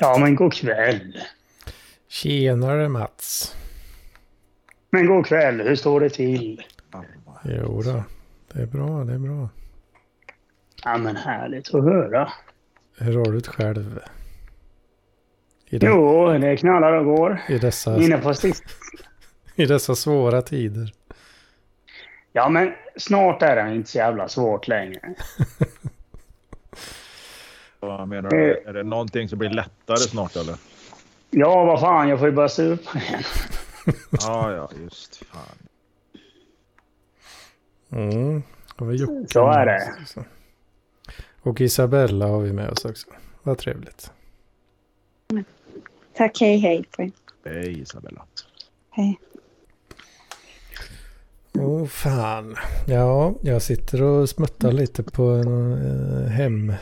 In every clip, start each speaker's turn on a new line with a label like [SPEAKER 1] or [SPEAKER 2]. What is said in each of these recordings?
[SPEAKER 1] Ja, men god kväll.
[SPEAKER 2] Tjenare Mats.
[SPEAKER 1] Men god kväll, hur står det till?
[SPEAKER 2] Jo då, det är bra, det är bra.
[SPEAKER 1] Ja, men härligt att höra.
[SPEAKER 2] Hur har du det själv? I,
[SPEAKER 1] Jo, det knallar och går.
[SPEAKER 2] i, dessa,
[SPEAKER 1] Inne på sist.
[SPEAKER 2] I dessa svåra tider.
[SPEAKER 1] Ja, men snart är det inte så jävla svårt längre.
[SPEAKER 3] Vad menar du? Är det någonting som blir lättare snart eller?
[SPEAKER 1] Ja, vad fan, jag får ju börja supa igen.
[SPEAKER 3] Ja, ja, just fan.
[SPEAKER 2] Mm. Och vi Jocke
[SPEAKER 1] Så är det.
[SPEAKER 2] också. Och Isabella har vi med oss också. Vad trevligt.
[SPEAKER 4] Tack, hej hej på er.
[SPEAKER 3] Hej Isabella.
[SPEAKER 4] Hej.
[SPEAKER 2] Åh fan. Ja, jag sitter och smuttar lite på en eh, hem,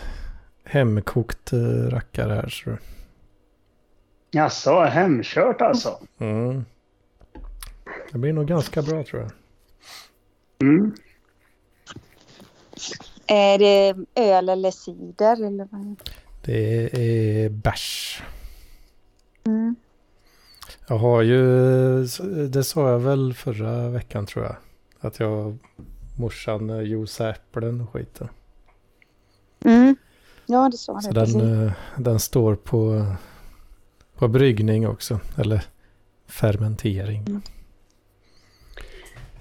[SPEAKER 2] hemkokt eh, rackare här. Så.
[SPEAKER 1] Jaså, hemkört alltså?
[SPEAKER 2] Mm. Det blir nog ganska bra tror jag.
[SPEAKER 1] Mm.
[SPEAKER 4] Är det öl eller cider? Eller vad?
[SPEAKER 2] Det är bärs.
[SPEAKER 4] Mm.
[SPEAKER 2] Jag har ju, det sa jag väl förra veckan tror jag. Att jag morsan eh, juicar äpplen och skiten.
[SPEAKER 4] Mm. Ja, det sa det.
[SPEAKER 2] Så den, eh, den står på, på bryggning också. Eller fermentering.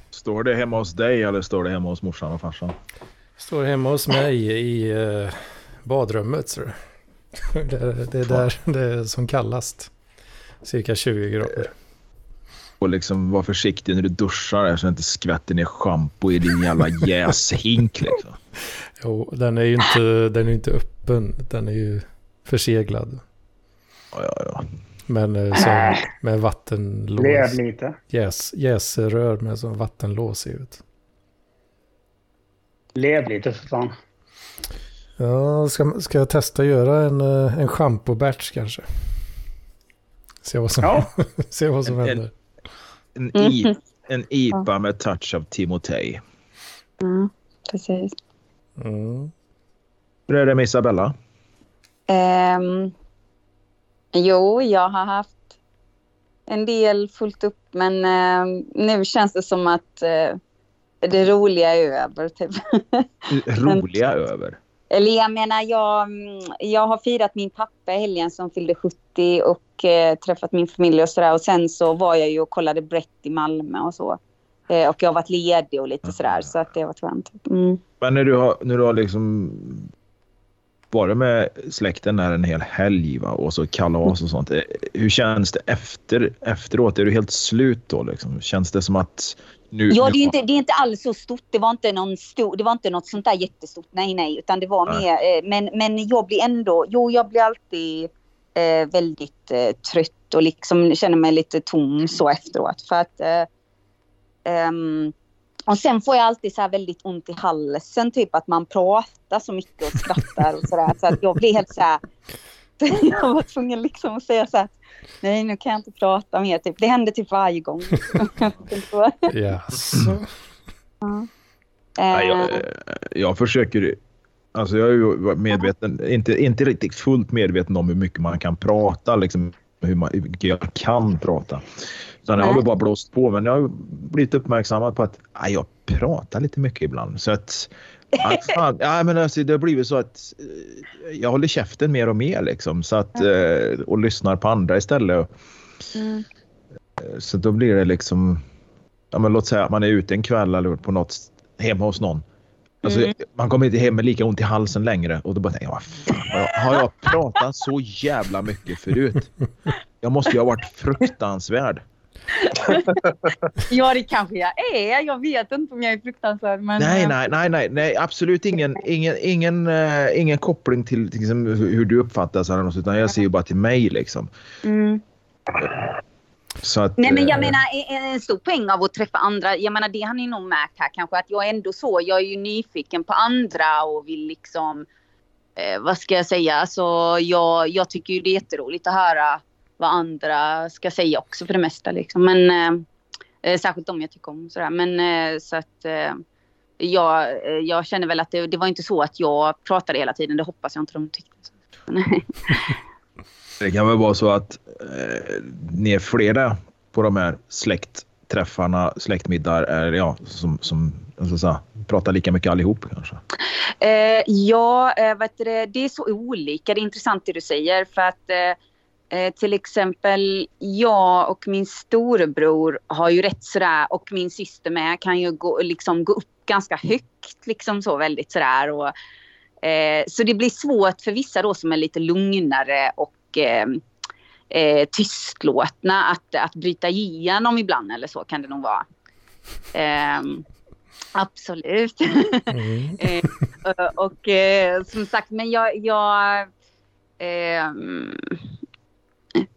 [SPEAKER 3] Står det hemma hos dig eller står det hemma hos morsan och farsan?
[SPEAKER 2] Står hemma hos mig i eh, badrummet. Så. Det, är- det är där det är som kallast. Cirka 20 grader.
[SPEAKER 3] Och liksom var försiktig när du duschar så det inte skvätter ner schampo i din jävla jäshink liksom.
[SPEAKER 2] Jo, den är ju inte, den är inte öppen. Den är ju förseglad.
[SPEAKER 3] Ja, ja, ja.
[SPEAKER 2] Men eh, som, med vattenlås.
[SPEAKER 1] Lev lite.
[SPEAKER 2] Jäs, jäsrör med som vattenlås i ut.
[SPEAKER 1] Lev lite för fan.
[SPEAKER 2] Ja, ska, ska jag testa att göra en, eh, en schampo-batch kanske? Se vad som,
[SPEAKER 1] Ja.
[SPEAKER 2] se vad som
[SPEAKER 3] En-
[SPEAKER 2] händer.
[SPEAKER 3] En,
[SPEAKER 4] Mm.
[SPEAKER 3] I, en IPA med touch av Timotej.
[SPEAKER 4] Mm. Precis.
[SPEAKER 2] Mm.
[SPEAKER 3] Hur är det med Isabella?
[SPEAKER 4] Ehm, jo, jag har haft en del fullt upp, men ehm, nu känns det som att eh, det roliga är över. Typ.
[SPEAKER 3] Roliga över.
[SPEAKER 4] Eller jag menar, jag, mm, jag har firat min pappa i helgen som fyllde 70 och eh, träffat min familj och sådär. Och sen så var jag ju och kollade Brett i Malmö och så. Eh, och jag har varit ledig och lite sådär, så att det har varit skönt. Mm.
[SPEAKER 3] Men när du har, när du har liksom varit med släkten där en hel helg va? och så kalas och sånt. eh, Hur känns det efter, efteråt? Är du helt slut då? Liksom? Känns det som att nu...
[SPEAKER 4] Ja, det är, inte, det är inte alls så stort. Det var inte, någon stor, det var inte något sånt där jättestort. Nej, nej. Utan det var
[SPEAKER 3] Nej.
[SPEAKER 4] mer... Eh, men, men jag blir ändå... Jo, jag blir alltid eh, väldigt eh, trött och liksom känner mig lite tom så efteråt. För att... Eh, ehm, och sen får jag alltid så här väldigt ont i halsen. Typ att man pratar så mycket och skrattar och sådär. Så att jag blir helt så här... jag var tvungen liksom att säga så här. Nej, nu kan jag inte prata mer. Typ. Det händer typ varje gång.
[SPEAKER 3] Nej,
[SPEAKER 4] Eh,
[SPEAKER 3] jag, jag försöker... Alltså jag är ju medveten, inte, inte riktigt fullt medveten om hur mycket man kan prata, liksom, hur, man, hur mycket jag kan prata. Utan jag har väl bara blåst på, men jag har blivit uppmärksammad på att nej, jag pratar lite mycket ibland. Så att... Ja, fan, ja, men alltså, det har blivit så att eh, jag håller käften mer och mer liksom, så att, eh, och lyssnar på andra istället.
[SPEAKER 4] mm.
[SPEAKER 3] Så då blir det liksom, ja, men låt säga att man är ute en kväll eller på något hemma hos någon. Alltså,
[SPEAKER 4] Mm.
[SPEAKER 3] Man kommer inte hem med lika ont i halsen längre och då bara tänker jag, vad fan, har jag pratat så jävla mycket förut? Jag måste ju ha varit fruktansvärd.
[SPEAKER 4] Ja, det kanske jag är. Jag vet inte om jag är fruktansvärd. Men,
[SPEAKER 3] Nej,
[SPEAKER 4] eh,
[SPEAKER 3] nej, nej, nej, nej, absolut ingen, ingen, ingen, eh, ingen koppling till, till liksom, hur du uppfattas eller något, utan jag ser ju bara till mig liksom.
[SPEAKER 4] Mm.
[SPEAKER 3] Så att,
[SPEAKER 4] Nej, men jag
[SPEAKER 3] eh,
[SPEAKER 4] menar en, stor poäng av att träffa andra. Jag menar, det har ni nog märkt här kanske. Att jag är ändå så. Jag är ju nyfiken på andra och vill liksom... Eh, vad ska jag säga? Alltså, jag, jag tycker ju det är jätteroligt att höra vad andra ska säga också för det mesta. Liksom. Men, eh, eh, särskilt om jag tycker om sådär. Men eh, så att... Eh, jag, eh, jag känner väl att det, det var inte så att jag pratade hela tiden. Det hoppas jag inte de tyckte.
[SPEAKER 3] Det kan väl vara så att eh, ni är flera på de här släktträffarna, släktmiddagar, är, ja, som, som så säga, pratar lika mycket allihop kanske?
[SPEAKER 4] Eh, ja, eh, vet du, det, det är så olika. Det är intressant det du säger. För att eh, eh, till exempel jag och min storebror har ju rätt sådär och min syster med kan ju gå, liksom, gå upp ganska högt. Liksom så väldigt sådär. Och, eh, så det blir svårt för vissa då som är lite lugnare och eh, eh, tystlåtna att, att bryta igenom ibland eller så kan det nog vara. Ehm, absolut.
[SPEAKER 2] Mm.
[SPEAKER 4] Eh, och, eh, som sagt, men jag... jag ehm,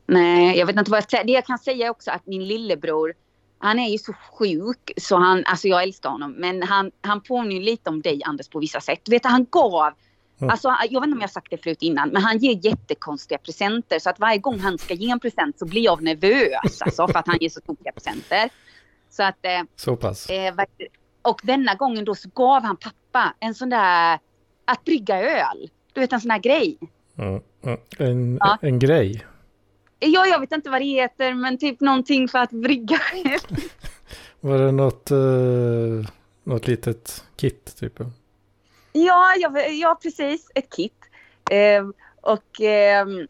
[SPEAKER 4] nej, jag vet inte vad jag säger. Det jag kan säga också att min lillebror, han är ju så sjuk så han, alltså jag älskar honom, men han, han påminner lite om dig Anders på vissa sätt. Du vet, han gav
[SPEAKER 2] Mm.
[SPEAKER 4] Alltså, jag vet inte om jag sagt det förut innan, men han ger jättekonstiga presenter. Så att varje gång han ska ge en present så blir jag nervös alltså, för att han ger så tokiga presenter. Så att, eh,
[SPEAKER 2] Så pass.
[SPEAKER 4] Eh, och denna gången då så gav han pappa en sån där att brygga öl. Du vet en sån här grej.
[SPEAKER 2] Mm. Mm. En,
[SPEAKER 4] Ja.
[SPEAKER 2] en grej.
[SPEAKER 4] Ja, jag vet inte vad det heter men typ någonting för att brygga.
[SPEAKER 2] Var det något, eh, något litet kit typ?
[SPEAKER 4] Ja, ja, ja precis. Ett kit. Eh, och, ehm,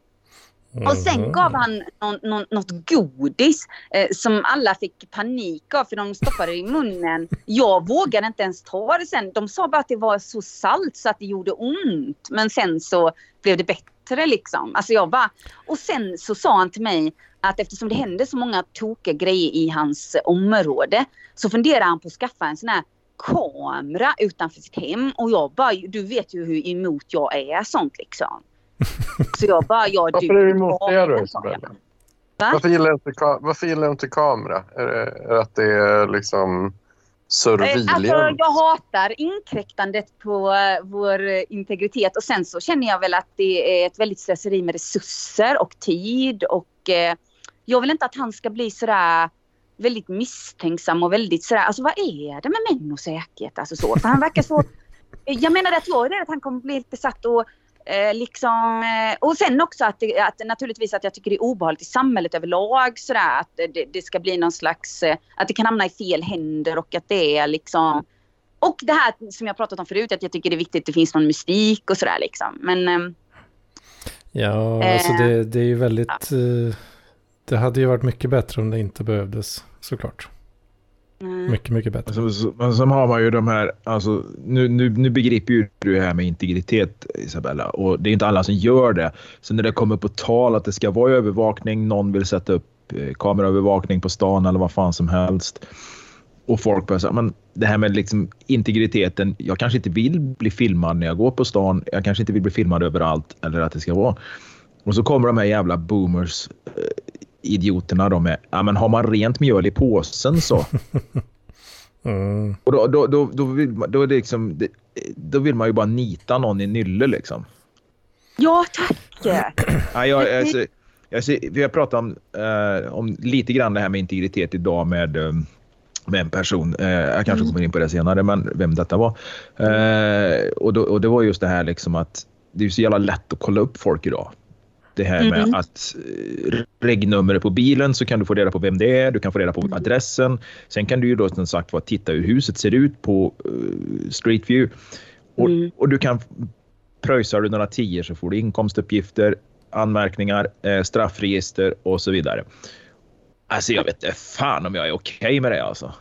[SPEAKER 4] och sen
[SPEAKER 2] Mhm.
[SPEAKER 4] gav han någon, någon, något godis eh, som alla fick panik av för de stoppade det i munnen. Jag vågade inte ens ta det sen. De sa bara att det var så salt så att det gjorde ont. Men sen så blev det bättre liksom. Alltså jag bara... Och sen så sa han till mig att eftersom det hände så många tokiga grejer i hans område så funderar han på att skaffa en sån här kamera utanför sitt hem och jag bara, du vet ju hur emot jag är sånt liksom. Så jag bara, ja
[SPEAKER 5] Varför
[SPEAKER 4] du...
[SPEAKER 5] är du emot det då
[SPEAKER 4] sa jag.
[SPEAKER 5] Isabella?
[SPEAKER 4] Va?
[SPEAKER 5] Varför gillar du inte, ka- varför gillar inte kamera? Är det, är det att det är liksom Surveillance?
[SPEAKER 4] Alltså, jag hatar inkräktandet på eh, vår eh, integritet och sen så känner jag väl att det är ett väldigt slöseri med resurser och tid och eh, jag vill inte att han ska bli sådär väldigt misstänksam och väldigt sådär, alltså vad är det med män och säkerhet? Alltså så, för han verkar så, jag menar att jag är rädd att han kommer bli helt besatt och eh, liksom, eh, och sen också att, det, att naturligtvis att jag tycker det är obehagligt i samhället överlag sådär att det, det ska bli någon slags, eh, att det kan hamna i fel händer och att det är liksom och det här som jag pratat om förut, att jag tycker det är viktigt att det finns någon mystik och sådär liksom. Men ehm,
[SPEAKER 2] Ja,
[SPEAKER 4] Eh,
[SPEAKER 2] alltså det, det är ju väldigt... eh, det hade ju varit mycket bättre om det inte behövdes, såklart.
[SPEAKER 4] Mm,
[SPEAKER 2] Mycket, mycket bättre.
[SPEAKER 3] Så, så, men sen har man ju de här, alltså, nu, nu, nu begriper ju du det här med integritet Isabella och det är inte alla som gör det. Så när det kommer på tal att det ska vara övervakning, någon vill sätta upp eh, kameraövervakning på stan eller vad fan som helst. Och folk börjar säga, men det här med liksom integriteten, jag kanske inte vill bli filmad när jag går på stan, jag kanske inte vill bli filmad överallt eller att det ska vara. Och så kommer de här jävla boomers, eh, idioterna de med, ja men har man rent mjöl i påsen så.
[SPEAKER 2] Mm.
[SPEAKER 3] Och då, då, då, då, vill, man- då, är liksom, då vill man ju bara nita någon i nylle liksom.
[SPEAKER 4] ja tack!
[SPEAKER 3] Ja, jag, alltså, jag, ser- vi har pratat om, eh, om lite grann det här med integritet idag med, eh, med en person. Eh, jag kanske kommer in på det senare, men vem detta var. Eh, och, då, och det var just det här liksom att det är så jävla lätt att kolla upp folk idag. Det här med
[SPEAKER 4] Mm.
[SPEAKER 3] att eh, regnumret på bilen så kan du få reda på vem det är, du kan få reda på adressen. Sen kan du ju då som sagt var titta hur huset ser ut på eh, Street View. Och,
[SPEAKER 4] Mm.
[SPEAKER 3] och du kan pröjsar du några tior så får du inkomstuppgifter, anmärkningar, eh, straffregister och så vidare. Alltså jag vet inte fan om jag är okej med det alltså.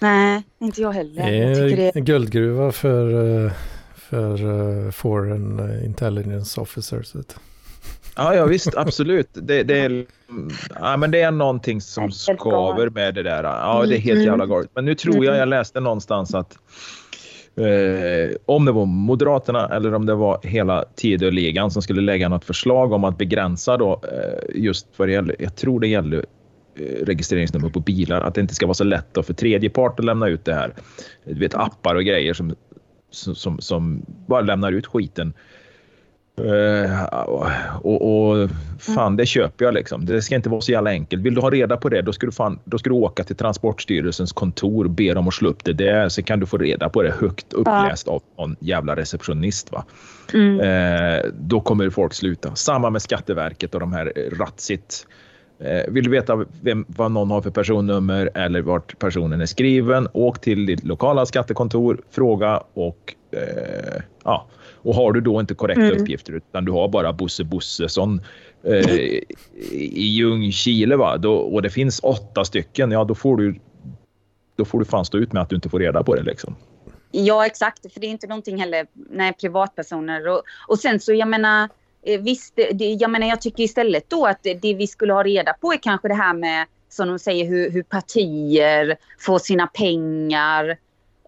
[SPEAKER 4] Nej, inte jag heller.
[SPEAKER 2] Det
[SPEAKER 4] Jag
[SPEAKER 2] är
[SPEAKER 4] tycker det
[SPEAKER 2] en guldgruva för, för foreign intelligence officers. vet.
[SPEAKER 3] Ja, ja visst, absolut. Det, det, är, ja, men det är någonting som skaver med det där. Ja, det är helt
[SPEAKER 4] Mm.
[SPEAKER 3] jävla galet. Men nu tror jag, jag läste någonstans att eh, om det var Moderaterna eller om det var hela Tidöligan som skulle lägga något förslag om att begränsa då eh, just vad det gäller, jag tror det gäller eh, registreringsnummer på bilar, att det inte ska vara så lätt då för tredje part att lämna ut det här. Du vet appar och grejer som, som, som bara lämnar ut skiten. Eh, och, och fan det köper jag liksom. Det ska inte vara så jävla enkelt. Vill du ha reda på det, då ska du, fan, då ska du åka till Transportstyrelsens kontor och be dem att slå upp det där. Så kan du få reda på det högt uppläst av någon jävla receptionist. Va?
[SPEAKER 4] Mm.
[SPEAKER 3] Eh, då kommer folk sluta. Samma med Skatteverket och de här Ratsit. Eh, vill du veta vem, vad någon har för personnummer eller vart personen är skriven, åk till ditt lokala skattekontor, fråga och eh, ja. Och har du då inte korrekta
[SPEAKER 4] Mm.
[SPEAKER 3] uppgifter utan du har bara Bosse Bossesson eh, i Ljungskile va? Då, och det finns åtta stycken, ja då får du då får du fan stå ut med att du inte får reda på det liksom.
[SPEAKER 4] Ja, exakt. För det är inte någonting heller, nej, privatpersoner. Och, och sen så, jag menar, eh, visst, det- det, jag menar, jag tycker istället då att det, det vi skulle ha reda på är kanske det här med, som de säger, hur, hur partier får sina pengar,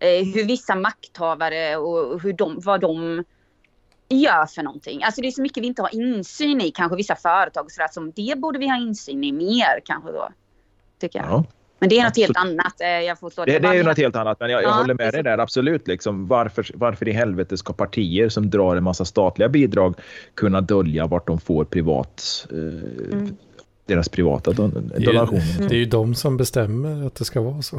[SPEAKER 4] eh, hur vissa makthavare och hur de, vad de gör för någonting. Alltså det är så mycket vi inte har insyn i, kanske vissa företag och sådär, som det borde vi ha insyn i mer kanske då. Tycker jag.
[SPEAKER 3] Ja.
[SPEAKER 4] Men det är något helt
[SPEAKER 3] Absolut.
[SPEAKER 4] annat. eh, Jag får stå
[SPEAKER 3] Det, det
[SPEAKER 4] bara
[SPEAKER 3] är ju något helt annat, men jag, jag
[SPEAKER 4] Ja,
[SPEAKER 3] håller med dig där absolut. Liksom, varför, varför i helvete ska partier som drar en massa statliga bidrag kunna dölja vart de får privat, eh,
[SPEAKER 4] Mm.
[SPEAKER 3] deras privata don,
[SPEAKER 2] Det är, ju,
[SPEAKER 3] donationer?
[SPEAKER 2] det är ju de som bestämmer att det ska vara så.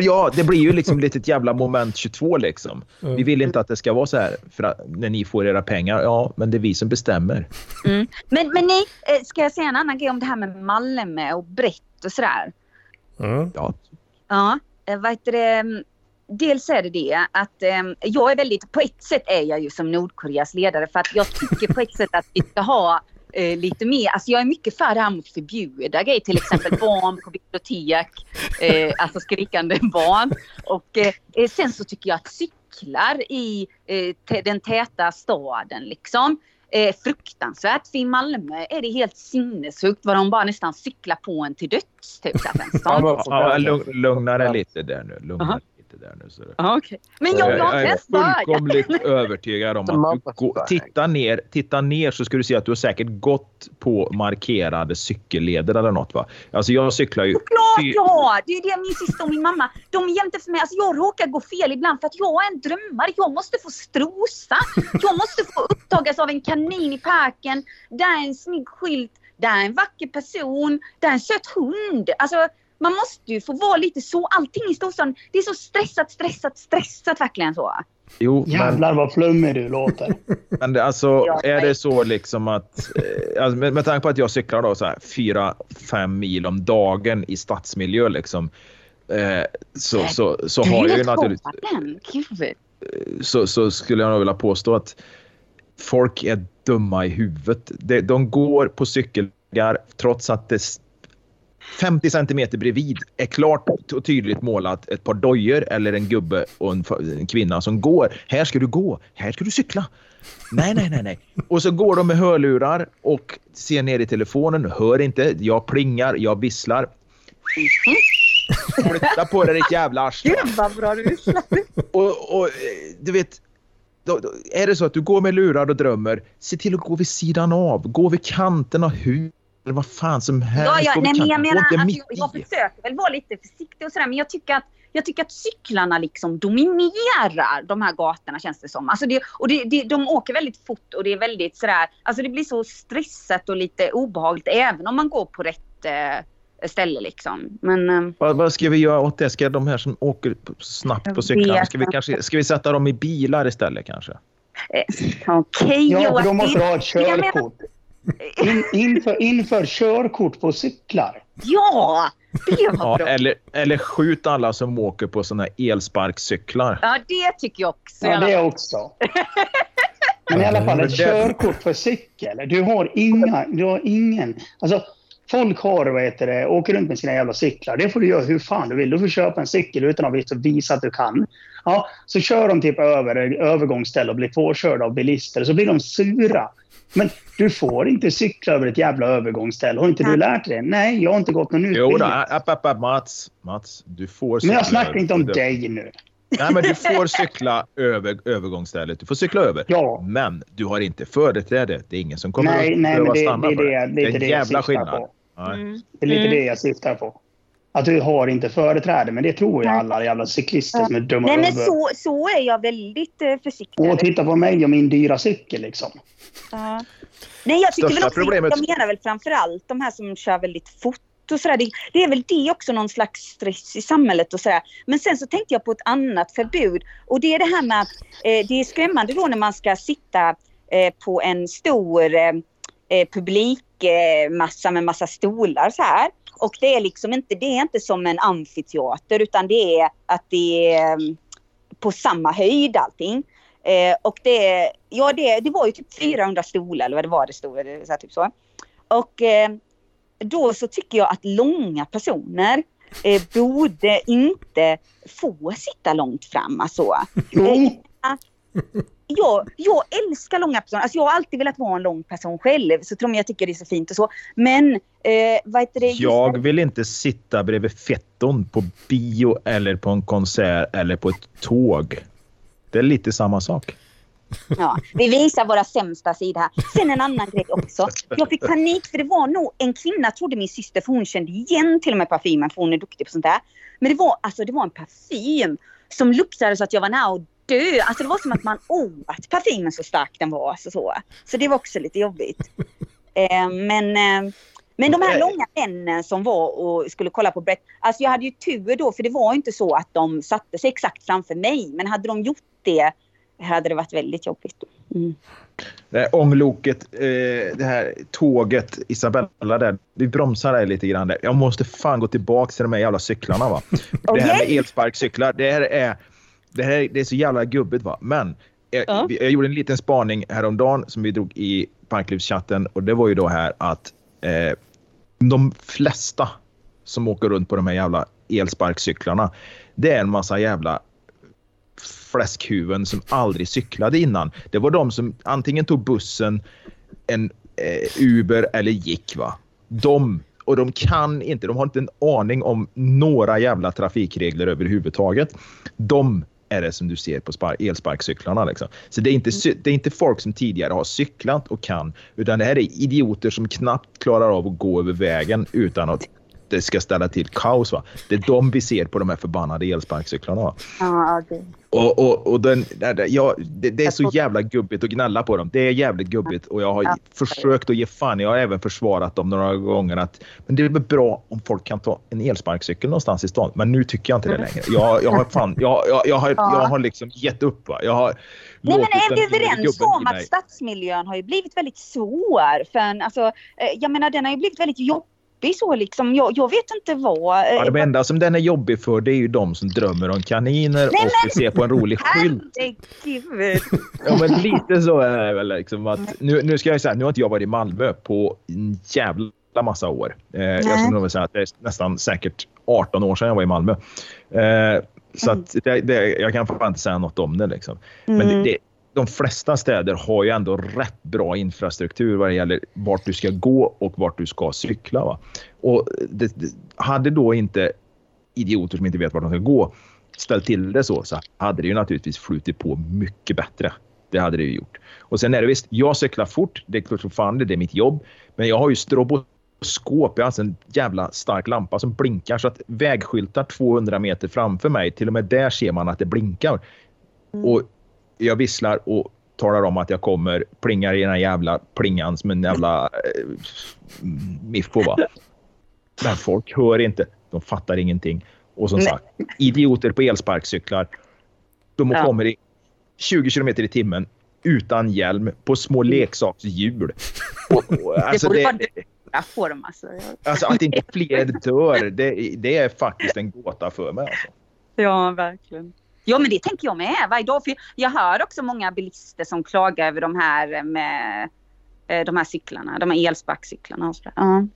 [SPEAKER 3] Ja, det blir ju liksom lite ett jävla moment 22 liksom.
[SPEAKER 2] Mm.
[SPEAKER 3] Vi vill inte att det ska vara så här för att, när ni får era pengar. Ja, men det är vi som bestämmer.
[SPEAKER 4] Mm. Men, men nej, eh, ska jag säga en annan grej om det här med Malmö och brett och sådär?
[SPEAKER 2] Mm.
[SPEAKER 3] Ja,
[SPEAKER 4] Ja, eh, vad heter det? mm, Dels är det det att eh, jag är väldigt, på ett sätt är jag ju som Nordkoreas ledare för att jag tycker på ett sätt att vi ska ha eh, lite mer, alltså jag är mycket för det här att förbjuda grejer, till exempel barn på bibliotek, eh, alltså skrikande barn. Och eh, eh, sen så tycker jag att cyklar i eh, den täta staden liksom, eh, fruktansvärt. För i Malmö är det helt sinnessjukt vad de bara nästan cyklar på en till döds. Typ,
[SPEAKER 3] ja lugn, lugna dig lite där nu. Lugna
[SPEAKER 4] Aha.
[SPEAKER 3] dig lite där nu. Så.
[SPEAKER 4] Ja, okej. Men jag, jag
[SPEAKER 3] jag är fullkomligt övertygad om att du går, titta, ner, titta ner så ska du se att du har säkert gått på markerade cykelleder eller något. Va? Alltså jag cyklar ju...
[SPEAKER 4] Såklart jag har! Det är det min syster och min mamma, de är jämte för mig. Alltså jag råkar gå fel ibland för att jag är en drömmare. Jag måste få strosa. Jag måste få upptagas av en kanin i parken. Där är en snygg skylt. Där är en vacker person. Där är en söt hund. Alltså man måste ju få vara lite så. Allting i storstaden, det är så stressat, stressat, stressat verkligen så.
[SPEAKER 3] Jo, men,
[SPEAKER 1] Jävlar vad flummig du låter.
[SPEAKER 3] men det, alltså,
[SPEAKER 4] Ja,
[SPEAKER 3] är det så liksom att... Eh, alltså, med, med tanke på att jag cyklar då så här fyra, fem mil om dagen i stadsmiljö liksom. Eh, så, så, så
[SPEAKER 4] är
[SPEAKER 3] har jag ju naturligtvis...
[SPEAKER 4] Gud.
[SPEAKER 3] så, så skulle jag nog vilja påstå att folk är dumma i huvudet. De, de går på cykelvägar trots att det 50 centimeter bredvid är klart och tydligt målat ett par dojor eller en gubbe och en, en kvinna som går. Här ska du gå, här ska du cykla. Nej, nej, nej, nej. Och så går de med hörlurar och ser ner i telefonen, hör inte. Jag plingar, jag visslar. Flytta på dig ditt jävla arsle.
[SPEAKER 4] Gud vad bra du
[SPEAKER 3] Och, och eh, du vet, då, då, är det så att du går med lurar och drömmer, se till att gå vid sidan av. Gå vid kanten av huset eller vad fan som helst.
[SPEAKER 4] Ja, ja, nej, men jag menar att
[SPEAKER 3] mitt
[SPEAKER 4] jag, försöker väl vara lite försiktig och sådär men jag tycker att jag tycker att cyklarna liksom dominerar de här gatorna känns det som. Alltså det, och det, det, de åker väldigt fort och det är väldigt sådär, alltså det blir så stressat och lite obehagligt även om man går på rätt eh, ställe liksom. Men eh,
[SPEAKER 3] Vad, vad ska vi göra åt det? Ska de här som åker snabbt på cyklarna, ska vi, kanske, ska vi sätta dem i bilar istället kanske?
[SPEAKER 4] eh, okej
[SPEAKER 1] Ja, för
[SPEAKER 4] Joakim.
[SPEAKER 1] de måste ha ett körkort. In, inför, inför körkort på cyklar.
[SPEAKER 4] Ja, det var
[SPEAKER 3] Ja,
[SPEAKER 4] bra.
[SPEAKER 3] eller, eller skjut alla som åker på såna här elsparkcyklar.
[SPEAKER 4] Ja, det tycker jag också.
[SPEAKER 1] Ja, det också. Men i alla fall ett
[SPEAKER 3] det-
[SPEAKER 1] körkort för cykel. Du har inga, du har ingen. Alltså, folk har, vad heter det, åker runt med sina jävla cyklar. Det får du göra hur fan du vill. Du får köpa en cykel utan att visa- visa att du kan. Ja, så kör de typ över övergångsställe och blir påkörda av bilister. Så blir de sura. Men du får inte cykla över ett jävla övergångsställe. Har inte du lärt dig det? Nej, jag har inte gått någon
[SPEAKER 3] Jo
[SPEAKER 1] utbildning.
[SPEAKER 3] då, app, app, app, Mats. Mats, du får
[SPEAKER 1] Men jag
[SPEAKER 3] cykla
[SPEAKER 1] snackar inte om dig nu.
[SPEAKER 3] Nej, men du får cykla över övergångsstället. Du får cykla över.
[SPEAKER 1] Ja.
[SPEAKER 3] Men du har inte företräde. Det är ingen som kommer
[SPEAKER 1] Nej,
[SPEAKER 3] att
[SPEAKER 1] nej,
[SPEAKER 3] behöva
[SPEAKER 1] det, det
[SPEAKER 3] stanna
[SPEAKER 1] är
[SPEAKER 3] för
[SPEAKER 1] det,
[SPEAKER 3] det.
[SPEAKER 1] det,
[SPEAKER 3] Det är en
[SPEAKER 1] det jag
[SPEAKER 3] jävla skillnad.
[SPEAKER 4] Mm.
[SPEAKER 1] Det är lite
[SPEAKER 4] Mm.
[SPEAKER 1] det jag syftar på. Att du har inte företräde, men det tror ju alla jävla cyklister som är dumma
[SPEAKER 4] Nej men så, så är jag väldigt eh, försiktig.
[SPEAKER 1] Och titta på mig och min dyra cykel liksom.
[SPEAKER 4] Ja. Nej, jag tycker väl
[SPEAKER 3] Största
[SPEAKER 4] också,
[SPEAKER 3] problemet-
[SPEAKER 4] jag menar väl framför allt de här som kör väldigt fort och sådär. Det, det är väl det också någon slags stress i samhället och sådär. Men sen så tänkte jag på ett annat förbud och det är det här med att eh, det är skrämmande då när man ska sitta eh, på en stor eh, eh, publikmassa massa med massa stolar så här. Och det är liksom inte, det är inte som en amfiteater utan det är att det är eh, på samma höjd allting. Eh, och det, ja, det, det var ju typ 400 stolar eller vad det var det stod. Så här, typ så. Och eh, då så tycker jag att långa personer eh, borde inte få sitta långt fram. Alltså.
[SPEAKER 1] Jo,
[SPEAKER 4] Jag, jag älskar långa personer. Alltså, jag har alltid velat vara en lång person själv. Så tror jag jag tycker det är så fint och så. Men eh, vad heter det?
[SPEAKER 3] Jag vill inte sitta bredvid fetton på bio eller på en konsert eller på ett tåg. Det är lite samma sak.
[SPEAKER 4] Ja, vi visar våra sämsta sidor här. Sen en annan grej också. Jag fick panik för det var nog en kvinna, trodde min syster, för hon kände igen till och med parfymen för hon är duktig på sånt där. Men det var, alltså, det var en parfym som luktade så att jag var nära att dö. Alltså det var som att man oh, åt parfymen så stark den var. Alltså, så. så det var också lite jobbigt. Eh, men, eh, men de här långa männen som var och skulle kolla på Brett. Alltså jag hade ju tur då för det var inte så att de satte sig exakt framför mig. Men hade de gjort det hade det varit väldigt jobbigt. Mm.
[SPEAKER 3] Det här ångloket, eh, det här tåget, Isabella där. Vi bromsar där lite grann. Där. Jag måste fan gå tillbaka till de här jävla cyklarna. Va? Det här med elsparkcyklar, det här är, det här, det är så jävla gubbigt. Va? Men jag,
[SPEAKER 4] Ja.
[SPEAKER 3] jag gjorde en liten spaning häromdagen som vi drog i Parklivschatten och det var ju då här att eh, de flesta som åker runt på de här jävla elsparkcyklarna, det är en massa jävla fläskhuvuden som aldrig cyklade innan. Det var de som antingen tog bussen, en eh, Uber eller gick. va. De, och de kan inte, de har inte en aning om några jävla trafikregler överhuvudtaget. De är det som du ser på elsparkcyklarna. Liksom. Så det är, inte, det är inte folk som tidigare har cyklat och kan, utan det här är idioter som knappt klarar av att gå över vägen utan att det ska ställa till kaos. Va? Det är de vi ser på de här förbannade elsparkcyklarna.
[SPEAKER 4] Ja, det.
[SPEAKER 3] Och, och, och den, ja, det, det är så jävla gubbigt att gnälla på dem. Det är jävligt gubbigt och jag har
[SPEAKER 4] Ja.
[SPEAKER 3] försökt att ge fan. Jag har även försvarat dem några gånger. att men Det är väl bra om folk kan ta en elsparkcykel någonstans i stan. Men nu tycker jag inte det längre. Jag, jag har fan, jag, jag, jag, har,
[SPEAKER 4] Ja.
[SPEAKER 3] jag har liksom gett upp. Va? Jag har
[SPEAKER 4] Nej, men är vi överens om att stadsmiljön har ju blivit väldigt svår? För en, alltså, eh, jag menar, den har ju blivit väldigt jobbig så liksom. Jag, jag vet inte vad. eh,
[SPEAKER 3] Ja, de enda som den är jobbig för det är ju de som drömmer om kaniner
[SPEAKER 4] Nej,
[SPEAKER 3] och vill se på en rolig skylt.
[SPEAKER 4] Herregud.
[SPEAKER 3] Ja, men lite så är det väl. Liksom att, nu, nu ska jag säga, nu har inte jag varit i Malmö på en jävla massa år. Eh, jag skulle nog säga att det är nästan säkert 18 år sedan jag var i Malmö. Eh, så att det, det, jag kan fan inte säga något om det. Liksom. Men det,
[SPEAKER 4] Mm.
[SPEAKER 3] det, de flesta städer har ju ändå rätt bra infrastruktur vad det gäller vart du ska gå och vart du ska cykla. Va? Och det, det, hade då inte idioter som inte vet vart de ska gå ställt till det så, så hade det ju naturligtvis flutit på mycket bättre. Det hade det ju gjort. Och sen är det visst, jag cyklar fort. Det är klart som fan det, det är mitt jobb. Men jag har ju stroboskop. Jag har alltså en jävla stark lampa som blinkar så att vägskyltar 200 meter framför mig, till och med där ser man att det blinkar. Och jag visslar och talar om att jag kommer, plingar i den här jävla plingan som en jävla eh, miff på. Va? Men folk hör inte. De fattar ingenting. Och som
[SPEAKER 4] Nej.
[SPEAKER 3] sagt, idioter på elsparkcyklar. De
[SPEAKER 4] Ja.
[SPEAKER 3] kommer i 20 kilometer i timmen utan hjälm på små leksakshjul. Och, och, alltså,
[SPEAKER 4] borde
[SPEAKER 3] det,
[SPEAKER 4] vara Jag får dem alltså.
[SPEAKER 3] alltså att inte fler dör, det, det är faktiskt en gåta för mig. Alltså.
[SPEAKER 4] Ja, verkligen. Ja, men det tänker jag med varje dag. För jag hör också många bilister som klagar över de här med eh, de här cyklarna, de här elsparkcyklarna och sådär.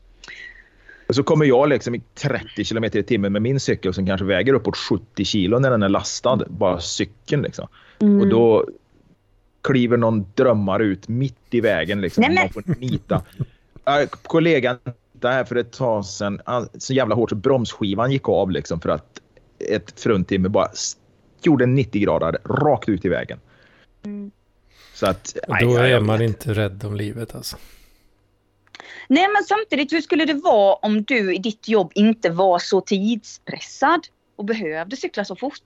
[SPEAKER 3] Och så kommer jag liksom i 30 kilometer i timmen med min cykel som kanske väger uppåt 70 kilo när den är lastad. Bara cykeln liksom.
[SPEAKER 4] Mm.
[SPEAKER 3] Och då kliver någon drömmare ut mitt i vägen. Liksom.
[SPEAKER 4] Nej, men-
[SPEAKER 3] Man får nita. Äh, kollegan där för ett tag sedan, så jävla hårt så bromsskivan gick av liksom för att ett fruntimmer bara gjorde en 90 grader rakt ut i vägen.
[SPEAKER 4] Mm.
[SPEAKER 3] Så att, nej,
[SPEAKER 2] då är man
[SPEAKER 3] vet
[SPEAKER 2] inte rädd om livet alltså.
[SPEAKER 4] Nej, men samtidigt, hur skulle det vara om du i ditt jobb inte var så tidspressad och behövde cykla så fort?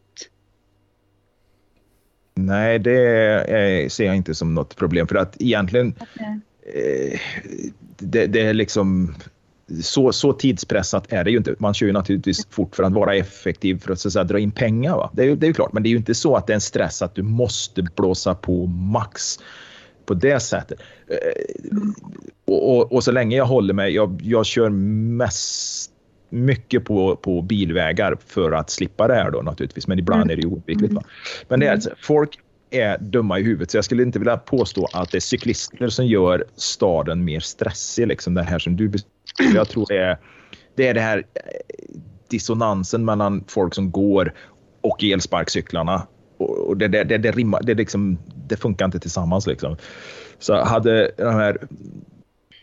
[SPEAKER 3] Nej, det är, ser jag inte som något problem. För att egentligen, eh, det, det är liksom så, så tidspressat är det ju inte. Man kör ju naturligtvis fort för att vara effektiv för att, så att säga, dra in pengar. Va? Det, är, det är ju klart, men det är ju inte så att det är en stress att du måste blåsa på max på det sättet. Eh, och, och, och, så länge jag håller mig, jag, jag kör mest mycket på, på bilvägar för att slippa det här då naturligtvis. Men ibland är det ju oundvikligt. Men det är alltså, folk är dumma i huvudet så jag skulle inte vilja påstå att det är cyklister som gör staden mer stressig. Liksom det här som du jag tror det är det, är det här eh, dissonansen mellan folk som går och elsparkcyklarna. Och det, det, det, det, rimmar, det, liksom, det funkar inte tillsammans. Liksom. Så hade de här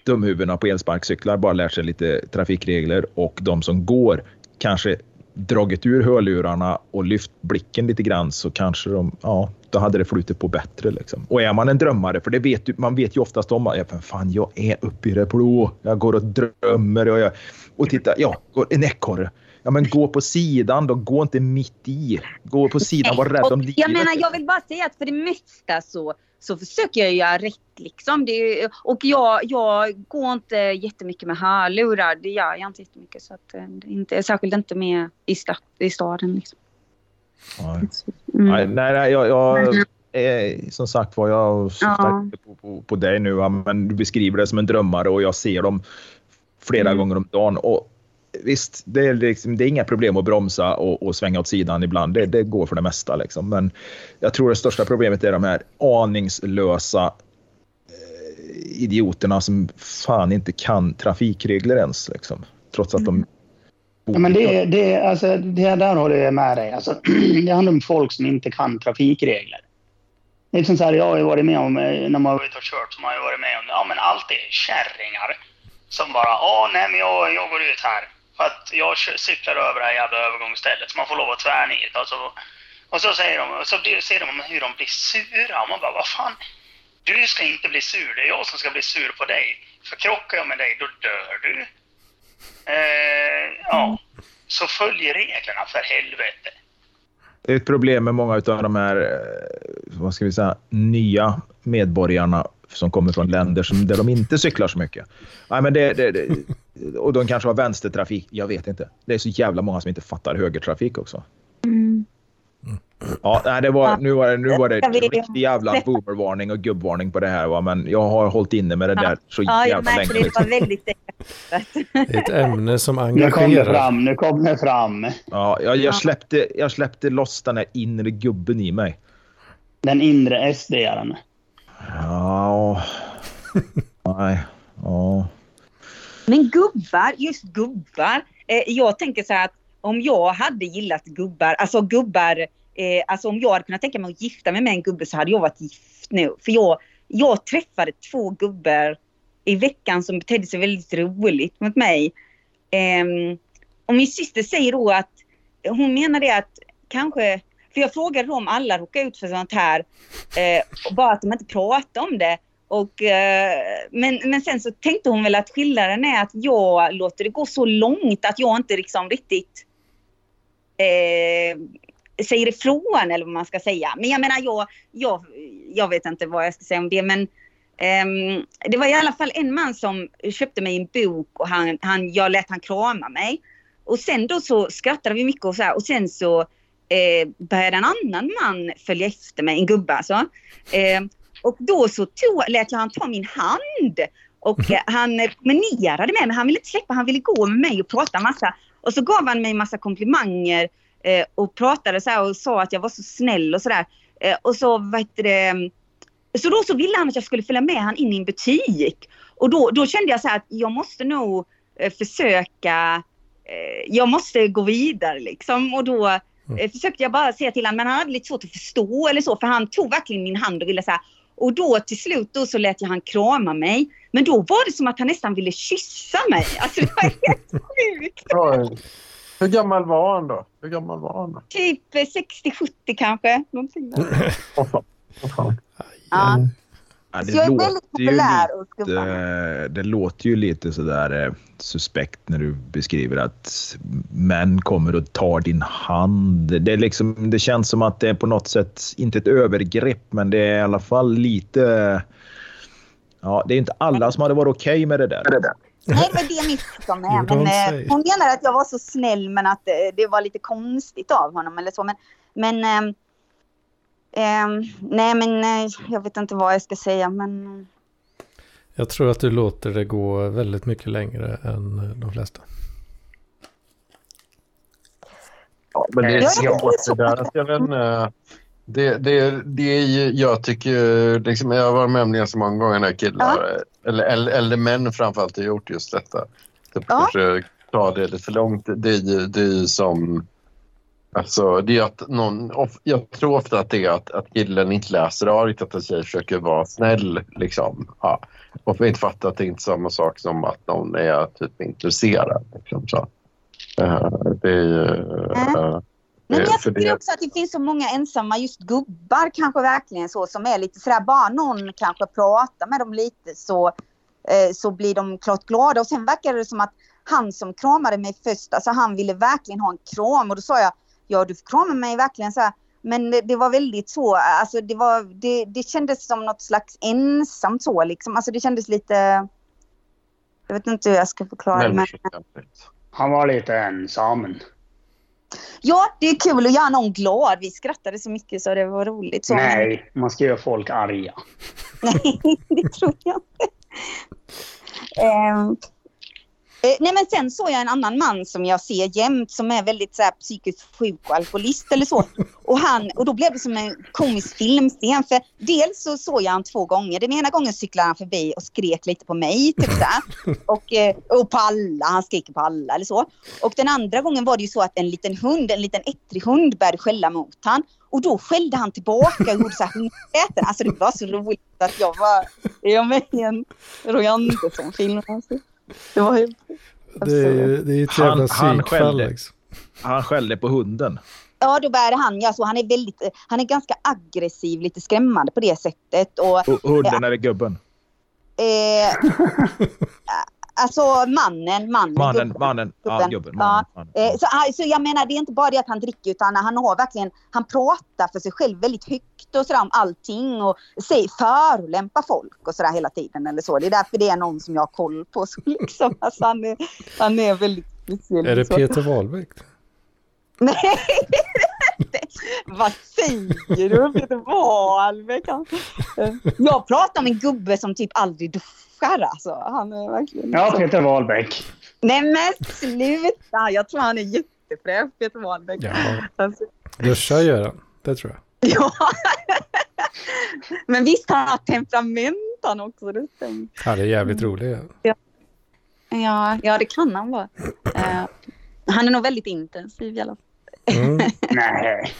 [SPEAKER 3] dumhuvudena på elsparkcyklar bara lärt sig lite trafikregler och de som går kanske dragit ur hörlurarna och lyft blicken lite grann så kanske de, ja, då hade det flutit på bättre. Liksom. Och är man en drömmare, för det vet, man vet ju oftast om att fan, jag är uppe i det blå. Jag går och drömmer och, jag, och titta, ja, en ekorre. Ja, men gå på sidan då. Gå inte mitt i. Gå på sidan, var rädd om livet.
[SPEAKER 4] Jag menar, jag vill bara säga att för det mesta så så försöker jag göra rätt liksom. Det, och jag, jag går inte jättemycket med hörlurar. Det gör jag inte jättemycket. Så att, eh, inte, särskilt inte med i, stad, i staden. Liksom.
[SPEAKER 3] Nej. Mm. nej, jag, jag är, som sagt var, jag ja. på, på, på dig nu. Men du beskriver det som en drömmare och jag ser dem flera mm. gånger om dagen. Och visst, det är, liksom, det är inga problem att bromsa och, och svänga åt sidan ibland. Det, det, går för det mesta. Liksom. Men jag tror det största problemet är de här aningslösa eh, idioterna som fan inte kan trafikregler ens. Liksom. Trots att de
[SPEAKER 1] Ja, men det, det, alltså, det där håller jag med dig. Alltså, det handlar om folk som inte kan trafikregler. Det är liksom så här, jag har ju varit med om, eh, när man var ute och kört, så har jag varit med om, ja men alltid kärringar som bara, ja nej men jag, jag går ut här. För att jag cyklar över det här jävla övergångsstället så man får lov att tvärnita. Alltså, och så säger de, så ser de hur de blir sura. Och man bara, vad fan? Du ska inte bli sur, det är jag som ska bli sur på dig. För krockar jag med dig, då dör du. Eh, ja, så följ reglerna för helvete.
[SPEAKER 3] Det är ett problem med många av de här, eh, vad ska vi säga, nya medborgarna som kommer från länder som, där de inte cyklar så mycket. Nej, men det, det, det, och de kanske har vänstertrafik. Jag vet inte. Det är så jävla många som inte fattar högertrafik också. Mm. Ja, nej, det var, nu var det, nu var det riktig jävla boomervarning och gubbvarning på det här. Va? Men jag har hållit inne med det där så
[SPEAKER 4] ja,
[SPEAKER 3] jävla
[SPEAKER 4] länge. Det var väldigt
[SPEAKER 2] Det är ett ämne som engagerar.
[SPEAKER 1] Nu kom det fram. Nu kom det fram.
[SPEAKER 3] Ja, jag, jag, släppte, jag släppte loss den här inre gubben i mig.
[SPEAKER 1] Den inre SD-aren.
[SPEAKER 3] Ja. Nej. Ja.
[SPEAKER 4] Men gubbar, just gubbar. Eh, jag tänker så här att om jag hade gillat gubbar, alltså gubbar, eh, alltså om jag hade kunnat tänka mig att gifta mig med en gubbe så hade jag varit gift nu. För jag, jag träffade två gubbar i veckan som betedde sig väldigt roligt mot mig. Eh, och min syster säger då att hon menar det att kanske för jag frågade då om alla råkar ut för sånt här. Eh, bara att de inte pratar om det. Och, eh, men, men sen så tänkte hon väl att skillnaden är att jag låter det gå så långt att jag inte liksom riktigt eh, säger ifrån eller vad man ska säga. Men jag menar, jag, jag, jag vet inte vad jag ska säga om det. Men um, det var i alla fall en man som köpte mig en bok och han, han, jag lät han krama mig. Och sen då så skrattade vi mycket och så här, och sen så eh, började en annan man följa efter mig, en gubbe alltså. Eh, och då så tog, lät jag han ta min hand. Och eh, han promenerade med mig. Han ville inte släppa, han ville gå med mig och prata massa. Och så gav han mig massa komplimanger eh, och pratade så och sa att jag var så snäll och sådär. Eh, och så, vad heter det, så då så ville han att jag skulle följa med han in i en butik. Och då, då kände jag så att jag måste nog eh, försöka, eh, jag måste gå vidare liksom. Och då Mm. Eh, försökte jag bara säga till honom, men han hade lite svårt att förstå eller så, för han tog verkligen min hand och ville säga och då till slut då så lät jag han krama mig. Men då var det som att han nästan ville kyssa mig. Alltså det var helt sjukt.
[SPEAKER 5] Hur gammal var han då? Hur gammal var han då?
[SPEAKER 4] Typ 60-70 kanske. Någonting där.
[SPEAKER 5] oh, oh,
[SPEAKER 4] ja.
[SPEAKER 3] Ja, det, låter ju lite, det låter ju lite sådär eh, suspekt när du beskriver att män kommer och tar din hand. Det, är liksom, det känns som att det är på något sätt, inte ett övergrepp, men det är i alla fall lite Ja, det är inte alla som hade varit okej med det där.
[SPEAKER 4] Nej, men det är mitt som är.
[SPEAKER 2] You
[SPEAKER 4] Men, eh, hon menar att jag var så snäll men att eh, det var lite konstigt av honom eller så. Men, men ehm, ehm, nej, men eh, jag vet inte vad jag ska säga. Men
[SPEAKER 2] Jag tror att du låter det gå väldigt mycket längre än de flesta.
[SPEAKER 5] Ja, men det är
[SPEAKER 4] jag
[SPEAKER 5] svårt
[SPEAKER 4] tycker
[SPEAKER 5] det där. Jag vet inte. Det, det, det är ju, jag tycker liksom, jag har varit med om det så många gånger när killar, eller äldre, äldre män framförallt har gjort just detta. Typ
[SPEAKER 4] Ja.
[SPEAKER 5] kanske ta det lite för långt. Det är ju, det är som, alltså det är att någon, jag tror ofta att det är att, att killen inte läser argt, att en tjej försöker vara snäll liksom. Ja. Och inte fattar att det är inte samma sak som att någon är typ intresserad. Liksom, så. Eh, det är ju... eh,
[SPEAKER 4] Nej, men
[SPEAKER 5] Eh,
[SPEAKER 4] jag tycker
[SPEAKER 5] det-
[SPEAKER 4] också att det finns så många ensamma just gubbar kanske verkligen så som är lite sådär bara någon kanske pratar med dem lite så, eh, så blir de klart glada och sen verkar det som att han som kramade mig först, alltså han ville verkligen ha en kram och då sa jag ja du får krama mig verkligen så här. Men det, det var väldigt så, alltså det var, det, det kändes som något slags ensamt så liksom, alltså det kändes lite jag vet inte hur jag ska förklara det men.
[SPEAKER 1] Han var lite ensam.
[SPEAKER 4] Ja det är kul att göra någon glad, vi skrattade så mycket så det var roligt. Så,
[SPEAKER 1] Nej, man ska göra folk arga.
[SPEAKER 4] Nej, det tror jag inte. Eh, Eh, nej men sen såg jag en annan man som jag ser jämt som är väldigt så här, psykiskt sjuk och alkoholist eller så. Och, han, och då blev det som en komisk filmscen. För dels så såg jag han två gånger. Den ena gången cyklade han förbi och skrek lite på mig. Typ så här. Och, eh, och på alla. Han skriker på alla eller så. Och den andra gången var det ju så att en liten hund, en liten ettrig hund började skälla mot han. Och då skällde han tillbaka och gjorde så här hundäten. Alltså det var så roligt att jag var, är jag med i en Roy Andersson-film? Alltså. Det var helt...
[SPEAKER 2] Det är ju det är ju ett jävla psykfall. Liksom.
[SPEAKER 3] Han skällde på hunden.
[SPEAKER 4] Ja, då började han, ja, så han är väldigt, han är ganska aggressiv, lite skrämmande på det sättet. Och
[SPEAKER 3] Hu- Hunden eller gubben?
[SPEAKER 4] eh, alltså mannen, mannen.
[SPEAKER 3] Mannen,
[SPEAKER 4] gubben.
[SPEAKER 3] mannen. Ja,
[SPEAKER 4] Gubben.
[SPEAKER 3] gubben.
[SPEAKER 4] Ja.
[SPEAKER 3] Mannen, mannen.
[SPEAKER 4] Eh, så, så jag menar, det är inte bara det att han dricker utan han har verkligen, han pratar för sig själv väldigt högt och sådär om allting och säger förolämpar folk och sådär hela tiden eller så. Det är därför det är någon som jag har koll på. Så liksom, alltså, han, är, han är väldigt speciell.
[SPEAKER 2] Är det. Peter Wahlbeck?
[SPEAKER 4] Nej, vad säger du Peter Wahlbeck? Jag pratar om en gubbe som typ aldrig duschar alltså. Han är verkligen...
[SPEAKER 1] Ja, Peter Wahlbeck.
[SPEAKER 4] Nej men sluta! Jag tror han är jättefräsch Peter Wahlbeck.
[SPEAKER 2] Ja,
[SPEAKER 4] Alltså,
[SPEAKER 2] duscha gör han. Det tror jag.
[SPEAKER 4] ja. Men visst han har temperament han också. Det stämmer.
[SPEAKER 2] Han är jävligt rolig.
[SPEAKER 4] Ja, ja, det kan han vara. Eh, han är nog väldigt intensiv i alla fall.
[SPEAKER 2] Mm.
[SPEAKER 1] Nej.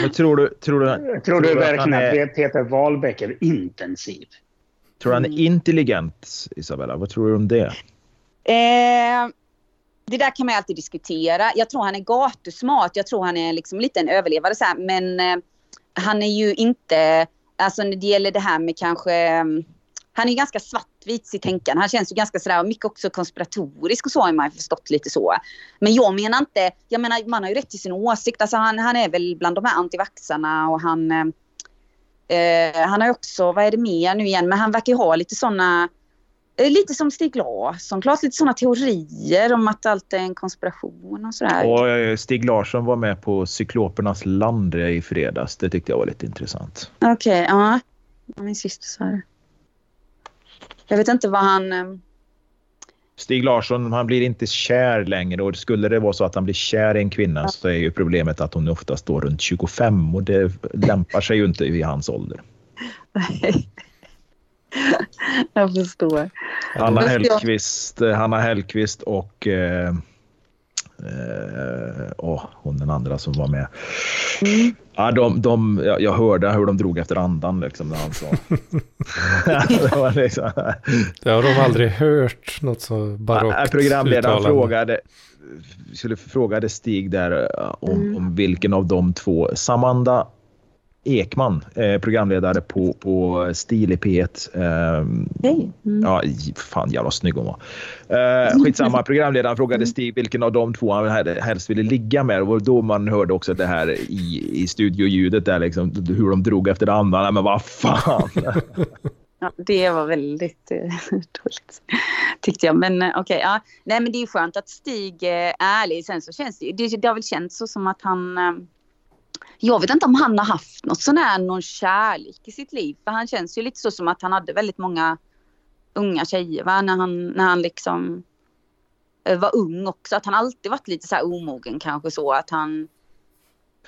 [SPEAKER 3] Men tror du, tror du,
[SPEAKER 1] Tror du
[SPEAKER 3] att
[SPEAKER 1] verkligen
[SPEAKER 3] han är,
[SPEAKER 1] att Peter Wahlbeck är intensiv?
[SPEAKER 3] tror du han är intelligent, Isabella? Vad tror du om det?
[SPEAKER 4] Eh, det där kan man alltid diskutera. Jag tror han är gatusmart. Jag tror han är liksom lite en överlevare så här. Men eh, han är ju inte, alltså när det gäller det här med kanske, eh, han är ganska svartvit i tänkande. Han känns ju ganska sådär, mycket också konspiratorisk och så har man förstått lite så. Men jag menar inte, jag menar man har ju rätt till sin åsikt. Alltså han, han är väl bland de här antivaxarna och han, eh, eh, han har ju också, vad är det mer nu igen, men han verkar ju ha lite sådana Eh, Lite som Stig Larsson, klart lite sådana teorier om att allt är en konspiration och sådär.
[SPEAKER 3] Och eh, Stig Larsson var med på Cyklopernas land i fredags. Det tyckte jag var lite intressant.
[SPEAKER 4] Okej, ja. Min syster sa det. Jag vet inte vad han... eh,
[SPEAKER 3] Stig Larsson, han blir inte kär längre och skulle det vara så att han blir kär i en kvinna så är ju problemet att hon oftast står runt 25 och det lämpar sig ju inte i hans ålder.
[SPEAKER 4] jag förstår.
[SPEAKER 3] Hanna. Hellqvist, eh, Hanna Hellqvist och eh, eh, åh, hon den andra som var med.
[SPEAKER 4] Mm.
[SPEAKER 3] Ja, de, de, jag, jag hörde hur de drog efter andan liksom, när han sa. det var liksom,
[SPEAKER 2] Det har de aldrig hört något så barockt
[SPEAKER 3] Programledaren
[SPEAKER 2] uttalande.
[SPEAKER 3] frågade, skulle frågade Stig där eh, om,
[SPEAKER 4] Mm.
[SPEAKER 3] om vilken av de två, Samanda Ekman, eh, programledare på, på Stil i P1. Eh,
[SPEAKER 4] Hej. Mm.
[SPEAKER 3] Ja, fan jävla snygg hon var. Eh, skitsamma, programledaren frågade Stig vilken av de två han helst ville ligga med. Det var då man hörde också det här i, i studioljudet där liksom, hur de drog efter andra. Nej, Men vad fan.
[SPEAKER 4] Ja, det var väldigt eh, dåligt tyckte jag. Men eh, okej, ja. Nej men det är skönt att Stig eh, är ärlig. Sen så känns det det, det har väl känts så som att han... Jag vet inte om han har haft något sån här, någon kärlek i sitt liv. För han känns ju lite så som att han hade väldigt många unga tjejer va? När, han, när han liksom eh, var ung också. Att han alltid varit lite så här omogen kanske så att han...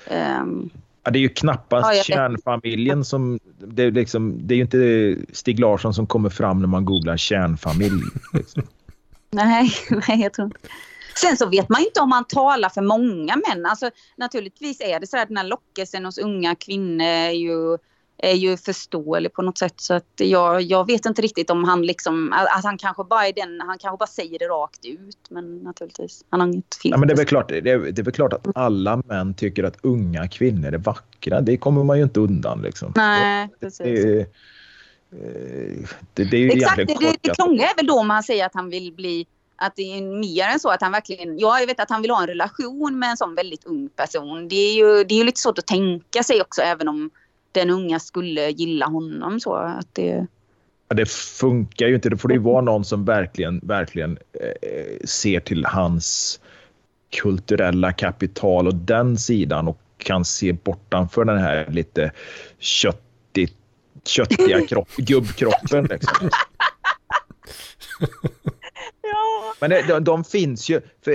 [SPEAKER 4] ehm,
[SPEAKER 3] Ja, det är ju knappast
[SPEAKER 4] Ja,
[SPEAKER 3] kärnfamiljen som... Det är, liksom, det är ju inte Stig Larsson som kommer fram när man googlar kärnfamilj. Liksom.
[SPEAKER 4] Nej, nej, jag tror inte. Sen så vet man ju inte om han talar för många män. Alltså, naturligtvis är det så att den här lockelsen hos unga kvinnor är ju, är ju förståelig på något sätt. Så att jag, jag vet inte riktigt om han liksom, att han kanske bara är den, han kanske bara säger det rakt ut. Men naturligtvis, han har inget filter.
[SPEAKER 3] Ja, men det, är väl klart, det, är, det är väl klart att alla män tycker att unga kvinnor är vackra. Det kommer man ju inte undan. Liksom.
[SPEAKER 4] Nej, precis.
[SPEAKER 3] Det, eh, det, det är ju
[SPEAKER 4] Exakt, det, det, krångliga är väl då om han säger att han vill bli att det är mer än så att han verkligen, ja jag vet att han vill ha en relation med en sån väldigt ung person. Det är ju, det är ju lite svårt att tänka sig också även om den unga skulle gilla honom så att det,
[SPEAKER 3] Ja, det funkar ju inte. Det får det ju vara någon som verkligen, verkligen eh, ser till hans kulturella kapital och den sidan och kan se bortanför den här lite köttigt, köttiga kropp, gubbkroppen. Liksom.
[SPEAKER 4] Ja.
[SPEAKER 3] Men det, de, de finns ju. För,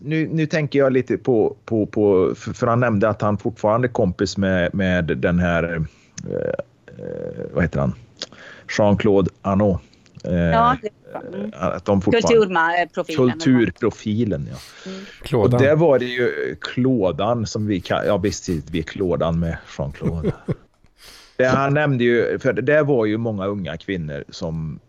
[SPEAKER 3] nu, nu tänker jag lite på, på, på för, för han nämnde att han fortfarande är kompis med, med den här, eh, eh, vad heter han, Jean-Claude Arnault. Eh,
[SPEAKER 4] Ja. Mm.
[SPEAKER 3] Att de
[SPEAKER 4] Kulturprofilen.
[SPEAKER 3] kulturprofilen, ja. Och
[SPEAKER 2] Klådan.
[SPEAKER 3] där var det ju Klådan som vi kan, ja visst vi är Klådan med Jean-Claude. det han nämnde ju, för det var ju många unga kvinnor som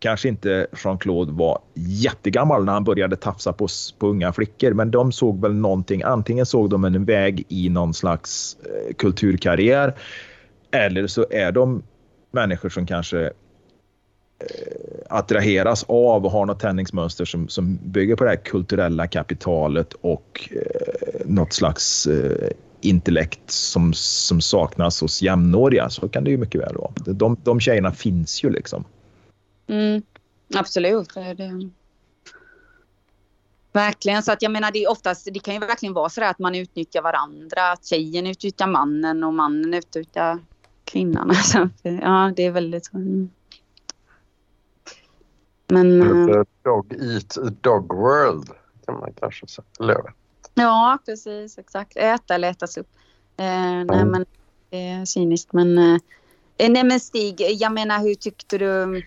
[SPEAKER 3] kanske inte Jean-Claude var jättegammal när han började tafsa på, på unga flickor, men de såg väl någonting. Antingen såg de en väg i någon slags eh, kulturkarriär eller så är de människor som kanske eh, attraheras av och har något tändningsmönster som, som bygger på det här kulturella kapitalet och eh, något slags eh, intellekt som, som saknas hos jämnåriga. Så kan det ju mycket väl vara. De, de tjejerna finns ju liksom.
[SPEAKER 4] Mm, absolut. Det är det. Verkligen. Så att jag menar det är oftast, det kan ju verkligen vara så att man utnyttjar varandra. Att tjejen utnyttjar mannen och mannen utnyttjar kvinnan. Så, ja, det är väldigt så. Mm. Men eh,
[SPEAKER 5] Dog eat dog world kan man kanske säga.
[SPEAKER 4] Ja, precis. Exakt. Äta eller ätas upp. Eh, nej,
[SPEAKER 5] Mm.
[SPEAKER 4] men det är cyniskt. Men, eh, nej, men Stig, jag menar hur tyckte du?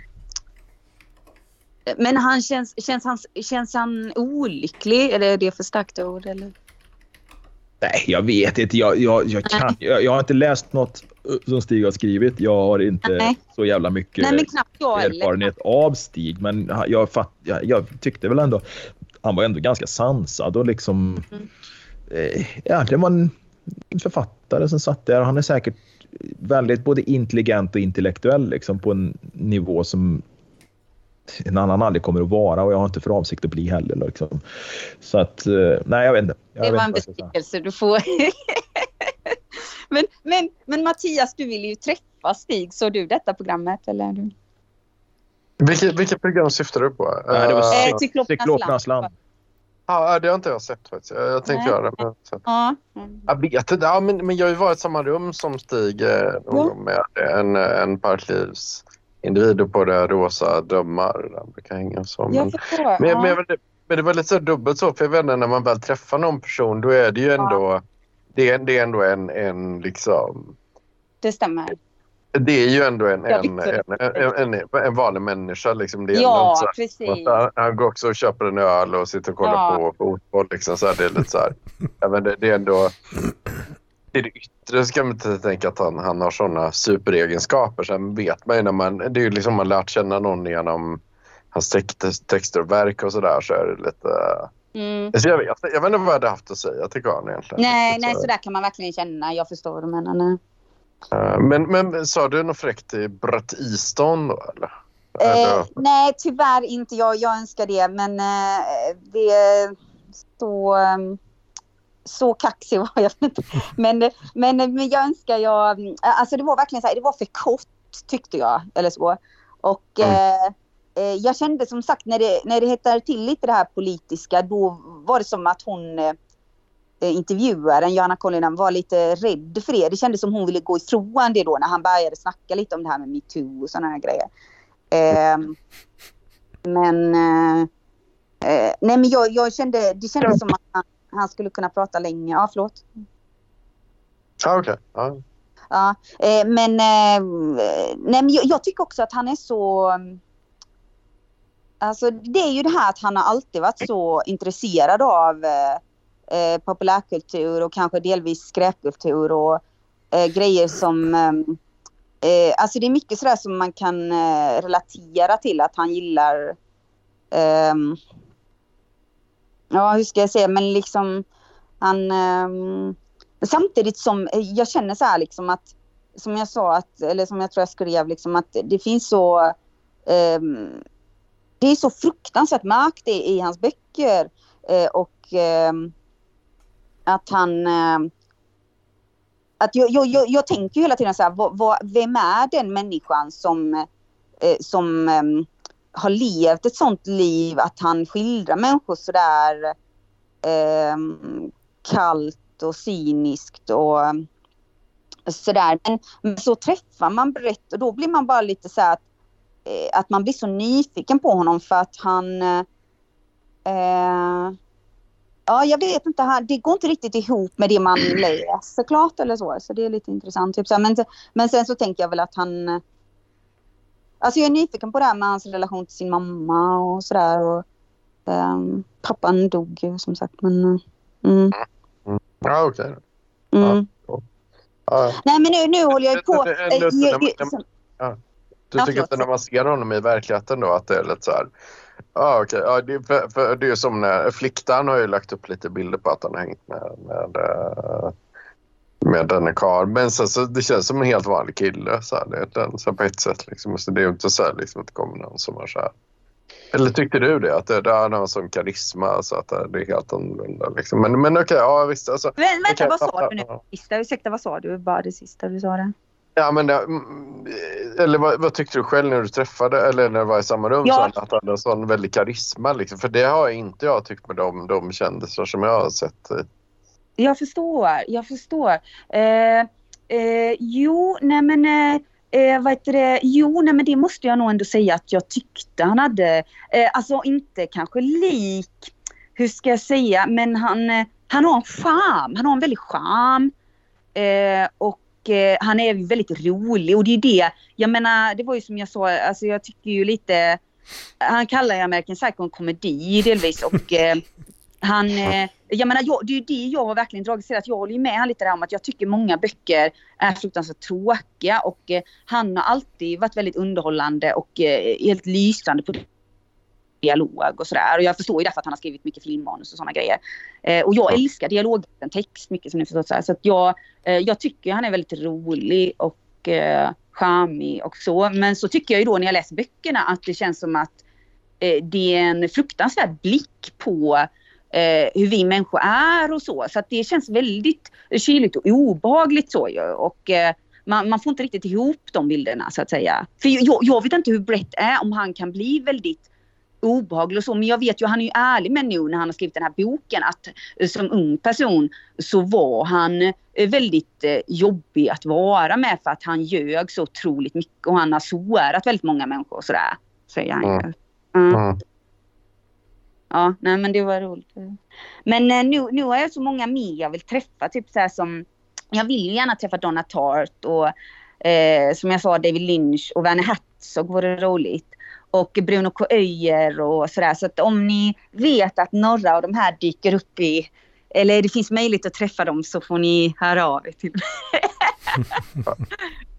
[SPEAKER 4] Men han känns, känns, han, känns han olycklig? Eller är det för starkt ord? Eller?
[SPEAKER 3] Nej, jag vet inte. Jag, jag, jag, kan, jag, jag har inte läst något eh, som Stig har skrivit. Jag har inte
[SPEAKER 4] Nej.
[SPEAKER 3] så jävla mycket
[SPEAKER 4] Nej,
[SPEAKER 3] erfarenhet av Stig. Men jag, fatt, jag, jag tyckte väl ändå... Han var ändå ganska sansad och liksom...
[SPEAKER 4] Mm.
[SPEAKER 3] Eh, ja, det var en författare som satt där. Han är säkert väldigt både intelligent och intellektuell liksom, på en nivå som en annan aldrig kommer att vara och jag har inte för avsikt att bli heller. Liksom. Så att, eh, nej jag vet inte. Jag
[SPEAKER 4] Det var en besvikelse du får. men, men, men Mattias, du vill ju träffa Stig. Såg du detta programmet? Eller? Du?
[SPEAKER 5] Vilket, vilket program syftar du på?
[SPEAKER 3] Nej, det var
[SPEAKER 5] Eh,
[SPEAKER 4] Eh, Cyklopernas
[SPEAKER 3] Cyklopernas
[SPEAKER 4] land.
[SPEAKER 3] land.
[SPEAKER 5] Ja, det har inte jag sett faktiskt. Jag, tänkte göra det. Men.
[SPEAKER 4] Ja. Mm.
[SPEAKER 5] jag vet inte. Ja, men, men jag har ju varit i samma rum som Stig eh, någon gång med en, en parklivsindivid och på det rosa dömar. Där han brukar hänga så. Men,
[SPEAKER 4] förstår.
[SPEAKER 5] men,
[SPEAKER 4] ja.
[SPEAKER 5] men, men, det, det var lite så dubbelt så. För jag vet inte, när man väl träffar någon person då är det ju ändå, det är, det är ändå en, en liksom
[SPEAKER 4] Det stämmer.
[SPEAKER 5] det är ju ändå en,
[SPEAKER 4] Ja,
[SPEAKER 5] en, en, en, vanlig människa. Liksom. Det
[SPEAKER 4] Ja,
[SPEAKER 5] här-
[SPEAKER 4] precis.
[SPEAKER 5] han, går också och köper en öl och sitter och kollar
[SPEAKER 4] Ja.
[SPEAKER 5] på fotboll. Liksom, så här, det är lite så här. Ja, men det, det är ändå... I det yttre ska man inte tänka att han, han har sådana superegenskaper. Sen vet man ju när man... Det är ju liksom man lärt känna någon genom hans text, texter och verk och sådär. Så är det lite...
[SPEAKER 4] Mm.
[SPEAKER 5] Alltså jag, vet, jag vet inte vad jag hade haft att säga till karln egentligen.
[SPEAKER 4] Nej,
[SPEAKER 5] Riktigt
[SPEAKER 4] nej,
[SPEAKER 5] så.
[SPEAKER 4] så där kan man verkligen känna. Jag förstår vad du menar. Nej.
[SPEAKER 5] Eh, Men, men sa du något fräckt till Brett Easton då eller?
[SPEAKER 4] Eh,
[SPEAKER 5] Eller-
[SPEAKER 4] nej, tyvärr inte. Jag, jag önskar det, men eh, det är så... ehm, så kaxig var jag inte. Men, men, men jag önskar jag... Alltså det var verkligen så här, det var för kort tyckte jag. Eller så. Och
[SPEAKER 5] Mm.
[SPEAKER 4] eh, eh, jag kände som sagt när det, när det hettade till lite det här politiska då var det som att hon eh, intervjuaren, Johanna Collinen, var lite rädd för det. Det kändes som hon ville gå ifrån det då när han började snacka lite om det här med metoo och sådana här grejer. Ehm, men eh, eh, nej men jag, jag kände, det kändes som att han, han skulle kunna prata länge. Ja, förlåt.
[SPEAKER 5] Ja, okej. Ja.
[SPEAKER 4] Ja, eh, men, eh, nej, men jag, jag tycker också att han är så... Alltså det är ju det här att han har alltid varit så intresserad av eh, eh, populärkultur och kanske delvis skräpkultur och eh, grejer som... Eh, alltså det är mycket sådär som man kan relatera till att han gillar ja, hur ska jag säga, men liksom han... Um, Samtidigt som eh, jag känner så här liksom att, som jag sa, att, eller som jag tror jag skrev, liksom att det finns så... Um, det är så fruktansvärt mörkt i, i hans böcker. uh, och um, att han... Uh, att jag, jag, jag, jag tänker hela tiden så här, vad, vad, vem är den människan som, eh, som har levt ett sånt liv att han skildrar människor sådär eh, kallt och cyniskt och sådär. Men, men så träffar man Brett och då blir man bara lite så att, eh, att man blir så nyfiken på honom för att han eh, Ja, jag vet inte. han- Det går inte riktigt ihop med det man läser klart eller så. Så det är lite intressant. Typ så. Men, men sen så tänker jag väl att han... Alltså jag är nyfiken på det här med hans relation till sin mamma och sådär. Och, ehm, pappan dog ju som sagt. Men, eh, mm,
[SPEAKER 5] Ja, okej.
[SPEAKER 4] mm.
[SPEAKER 5] Ja, ja.
[SPEAKER 4] Nej men nu, nu håller jag ju på. Eh,
[SPEAKER 5] Du tycker inte när man ser honom i verkligheten då att det är lite så här... Ja, okej. Ja, det, för, för det är ju som när Fliktan har ju lagt upp lite bilder på att han har hängt med, med, eh, med denne karl. Men sen så det känns som en helt vanlig kille så här, det är den, så på ett sätt. Liksom. Så det är ju inte så här, liksom, att det kommer någon som har så här... Eller tyckte du det? Att det, det har en sån karisma så att det, är helt annorlunda. Liksom. Men, men okej, ja visst. Alltså,
[SPEAKER 4] Men, vänta, vad sa du nu? Sista, ursäkta, vad sa du? Bara det sista du sa det.
[SPEAKER 5] Ja, men det, mm, eller vad, vad tyckte du själv när du träffade eller när du var i samma rum?
[SPEAKER 4] Ja.
[SPEAKER 5] Så att han hade en sån väldig karisma. Liksom. För det har inte jag tyckt med de, de kändisar som jag har sett.
[SPEAKER 4] Jag förstår, jag förstår. Eh, eh, jo, nej men, eh, eh, vad heter det? Jo, nej men det måste jag nog ändå säga att jag tyckte han hade, eh, alltså inte kanske lik, hur ska jag säga, men han, eh, han har en charm, han har en väldig charm. Eh, och eh, han är väldigt rolig och det är det, jag menar det var ju som jag sa, alltså jag tycker ju lite, han kallar ju American Psycho en komedi delvis och eh, han, eh, jag menar, jag, det är ju det jag har verkligen dragit till att jag håller ju med lite där om att jag tycker många böcker är fruktansvärt tråkiga och eh, han har alltid varit väldigt underhållande och eh, helt lysande på dialog och sådär. Och jag förstår ju därför att han har skrivit mycket filmmanus och sådana grejer. Eh, och jag älskar dialogen text mycket som ni förstått. Så, här. så att jag, eh, jag tycker han är väldigt rolig och eh, charmig och så. Men så tycker jag ju då när jag läser böckerna att det känns som att eh, det är en fruktansvärd blick på eh, hur vi människor är och så. Så det känns väldigt kyligt och obehagligt så ju. Och eh, man, man får inte riktigt ihop de bilderna så att säga. För jag, jag vet inte hur Brett är, om han kan bli väldigt obehaglig och så. Men jag vet ju, han är ju ärlig med nu när han har skrivit den här boken att eh, som ung person så var han eh, väldigt eh, jobbig att vara med för att han ljög så otroligt mycket och han har sårat väldigt många människor och sådär. Säger han ju.
[SPEAKER 5] Mm.
[SPEAKER 4] Mm. Ja, nej men det var roligt. Men eh, nu, nu har jag så många mer jag vill träffa. Typ så här som, jag vill ju gärna träffa Donna Tartt och eh, som jag sa David Lynch och Werner Herzog vore roligt. Och Bruno K. Öijer och sådär. Så att om ni vet att några av de här dyker upp i eller det finns möjlighet att träffa dem så får ni höra av er till mig.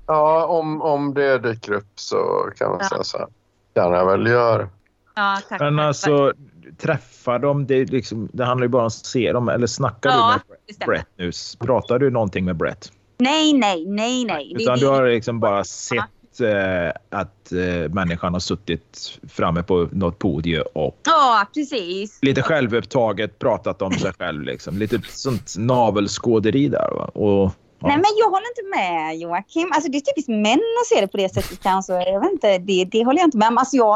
[SPEAKER 5] Ja, om, om det dyker upp så kan man
[SPEAKER 4] Ja.
[SPEAKER 5] säga så här. Gärna väl gör.
[SPEAKER 4] Ja, tack.
[SPEAKER 3] Men alltså, träffa dem, det, liksom, det handlar ju bara om att se dem. Eller snackar
[SPEAKER 4] Ja,
[SPEAKER 3] du med. Brett nu? Pratar du någonting med Brett?
[SPEAKER 4] Nej, nej, nej, nej.
[SPEAKER 3] Utan du har liksom bara sett eh, att eh, människan har suttit framme på något podium och
[SPEAKER 4] Ja, precis.
[SPEAKER 3] lite självupptaget pratat om sig själv. Liksom. Lite sånt navelskåderi där. Va? Och, ja.
[SPEAKER 4] Nej, men jag håller inte med Joakim. Alltså, det är typiskt män att se det på det sättet kanske. Jag vet inte, det, det håller jag inte med om. Alltså, jag,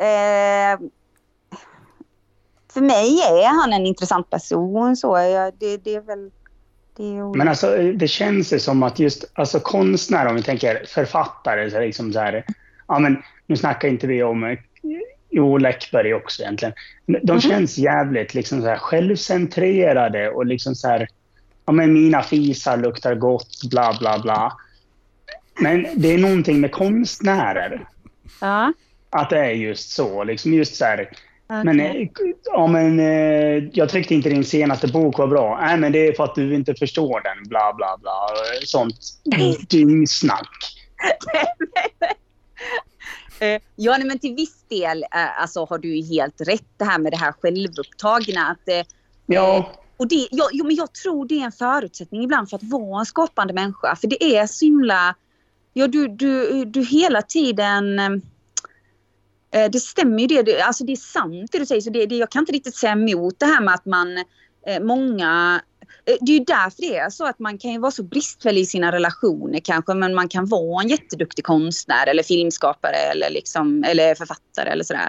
[SPEAKER 4] eh, för mig är han en intressant person. Så jag, det, det är väl...
[SPEAKER 1] Men alltså, det känns som att just alltså, konstnärer, om vi tänker författare, så liksom så här, ja men nu snackar inte vi om, eh, jo Läckberg också egentligen. De
[SPEAKER 4] Mhm.
[SPEAKER 1] känns jävligt liksom så här självcentrerade och liksom så här, ja men mina fisar luktar gott, bla bla bla. Men det är någonting med konstnärer,
[SPEAKER 4] ja,
[SPEAKER 1] att det är just så, liksom just så här,
[SPEAKER 4] okej.
[SPEAKER 1] men, eh, ja, men eh, jag tyckte inte din senaste bok var bra. Nej, men det är för att du inte förstår den. Bla, bla, bla. Sånt dyngsnack.
[SPEAKER 4] Eh, Ja, nej, men till viss del eh, alltså, har du helt rätt det här med det här självupptagna. Att, eh,
[SPEAKER 1] Ja,
[SPEAKER 4] Och det, ja, jo, men jag tror det är en förutsättning ibland för att vara en skapande människa. För det är så himla... Ja, du, du, du hela tiden... Eh, det stämmer ju det. det. Alltså det är sant det du säger. Så det, det, jag kan inte riktigt säga emot det här med att man... Eh, många... Eh, det är ju därför det är så att man kan ju vara så bristfällig i sina relationer kanske. Men man kan vara en jätteduktig konstnär eller filmskapare eller, liksom, eller författare eller sådär.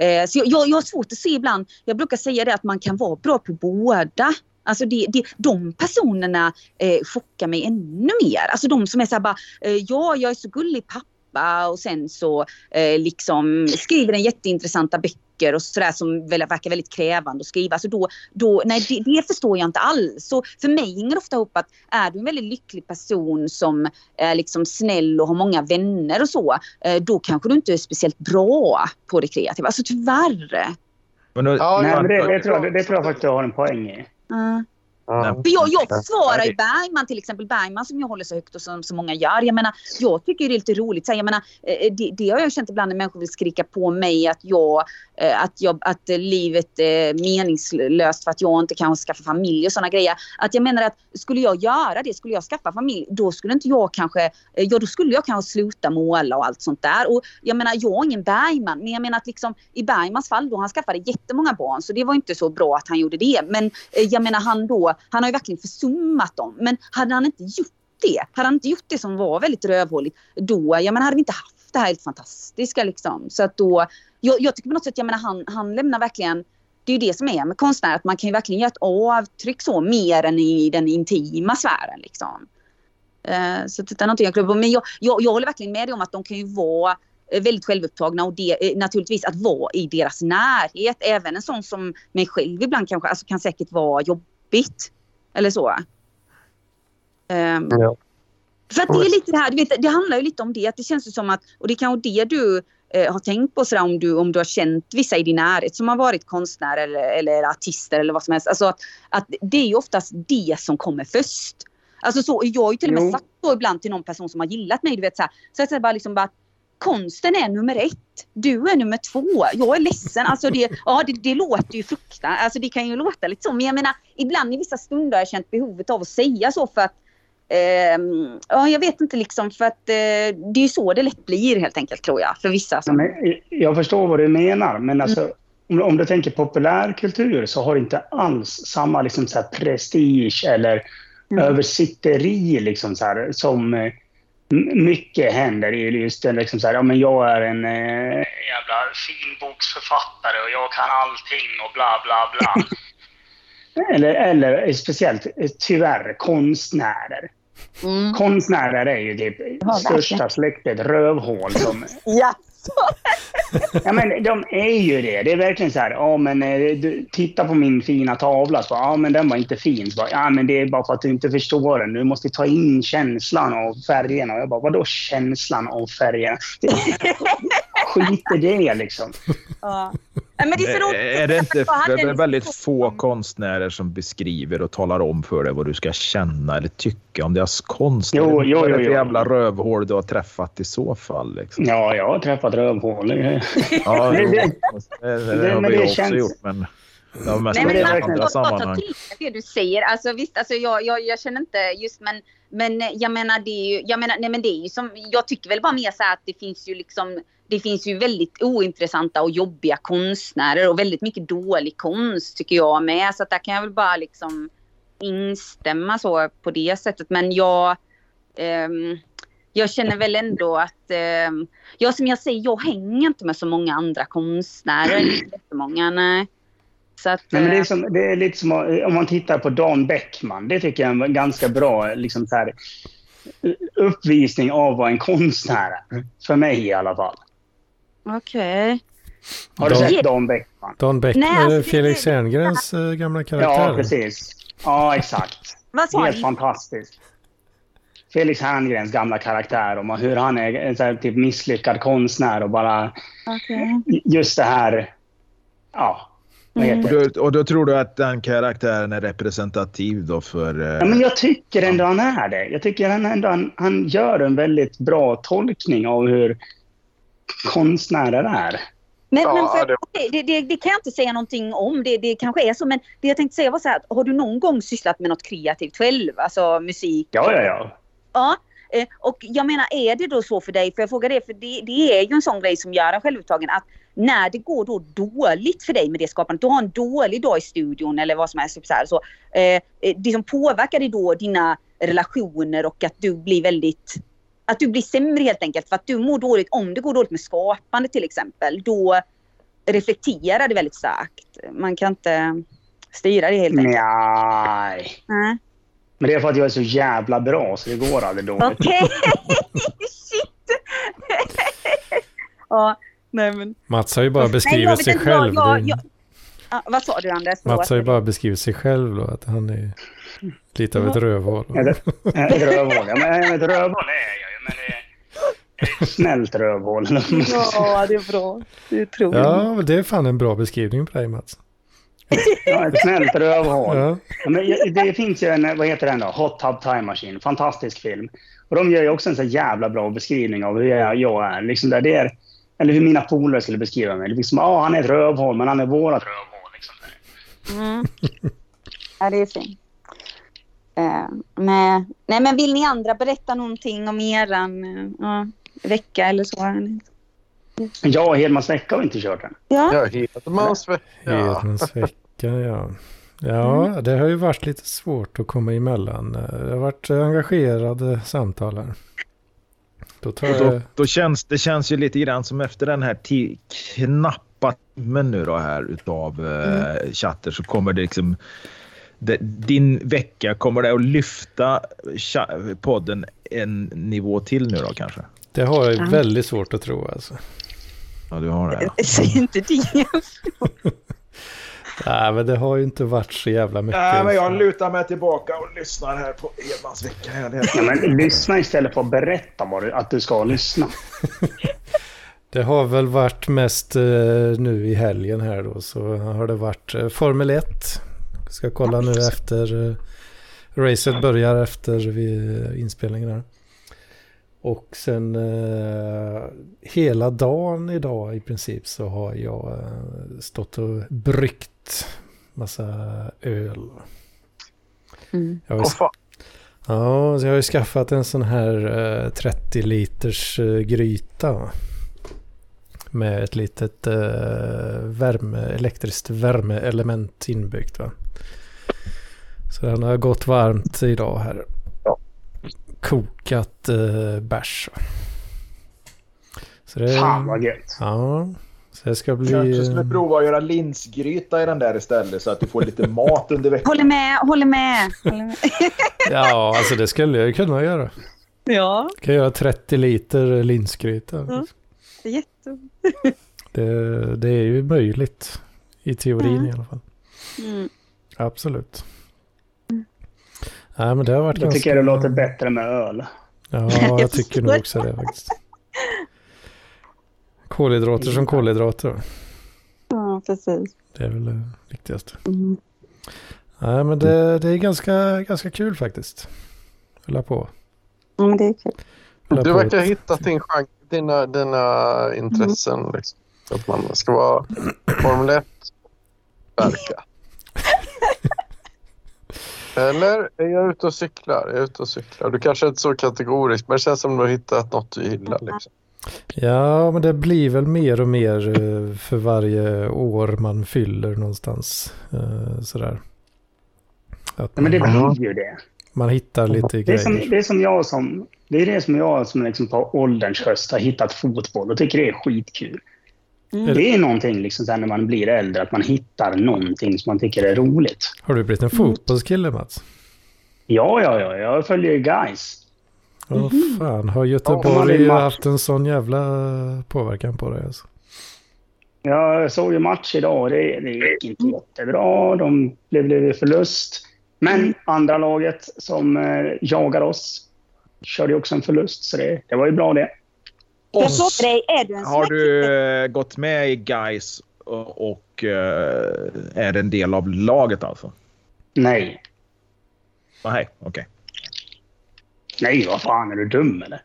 [SPEAKER 4] Eh, så jag, jag, jag har svårt att se ibland, jag brukar säga det att man kan vara bra på båda. Alltså det, det, de personerna eh, chockar mig ännu mer. Alltså de som är såhär bara, eh, ja jag är så gullig pappa och sen så eh, liksom skriver den jätteintressanta böcker och sådär som verkar väldigt krävande att skriva. Alltså då, då, nej det, det förstår jag inte alls. Så för mig hänger det ofta ihop att är du en väldigt lycklig person som är liksom snäll och har många vänner och så, eh, då kanske du inte är speciellt bra på det kreativa. Alltså tyvärr.
[SPEAKER 3] Men då,
[SPEAKER 5] Ja,
[SPEAKER 1] men det, det, tror jag, det tror jag faktiskt du har en poäng i.
[SPEAKER 4] Uh.
[SPEAKER 5] Ja.
[SPEAKER 4] För jag, jag försvarar
[SPEAKER 3] Ja,
[SPEAKER 4] ju Bergman till exempel. Bergman som jag håller så högt och som så många gör. Jag menar, jag tycker det är lite roligt. Så Jag menar, eh, det, det har jag känt ibland när människor vill skrika på mig att, jag, eh, att, jag, att eh, livet är meningslöst för att jag inte kan skaffa familj och sådana grejer. Att jag menar att skulle jag göra det, skulle jag skaffa familj, då skulle inte jag kanske, eh, ja då skulle jag kanske sluta måla och allt sånt där. Och jag menar, jag är ingen Bergman, men jag menar att liksom i Bergmans fall då, han skaffade jättemånga barn, så det var inte så bra att han gjorde det. Men eh, jag menar han då, han har ju verkligen försummat dem. Men hade han inte gjort det, hade han inte gjort det som var väldigt rövhåligt, då ja men hade vi inte haft det här helt fantastiska liksom. Så att då, jag, jag tycker på något sätt, jag menar han, han lämnar verkligen det är ju det som är med konstnärer, att man kan ju verkligen göra ett avtryck så mer än i den intima sfären. Liksom. Uh, så det är någonting jag klubbar på. Men jag, jag, jag håller verkligen med dig om att de kan ju vara eh, väldigt självupptagna och det, eh, naturligtvis att vara i deras närhet. Även en sån som mig själv ibland kanske alltså, kan säkert vara jobbigt. Eller så. Ehm,
[SPEAKER 5] Ja.
[SPEAKER 4] för att det är lite det här, du vet, det handlar ju lite om det. Att det känns ju som att, och det är kanske det du eh, har tänkt på sådär, om, du, om du har känt vissa i din närhet som har varit konstnärer eller, eller artister eller vad som helst. Alltså att, att det är ju oftast det som kommer först. Alltså så, jag har ju till och med
[SPEAKER 1] Jo.
[SPEAKER 4] sagt så ibland till någon person som har gillat mig. Du vet, så här, så jag säger bara liksom bara konsten är nummer ett. Du är nummer två. Jag är ledsen. Alltså det, ja, det, det låter ju fruktansvärt. Alltså det kan ju låta lite så. Men jag menar, ibland i vissa stunder har jag känt behovet av att säga så för att ehm, ja, jag vet inte liksom för att eh, det är ju så det lätt blir helt enkelt tror jag. För vissa. Som,
[SPEAKER 1] men jag förstår vad du menar, men alltså, om, om du tänker populärkultur så har det inte alls samma liksom, så här, prestige eller
[SPEAKER 4] Mm.
[SPEAKER 1] översitteri liksom, så här, som eh, mycket händer i just den liksom så här, ja men jag är en eh, jävla finboksförfattare och jag kan allting och bla bla bla. eller, eller speciellt eh, tyvärr konstnärer.
[SPEAKER 4] mm.
[SPEAKER 1] Konstnärer är ju typ största släktet rövhål som
[SPEAKER 4] Ja.
[SPEAKER 1] Ja, men de är ju det. Det är verkligen så här, ja men eh, du, titta på min fina tavla. Så ja men den var inte fin. Så ja men det är bara för att du inte förstår den. Du måste ta in känslan av färgerna. Och jag bara, vadå känslan av färgerna? Skit i det liksom.
[SPEAKER 4] Ja. Nej, men det är så roligt.
[SPEAKER 3] Är det inte det är väldigt få konstnärer som beskriver och talar om för dig vad du ska känna eller tycka om deras konst?
[SPEAKER 1] Jo, jo, jo, jo.
[SPEAKER 3] jävla rövhål du har träffat i så fall. Liksom.
[SPEAKER 1] Ja, jag har träffat rövhål.
[SPEAKER 3] Ja, jo,
[SPEAKER 1] det-
[SPEAKER 3] det, det, har vi
[SPEAKER 1] det
[SPEAKER 3] också
[SPEAKER 1] känns-
[SPEAKER 3] gjort, men mest
[SPEAKER 4] Nej, men jag, jag tar
[SPEAKER 3] sammanhang.
[SPEAKER 4] till det du säger. Alltså, visst, alltså, jag, jag, jag känner inte just men, men jag menar det är ju, jag menar, nej men det är ju som, jag tycker väl bara mer så här att det finns ju liksom, det finns ju väldigt ointressanta och jobbiga konstnärer och väldigt mycket dålig konst tycker jag med. Så att där kan jag väl bara liksom instämma så på det sättet. Men jag, ehm, jag känner väl ändå att, ehm, ja som jag säger, jag hänger inte med så många andra konstnärer. Inte jättemånga, nej. Så att,
[SPEAKER 1] Nej, men det, är
[SPEAKER 4] eh,
[SPEAKER 1] som, det är lite som att- om man tittar på Dan Bäckman. Det tycker jag är en ganska bra liksom, så här, uppvisning av vad en konstnär är. För mig i alla fall.
[SPEAKER 4] Okej.
[SPEAKER 1] Har du sett Dan Bäckman?
[SPEAKER 2] Don Beck,
[SPEAKER 4] Nej, alltså,
[SPEAKER 2] Felix Herngrens eh, gamla karaktär.
[SPEAKER 1] Ja, precis. Ja, exakt. Helt fantastiskt. Felix Herngrens gamla karaktär om hur han är en här, typ misslyckad konstnär och bara
[SPEAKER 4] Okej.
[SPEAKER 1] just det här... Ja, heter
[SPEAKER 3] Och då, och då tror du att den karaktären är representativ då för... eh,
[SPEAKER 1] Ja, men jag tycker ändå han är det. Jag tycker han ändå han, han gör en väldigt bra tolkning av hur konstnärer är.
[SPEAKER 4] Men,
[SPEAKER 5] Ja,
[SPEAKER 4] men för,
[SPEAKER 5] det-
[SPEAKER 4] det, det, det kan jag inte säga någonting om. Det, det kanske är så. Men det jag tänkte säga var så här. Har du någon gång sysslat med något kreativt själv? Alltså musik?
[SPEAKER 1] Ja, ja, ja.
[SPEAKER 4] Ja. eh, Och jag menar, är det då så för dig? För jag frågar det, för det, det är ju en sån grej som gör en självupptagen. Att när det går då dåligt för dig med det skapandet. Du har en dålig dag i studion eller vad som helst. Typ så här, så, eh, det som påverkar dig då dina relationer och att du blir väldigt att du blir sämre helt enkelt för att du mår dåligt. Om det går dåligt med skapande till exempel, då reflekterar det väldigt starkt. Man kan inte styra det helt enkelt.
[SPEAKER 1] Nej.
[SPEAKER 4] Nej.
[SPEAKER 1] Men det är för att jag är så jävla bra så det går aldrig dåligt.
[SPEAKER 4] Okej, shit! ja, nej men.
[SPEAKER 2] Mats har ju bara
[SPEAKER 4] jag
[SPEAKER 2] beskrivit sig
[SPEAKER 4] jag-
[SPEAKER 2] själv.
[SPEAKER 4] jag- jag- Ja, vad sa du Anders?
[SPEAKER 2] Mats har ju bara beskrivit sig själv då, att han är lite av ett rövhål.
[SPEAKER 1] Ett, ett rövhål. Ja, men ett rövhål är jag ju. Men det är ett snällt rövhål.
[SPEAKER 4] Ja, det är bra. Det tror jag.
[SPEAKER 2] Ja, men det är fan en bra beskrivning på dig Mats.
[SPEAKER 1] Ja, ett snällt rövhål.
[SPEAKER 2] Ja.
[SPEAKER 1] Ja, men det finns ju en, vad heter den då? Hot Tub Time Machine. Fantastisk film. Och de gör ju också en så jävla bra beskrivning av hur jag, jag är. Liksom där det är. Eller hur mina polare skulle beskriva mig. Det är liksom, ah, han är ett rövhål, men han är vårat rövhål. Liksom.
[SPEAKER 4] Mm. Ja, det är fint. Uh, nej. nej, men vill ni andra berätta någonting om eran uh, ja, vecka eller så?
[SPEAKER 1] Jag och Hedmans vecka har inte kört den.
[SPEAKER 4] Ja.
[SPEAKER 5] Ja, Hedmans vecka.
[SPEAKER 2] Hedmans vecka, ja. Ja, det har ju varit lite svårt att komma emellan. Det har varit engagerade samtal här. Då tar
[SPEAKER 3] Och då,
[SPEAKER 2] jag...
[SPEAKER 3] då känns det känns ju lite grann som efter den här knappa timmen nu då här utav eh, chatter så kommer det liksom din vecka kommer det att lyfta podden en nivå till nu då kanske?
[SPEAKER 2] Det har jag ju
[SPEAKER 4] Ja.
[SPEAKER 2] väldigt svårt att tro alltså.
[SPEAKER 3] Ja, du har det. Ja.
[SPEAKER 4] Säg inte det.
[SPEAKER 2] Nej, men det har ju inte varit så jävla mycket.
[SPEAKER 3] Nej, men jag lutar mig tillbaka och lyssnar här på Edmans vecka.
[SPEAKER 1] Ja, men lyssna istället för att berätta vad du, att du ska lyssna.
[SPEAKER 2] Det har väl varit mest eh, nu i helgen här då så har det varit eh, Formel 1. Ska kolla nu efter eh, racet börjar efter vid eh, inspelningen här. Och sen eh, hela dagen idag i princip så har jag eh, stått och bryggt massa öl.
[SPEAKER 4] Mm.
[SPEAKER 2] Jag har, ja, så jag har ju skaffat en sån här eh, 30 liters eh, gryta. Med ett litet värme, elektriskt värmeelement inbyggt. Va? Så den har gått varmt idag här.
[SPEAKER 5] Ja.
[SPEAKER 2] Kokat eh, bärs. Så det,
[SPEAKER 1] Fan vad gött.
[SPEAKER 2] Ja, så det ska bli...
[SPEAKER 3] Kanske skulle prova att göra linsgryta i den där istället så att du får lite mat under veckan.
[SPEAKER 4] Håller med, håller med. Håller med.
[SPEAKER 2] Ja, alltså det skulle jag kunna göra.
[SPEAKER 4] Ja,
[SPEAKER 2] Jag kan göra 30 liter linsgryta.
[SPEAKER 4] Ja. det är jätte...
[SPEAKER 2] Det, det är ju möjligt. I teorin
[SPEAKER 4] Mm.
[SPEAKER 2] i alla fall.
[SPEAKER 4] Mm.
[SPEAKER 2] Absolut. Nej, men det har varit
[SPEAKER 1] Då
[SPEAKER 2] ganska...
[SPEAKER 1] tycker jag det låter bättre med öl.
[SPEAKER 2] Ja, jag tycker nog också det faktiskt. Kolhydrater som kolhydrater.
[SPEAKER 4] Ja. precis.
[SPEAKER 2] Det är väl det viktigaste.
[SPEAKER 4] Mm.
[SPEAKER 2] Nej, men det, det är ganska, ganska kul faktiskt. Hålla på.
[SPEAKER 4] Ja, men det är kul.
[SPEAKER 2] Hålla
[SPEAKER 5] Du verkar ha
[SPEAKER 2] ett-
[SPEAKER 5] hittat din genre, dina, dina intressen. Liksom. Att man ska vara Formel 1 verka. Eller är jag ute och cyklar? Jag är ute och cyklar. Du kanske inte är så kategorisk, men det känns som du har hittat något du gillar. Liksom.
[SPEAKER 2] Ja, men det blir väl mer och mer eh, för varje år man fyller någonstans. eh, Sådär. Att
[SPEAKER 1] Ja, men det
[SPEAKER 2] man,
[SPEAKER 1] blir ju det.
[SPEAKER 2] man hittar lite
[SPEAKER 1] Det är, som,
[SPEAKER 2] grejer.
[SPEAKER 1] det är som jag som... Det är det som jag som liksom på ålderns höst har hittat fotboll och tycker det är skitkul.
[SPEAKER 4] Mm.
[SPEAKER 1] Det är någonting liksom sen när man blir äldre, att man hittar någonting som man tycker är roligt.
[SPEAKER 2] Har du blivit en fotbollskille Mats?
[SPEAKER 1] Ja, ja, ja, jag följer ju guys.
[SPEAKER 2] Vad fan, har
[SPEAKER 1] Ja,
[SPEAKER 2] Göteborg
[SPEAKER 1] match.
[SPEAKER 2] haft en sån jävla påverkan på dig? Alltså?
[SPEAKER 1] Jag såg ju match idag det, det gick inte jättebra. De blev, blev förlust. Men andra laget som eh, jagar oss körde också en förlust, så det, det var ju bra det.
[SPEAKER 4] Jag dig, är du en
[SPEAKER 3] Har du eh, gått med i Guys och, och eh, är en del av laget alltså?
[SPEAKER 1] Nej.
[SPEAKER 3] Nej, okej.
[SPEAKER 1] Nej, vad fan, är du dum eller?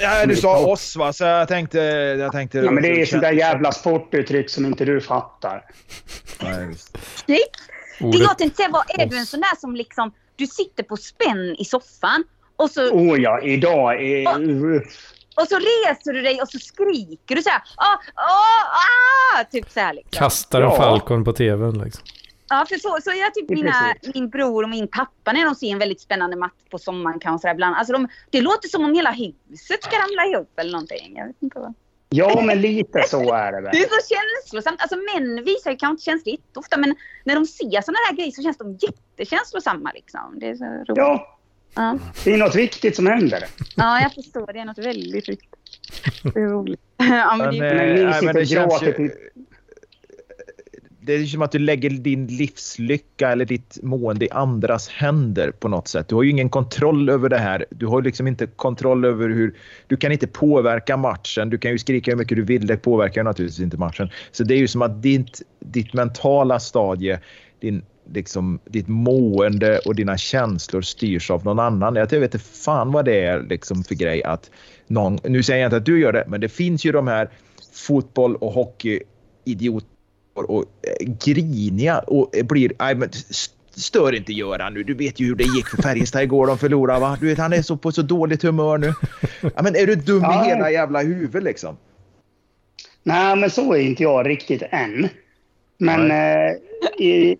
[SPEAKER 3] Ja, du sa oss va, så jag tänkte... Jag tänkte
[SPEAKER 1] Ja, men det är sånt där jävla sportuttryck som inte du fattar.
[SPEAKER 3] Nej, visst.
[SPEAKER 4] Det jag tänkte säga var, är du en sån där som liksom, du sitter på spänn i soffan och så,
[SPEAKER 1] Åh ja, idag är...
[SPEAKER 4] och så reser du dig och så skriker du så här, ah, ah, ah, typ så här liksom.
[SPEAKER 2] kastar en
[SPEAKER 1] Ja.
[SPEAKER 2] Falcon på tvn liksom.
[SPEAKER 4] Ja, för så, så jag typ mina, min bror och min pappa när de ser en väldigt spännande match på sommaren kan och sådär ibland. Alltså de, det låter som om hela huset ska ramla ihop eller någonting. Jag vet inte vad.
[SPEAKER 1] Ja, men lite så är det
[SPEAKER 4] Det
[SPEAKER 1] väl.
[SPEAKER 4] är så känslosamt. Alltså män visar ju kanske inte känslor jätteofta men när de ser sådana här grejer så känns de jättekänslosamma liksom. Det är så roligt.
[SPEAKER 1] Ja,
[SPEAKER 4] Ja.
[SPEAKER 1] det är något viktigt som händer.
[SPEAKER 4] ja, jag förstår. Det är något väldigt viktigt. Det är roligt. Ja, men
[SPEAKER 3] Men,
[SPEAKER 4] det är,
[SPEAKER 1] Men
[SPEAKER 3] eh,
[SPEAKER 1] ni
[SPEAKER 3] nej, men det känns ju... Det är som att du lägger din livslycka eller ditt mående i andras händer på något sätt. Du har ju ingen kontroll över det här. Du har liksom inte kontroll över hur... Du kan inte påverka matchen. Du kan ju skrika hur mycket du vill. Det påverkar ju naturligtvis inte matchen. Så det är ju som att ditt, ditt mentala stadie, din, liksom, ditt mående och dina känslor styrs av någon annan. Jag vet inte fan vad det är liksom för grej att någon... Nu säger jag inte att du gör det, men det finns ju de här fotboll och hockey idioter och eh, griniga och blir... Nej, men st- stör inte Göran nu. Du vet ju hur det gick för Färjestad igår. De förlorade va? Du vet, han är så på så dåligt humör nu. Ja, men är du dum
[SPEAKER 1] Ja.
[SPEAKER 3] i hela jävla huvudet liksom?
[SPEAKER 1] Nej, men så är inte jag riktigt än. Men eh, i,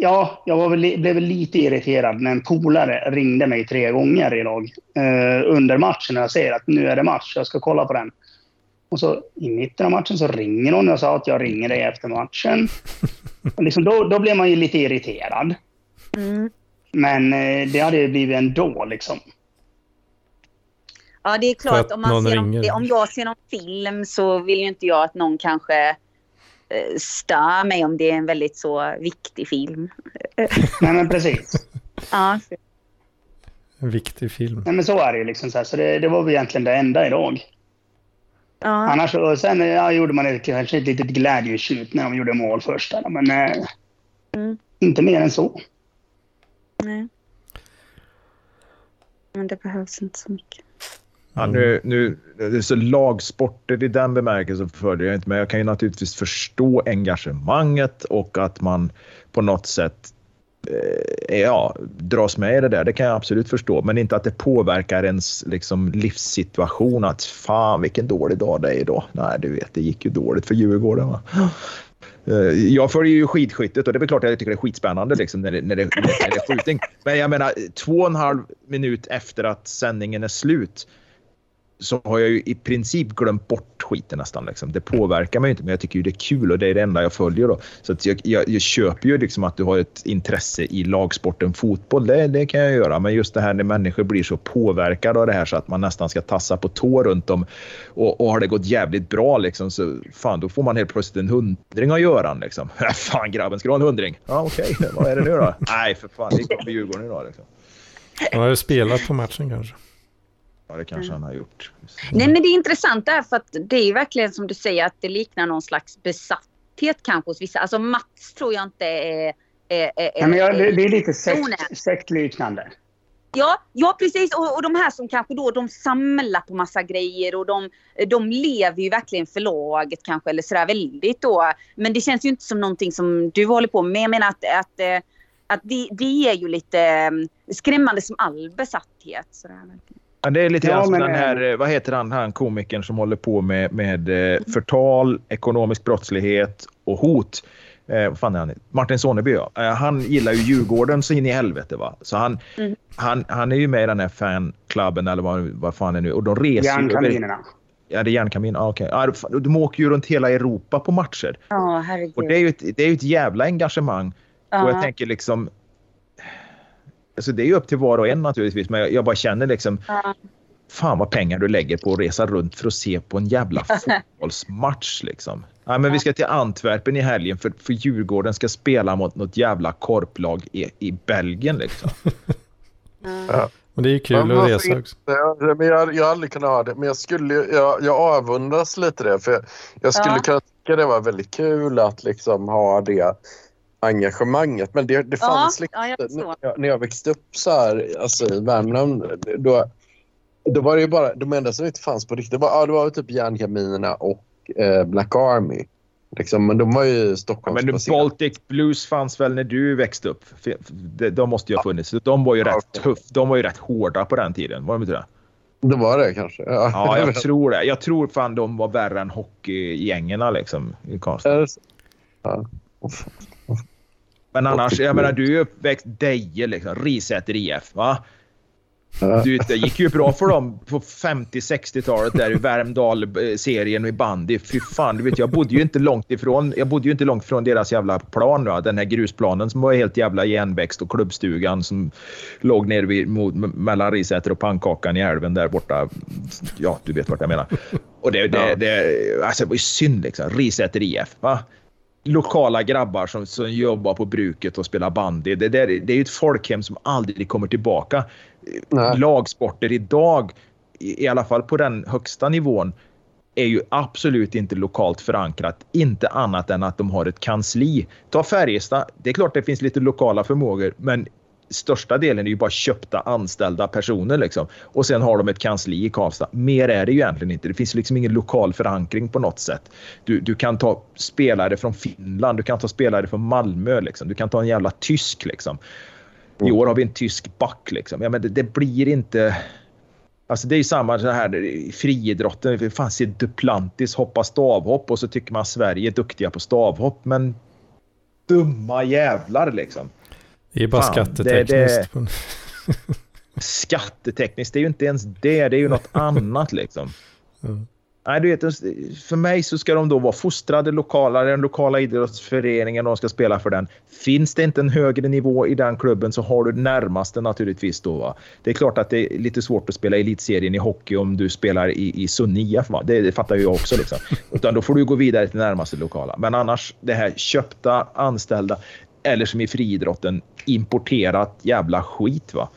[SPEAKER 1] ja, jag var väl, blev väl lite irriterad när en polare ringde mig tre gånger idag eh, under matchen. Och jag säger att nu är det match, jag ska kolla på den. Och så i mitten av matchen så ringer hon och jag sa att jag ringer dig efter matchen. Och liksom då, då blev man ju lite irriterad.
[SPEAKER 4] mm.
[SPEAKER 1] Men eh, det hade ju blivit ändå liksom.
[SPEAKER 4] Ja, det är klart. Om, man
[SPEAKER 2] någon
[SPEAKER 4] ser någon,
[SPEAKER 2] ringer.
[SPEAKER 4] om jag ser någon film så vill ju inte jag att någon kanske eh, stör mig om det är en väldigt så viktig film.
[SPEAKER 1] Nej, men precis.
[SPEAKER 4] Ja,
[SPEAKER 2] En viktig film.
[SPEAKER 1] Nej, men så är det ju liksom. Så, här, så det, det var väl egentligen det enda idag.
[SPEAKER 4] ja.
[SPEAKER 1] Annars, och sen ja, gjorde man ett, kanske ett litet glädjetjut när de gjorde mål först. Där, men eh,
[SPEAKER 4] Mm.
[SPEAKER 1] inte mer än så.
[SPEAKER 4] Nej. Men det behövs inte så mycket.
[SPEAKER 3] Ja, nu, nu, det är så lagsporter i den bemärkelsen följer jag inte, men jag kan ju naturligtvis förstå engagemanget och att man på något sätt eh, ja, dras med i det där. Det kan jag absolut förstå, men inte att det påverkar ens liksom, livssituation. Att fan vilken dålig dag det är idag. Nej, du vet, det gick ju dåligt för Djurgården. Va? Eh, Jag följer ju skidskyttet och det är klart att jag tycker det är skitspännande liksom, när, det, när, det, när det är skjutning. Men jag menar, två och en halv minut efter att sändningen är slut så har jag ju i princip glömt bort skiten nästan. Liksom. Det påverkar mig inte, men jag tycker ju det är kul och det är det enda jag följer. Då. Så att jag, jag, jag köper ju liksom att du har ett intresse i lagsporten fotboll. Det, det kan jag göra, men just det här när människor blir så påverkade av det här så att man nästan ska tassa på tå runt dem. Och, och har det gått jävligt bra liksom, så fan, då får man helt plötsligt en hundring av Göran. Liksom. fan grabben, ska du ha en hundring? Ja, okej. Vad är det nu då? Nej, för fan, det gick för Djurgården idag. Liksom.
[SPEAKER 2] Han har ju spelat på matchen kanske.
[SPEAKER 3] Ja, det kanske han har gjort.
[SPEAKER 4] Nej, men det är intressant där för att det är verkligen som du säger att det liknar någon slags besatthet kanske hos vissa. Alltså Mats tror jag inte är... är, är,
[SPEAKER 1] Ja, men jag, det, är lite sekt, sektliknande.
[SPEAKER 4] Ja, ja precis. Och, och de här som kanske då de samlar på massa grejer och de, de lever ju verkligen förlaget kanske eller sådär väldigt då. Men det känns ju inte som någonting som du håller på med. Jag menar att, att, eh, att det, det är ju lite eh, skrämmande som all besatthet. Sådär.
[SPEAKER 3] Ja, det är lite
[SPEAKER 1] Ja,
[SPEAKER 3] som
[SPEAKER 1] men,
[SPEAKER 3] den här,
[SPEAKER 1] eh,
[SPEAKER 3] eh, vad heter han, han komikern som håller på med, med eh, förtal, ekonomisk brottslighet och hot. Eh, vad fan är han? Martin Soneby, ja. Eh, han gillar ju Djurgården så in i helvete. Va? Så han,
[SPEAKER 4] Mm.
[SPEAKER 3] han, han är ju med i den här fanklubben eller vad, vad fan det är nu. Och de reser.
[SPEAKER 1] Järnkaminerna.
[SPEAKER 3] Ja, det är järnkamin. Ah, okay. ah, de åker ju runt hela Europa på matcher.
[SPEAKER 4] Ja, herregud.
[SPEAKER 3] Och det är ju ett, det är ett jävla engagemang.
[SPEAKER 4] ja.
[SPEAKER 3] Och jag tänker liksom... Alltså det är ju upp till var och en naturligtvis, men jag, jag bara känner liksom...
[SPEAKER 4] Ja.
[SPEAKER 3] Fan vad pengar du lägger på att resa runt för att se på en jävla fotbollsmatch liksom. Ja, men vi ska till Antwerpen i helgen för, för Djurgården ska spela mot något jävla korplag i, i Belgien liksom.
[SPEAKER 4] Ja.
[SPEAKER 2] Men det är ju kul
[SPEAKER 5] Men
[SPEAKER 2] att resa
[SPEAKER 5] inte?
[SPEAKER 2] också.
[SPEAKER 5] Ja, Men jag, jag har aldrig kunnat ha det. Men jag, skulle, jag, jag avundas lite det. För jag, jag skulle
[SPEAKER 4] Ja.
[SPEAKER 5] kunna tycka det var väldigt kul att liksom ha det engagemanget. Men det, det
[SPEAKER 4] Ja,
[SPEAKER 5] fanns liksom
[SPEAKER 4] ja, jag
[SPEAKER 5] när jag, när jag växte upp så här, alltså i Värmland, då, då var det ju bara, de enda som inte fanns på riktigt var, ja, det var typ Järnkaminerna och eh, Black Army. Liksom, men de var ju
[SPEAKER 3] Ja, men
[SPEAKER 5] Stockholmsbaserade.
[SPEAKER 3] Baltic Blues fanns väl när du växte upp? De, de måste ju ha funnits. De var ju rätt tuff. De var ju rätt hårda på den tiden. Var de inte det?
[SPEAKER 5] Det var det kanske. Ja,
[SPEAKER 3] Ja, jag tror det. Jag tror fan de var värre än hockeygängerna liksom i Karlstad.
[SPEAKER 5] Det? Ja.
[SPEAKER 3] Men annars, jag menar du är uppväxt Deje liksom, Risäter IF va? Du, det gick ju bra för dem på 50-60-talet där i Värmdal-serien och i bandy. Fy fan, du vet jag bodde ju inte långt ifrån, jag bodde ju inte långt ifrån deras jävla plan. Va? Den här grusplanen som var helt jävla igenväxt och klubbstugan som låg nere vid, mot, mellan Risäter och pannkakan i älven där borta. Ja, du vet vart jag menar. Och det, det, det, alltså, det var ju synd liksom. Risäter IF. Va? Lokala grabbar som, som jobbar på bruket och spelar bandy. Det, där, det är ju ett folkhem som aldrig kommer tillbaka.
[SPEAKER 5] Nej.
[SPEAKER 3] Lagsporter idag, i, i alla fall på den högsta nivån, är ju absolut inte lokalt förankrat. Inte annat än att de har ett kansli. Ta Färjestad. Det är klart det finns lite lokala förmågor, men största delen är ju bara köpta anställda personer. Liksom. Och sen har de ett kansli i Karlstad. Mer är det ju egentligen inte. Det finns liksom ingen lokal förankring på något sätt. Du, du kan ta spelare från Finland, du kan ta spelare från Malmö. Liksom. Du kan ta en jävla tysk. Liksom. I år har vi en tysk back. Liksom. Ja, men det, det blir inte... Alltså det är ju samma så här friidrotten. Fan, se Duplantis hoppa stavhopp och så tycker man Sverige är duktiga på stavhopp. Men dumma jävlar liksom.
[SPEAKER 2] Det är bara
[SPEAKER 3] Fan,
[SPEAKER 2] skattetekniskt.
[SPEAKER 3] Skattetekniskt, det är ju inte ens det. Det är ju något annat liksom.
[SPEAKER 2] Mm.
[SPEAKER 3] Nej, du vet, för mig så ska de då vara fostrade lokala, den lokala idrottsföreningen, de ska spela för den. Finns det inte en högre nivå i den klubben så har du närmaste naturligtvis då. Va? Det är klart att det är lite svårt att spela elitserien i hockey om du spelar i, i. Va? Det, det fattar ju jag också. Liksom. Utan då får du gå vidare till närmaste lokala. Men annars, det här köpta, anställda eller som i friidrotten, importerat jävla skit. va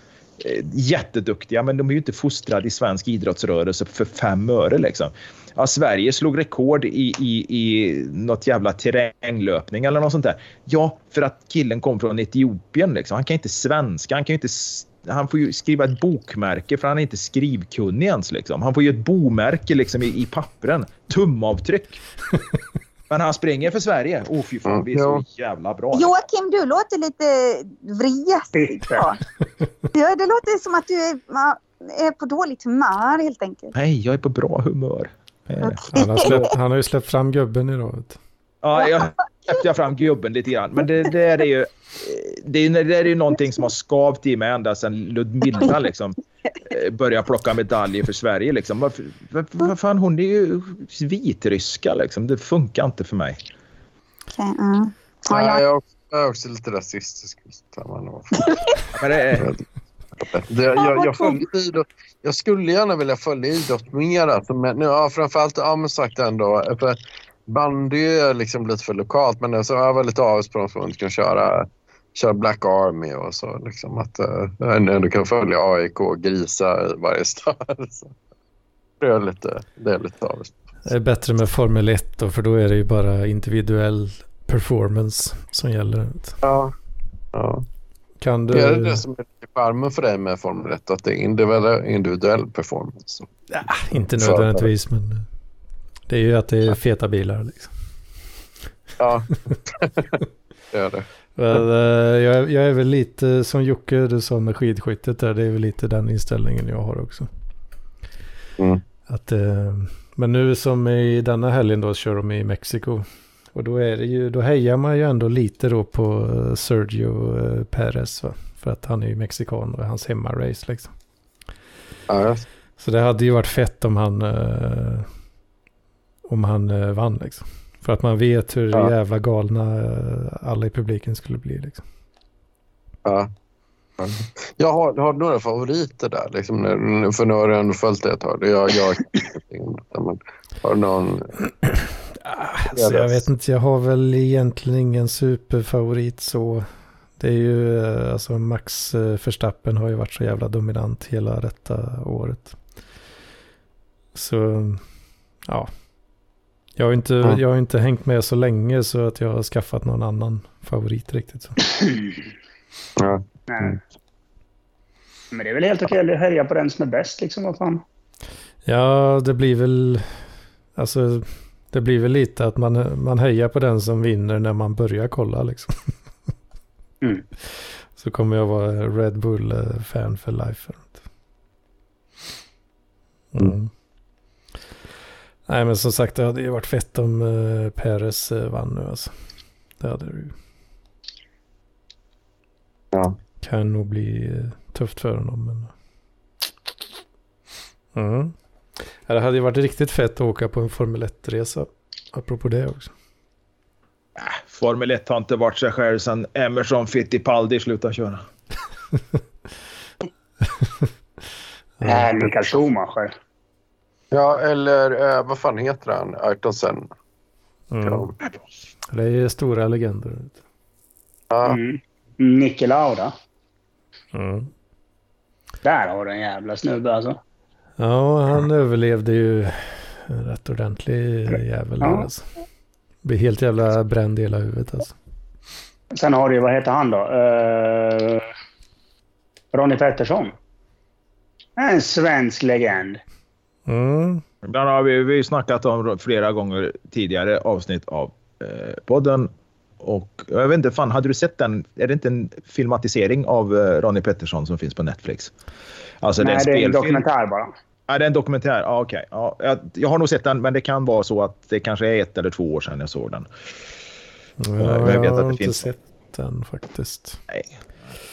[SPEAKER 3] eh, jätteduktiga, men de är ju inte fostrade i svensk idrottsrörelse för fem öre. Liksom. Ja, Sverige slog rekord i, i, i något jävla terränglöpning eller något sånt där. Ja, för att killen kom från Etiopien. Liksom. Han kan inte svenska. Han, kan inte, han får ju skriva ett bokmärke för han är inte skrivkunnig ens. Liksom. Han får ju ett bomärke liksom, i, i pappren. Tumavtryck. Men han springer för Sverige. Åh, oh, fy fan, det är så jävla bra.
[SPEAKER 4] Joakim, du låter lite.
[SPEAKER 1] Bitter.
[SPEAKER 4] Ja. ja, det låter som att du är, är på dåligt humör helt enkelt.
[SPEAKER 3] Nej, jag är på bra humör. Eh,
[SPEAKER 2] Han, har släppt, han har ju släppt fram gubben idag.
[SPEAKER 3] Ja, jag släppte jag fram gubben lite grann. Men det, det är ju det, är- det är ju någonting som har skavt i mig ända sedan Ludmilla liksom, eh, började plocka medaljer för Sverige. Liksom. Varför, vad, vad fan, hon är ju vitryska. Liksom. Det funkar inte för mig.
[SPEAKER 4] Okej, mm. ja,
[SPEAKER 5] jag, jag är också lite rasistisk. Men
[SPEAKER 3] det, är-
[SPEAKER 5] Det, jag, jag, följer idrott, jag skulle gärna vilja följa idrott mer. Alltså, men, nu, ja, framförallt, ja, men sagt ändå, för bandy är liksom lite för lokalt men så jag var lite avis på dem som inte kan köra, köra Black Army och så. Liksom, att uh, ändå kan följa AIK och grisa i varje stad. Så. Det är lite, det är lite avis.
[SPEAKER 2] Det är bättre med Formel 1 då, för då är det ju bara individuell performance som gäller.
[SPEAKER 5] Ja. ja.
[SPEAKER 2] Kan du...
[SPEAKER 5] Det är det som är charmen för dig med Formel 1, att det är individuell, individuell performance.
[SPEAKER 2] Ja, inte nödvändigtvis, men det är ju att det är feta bilar. Liksom.
[SPEAKER 5] Ja, det är det.
[SPEAKER 2] Men, eh, jag, jag är väl lite som Jocke, du sa med skidskyttet där, det är väl lite den inställningen jag har också.
[SPEAKER 5] Mm.
[SPEAKER 2] Att, eh, men nu som i denna helgen då kör de i Mexiko. Och då, är det ju, då hejar man ju ändå lite då på eh, Sergio Perez. Va? För att han är ju mexikan och hans hemmarace liksom.
[SPEAKER 5] Ja,
[SPEAKER 2] Så det hade ju varit fett om han, om han eh, vann liksom. För att man vet hur
[SPEAKER 5] Ja.
[SPEAKER 2] jävla galna eh, alla i publiken skulle bli liksom.
[SPEAKER 5] ja. Ja. Jag har, har några favoriter där? Liksom, för nu har ändå följt det ett tag. Jag, jag, men, har någon...
[SPEAKER 2] Alltså, jag vet inte, jag har väl egentligen ingen superfavorit så. Det är ju, eh, alltså Max Verstappen har ju varit så jävla dominant hela detta året. Så, ja. Jag har inte,
[SPEAKER 5] Ja.
[SPEAKER 2] jag har inte hängt med så länge så att jag har skaffat någon annan favorit riktigt. Så.
[SPEAKER 5] Ja. Mm.
[SPEAKER 1] Men det är väl helt okej att höja på den som är bäst liksom. Vad fan.
[SPEAKER 2] Ja, det blir väl, alltså, det blir väl lite att man, man hejar på den som vinner när man börjar kolla liksom.
[SPEAKER 1] Mm.
[SPEAKER 2] Så kommer jag vara Red Bull-fan för life. Mm. Nej men som sagt det hade ju varit fett om uh, Perez uh, vann nu alltså. Det hade det ju.
[SPEAKER 5] Ja.
[SPEAKER 2] Kan nog bli uh, tufft för honom men. Mm. Ja, det hade ju varit riktigt fett att åka på en Formel 1-resa. Apropå det också.
[SPEAKER 3] Formel 1 har inte varit sig själv sedan Emerson Fittipaldi slutade köra.
[SPEAKER 1] Äh, Mikael Schumacher.
[SPEAKER 5] Ja, eller eh, vad fan heter han? Ayrton Senna.
[SPEAKER 2] Mm.
[SPEAKER 5] Ja.
[SPEAKER 2] Det är stora legender.
[SPEAKER 5] Ja.
[SPEAKER 1] Mm. Niki Lauda.
[SPEAKER 2] Mm.
[SPEAKER 1] Där har du en jävla snubbe alltså.
[SPEAKER 2] Ja, han överlevde ju en rätt ordentlig jävel.
[SPEAKER 1] Ja.
[SPEAKER 2] Alltså. Blir helt jävla bränd i hela huvudet alltså.
[SPEAKER 1] Sen har du ju, vad heter han då? Uh, Ronnie Pettersson. En svensk legend.
[SPEAKER 2] Mm.
[SPEAKER 3] Ibland har vi, vi snackat om flera gånger tidigare avsnitt av eh, podden. Och jag vet inte, fan, hade du sett den? Är det inte en filmatisering av eh, Ronnie Pettersson som finns på Netflix? Alltså
[SPEAKER 1] Nej,
[SPEAKER 3] det är en
[SPEAKER 1] det är en dokumentär bara.
[SPEAKER 3] Ja, det är en dokumentär. Ja, okej. Ja, jag, jag har nog sett den, men det kan vara så att det kanske är ett eller två år sedan jag såg den.
[SPEAKER 2] Ja,
[SPEAKER 3] jag
[SPEAKER 2] jag,
[SPEAKER 3] vet att
[SPEAKER 2] har
[SPEAKER 3] det
[SPEAKER 2] inte
[SPEAKER 3] finns-
[SPEAKER 2] sett den faktiskt.
[SPEAKER 3] Nej.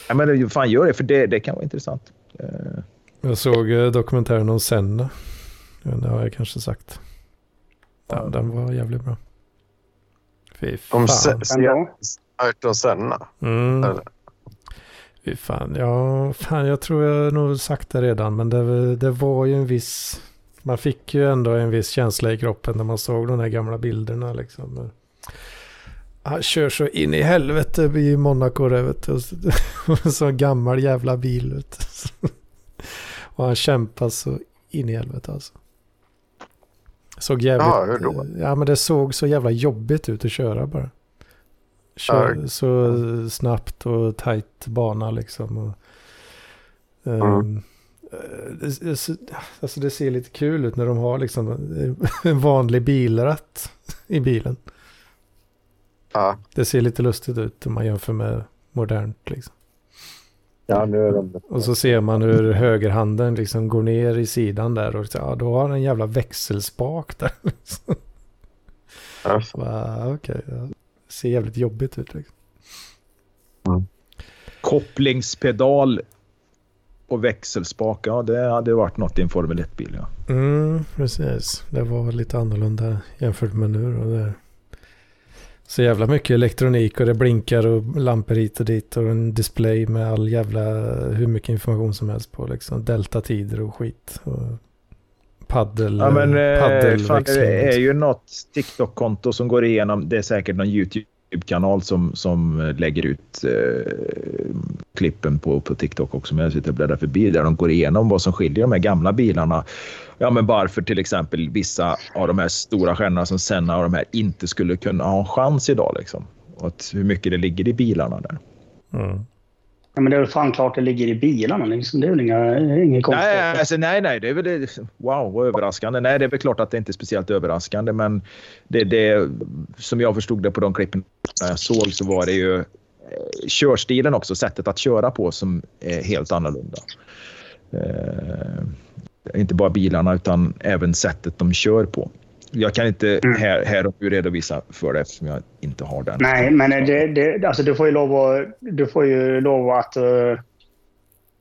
[SPEAKER 3] Ja, men fan gör det, för det, det kan vara intressant. Eh,
[SPEAKER 2] Jag såg eh, dokumentären om Senna. Ja, Det har jag kanske sagt. Den, den var jävligt bra. Fy fan.
[SPEAKER 5] Om Se-
[SPEAKER 1] Ändå.
[SPEAKER 5] Ayrton Senna.
[SPEAKER 2] Mm.
[SPEAKER 5] Eller?
[SPEAKER 2] Fy fan. Ja, fan jag tror jag nog sagt det redan. Men det, det var ju en viss... Man fick ju ändå en viss känsla i kroppen när man såg de här gamla bilderna liksom. Han kör så in i helvete i Monaco där vet du. Och så- och gammal jävla bil vet du. Och han kämpar så in i helvete alltså. Såg jävligt...
[SPEAKER 5] Ja, hur då?
[SPEAKER 2] Ja men det såg så jävla jobbigt ut att köra bara. Kör,
[SPEAKER 5] Ja.
[SPEAKER 2] Så snabbt och tajt bana liksom. Och, ehm,
[SPEAKER 5] Mm.
[SPEAKER 2] eh, det, alltså det ser lite kul ut när de har liksom en vanlig bilratt i bilen.
[SPEAKER 5] Ja.
[SPEAKER 2] Det ser lite lustigt ut om man jämför med modernt liksom.
[SPEAKER 5] Ja, nu är de...
[SPEAKER 2] Och så ser man hur högerhanden liksom går ner i sidan där och ja, då har han en jävla växelspak där. Liksom.
[SPEAKER 5] Ja.
[SPEAKER 2] Va, Okej, ja. det ser jävligt jobbigt ut. Liksom.
[SPEAKER 3] kopplingspedal och växelspak. Ja, det hade varit något i en Formel 1-bil. Ja.
[SPEAKER 2] Mm, precis. Det var lite annorlunda jämfört med nu. Och det är så jävla mycket elektronik och det blinkar och lampor hit och dit och en display med all jävla hur mycket information som helst på liksom. Deltatider och skit. Och paddel,
[SPEAKER 3] Ja, men eh, fan, det är
[SPEAKER 2] liksom.
[SPEAKER 3] ju något TikTok-konto som går igenom. Det är säkert någon YouTube YouTube-kanal som, som eh, lägger ut eh, klippen på, på TikTok också. Men jag sitter och bläddrar förbi där de går igenom vad som skiljer de här gamla bilarna. Ja, men varför till exempel vissa av de här stora stjärnorna som Senna och de här inte skulle kunna ha en chans idag. Liksom. Och att hur mycket det ligger i bilarna där.
[SPEAKER 2] Mm.
[SPEAKER 1] Ja, men det är väl fan klart det ligger i bilarna. Liksom. Det är väl inga, inget konstigt.
[SPEAKER 3] Nej, alltså, nej, nej, det är väl det. Wow, vad överraskande. Nej, det är väl klart att det inte är speciellt överraskande, men det, det som jag förstod det på de klippen jag såg så var det ju eh, körstilen också, sättet att köra på som är helt annorlunda. Eh, inte bara bilarna utan även sättet de kör på. Jag kan inte
[SPEAKER 1] Mm.
[SPEAKER 3] här, här och nu redovisa för det eftersom jag inte har den.
[SPEAKER 1] Nej, men det, det, alltså du får ju lov att... Du får ju lov att... eh,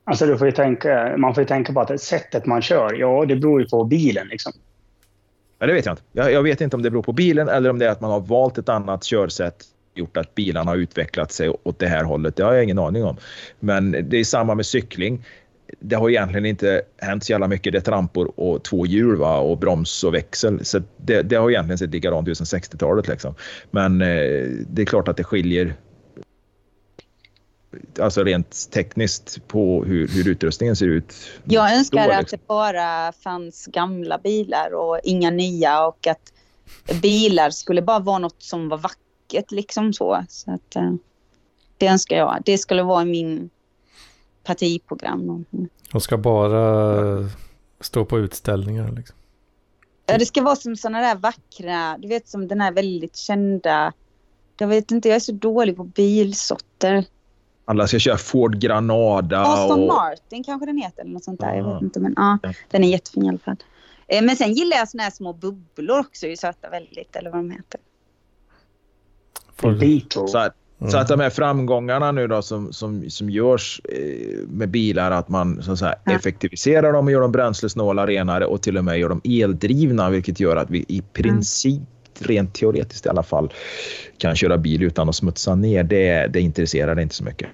[SPEAKER 1] alltså du får tänka, man får ju tänka på att sättet man kör, ja det beror ju på bilen. Liksom.
[SPEAKER 3] Ja, det vet jag inte. Jag, jag vet inte om det beror på bilen eller om det är att man har valt ett annat körsätt gjort att bilarna har utvecklat sig åt det här hållet. Det har jag ingen aning om. Men det är samma med cykling. Det har egentligen inte hänt så jävla mycket. Det är trampor och två hjul va? och broms och växel. Så det, det har egentligen sett likadant ut sedan 60-talet. Liksom. Men eh, det är klart att det skiljer alltså rent tekniskt på hur, hur utrustningen ser ut.
[SPEAKER 4] Jag önskar
[SPEAKER 3] Då,
[SPEAKER 4] att
[SPEAKER 3] liksom.
[SPEAKER 4] det bara fanns gamla bilar och inga nya och att bilar skulle bara vara något som var vackert liksom så. så att, eh, det önskar jag. Det skulle vara min partiprogram. Mm.
[SPEAKER 2] De ska bara stå på utställningar. Liksom.
[SPEAKER 4] Ja, det ska vara som sådana där vackra, du vet som den här väldigt kända, jag vet inte, jag är så dålig på bilsorter.
[SPEAKER 3] Alla ska köra Ford Granada.
[SPEAKER 4] Aston
[SPEAKER 3] och,
[SPEAKER 4] Martin kanske den heter eller något sånt där. Jag
[SPEAKER 3] Ja.
[SPEAKER 4] vet inte men ja, den är jättefin i alla fall. Eh, Men sen gillar jag såna här små bubblor också, är ju söta väldigt, eller vad de heter.
[SPEAKER 3] Att,
[SPEAKER 2] Mm.
[SPEAKER 3] så att de här framgångarna nu då som, som, som görs eh, med bilar, att man så att säga, effektiviserar dem och gör dem bränslesnåla, renare och till och med gör dem eldrivna, vilket gör att vi i princip, rent teoretiskt i alla fall, kan köra bil utan att smutsa ner. Det, det intresserar det inte så mycket.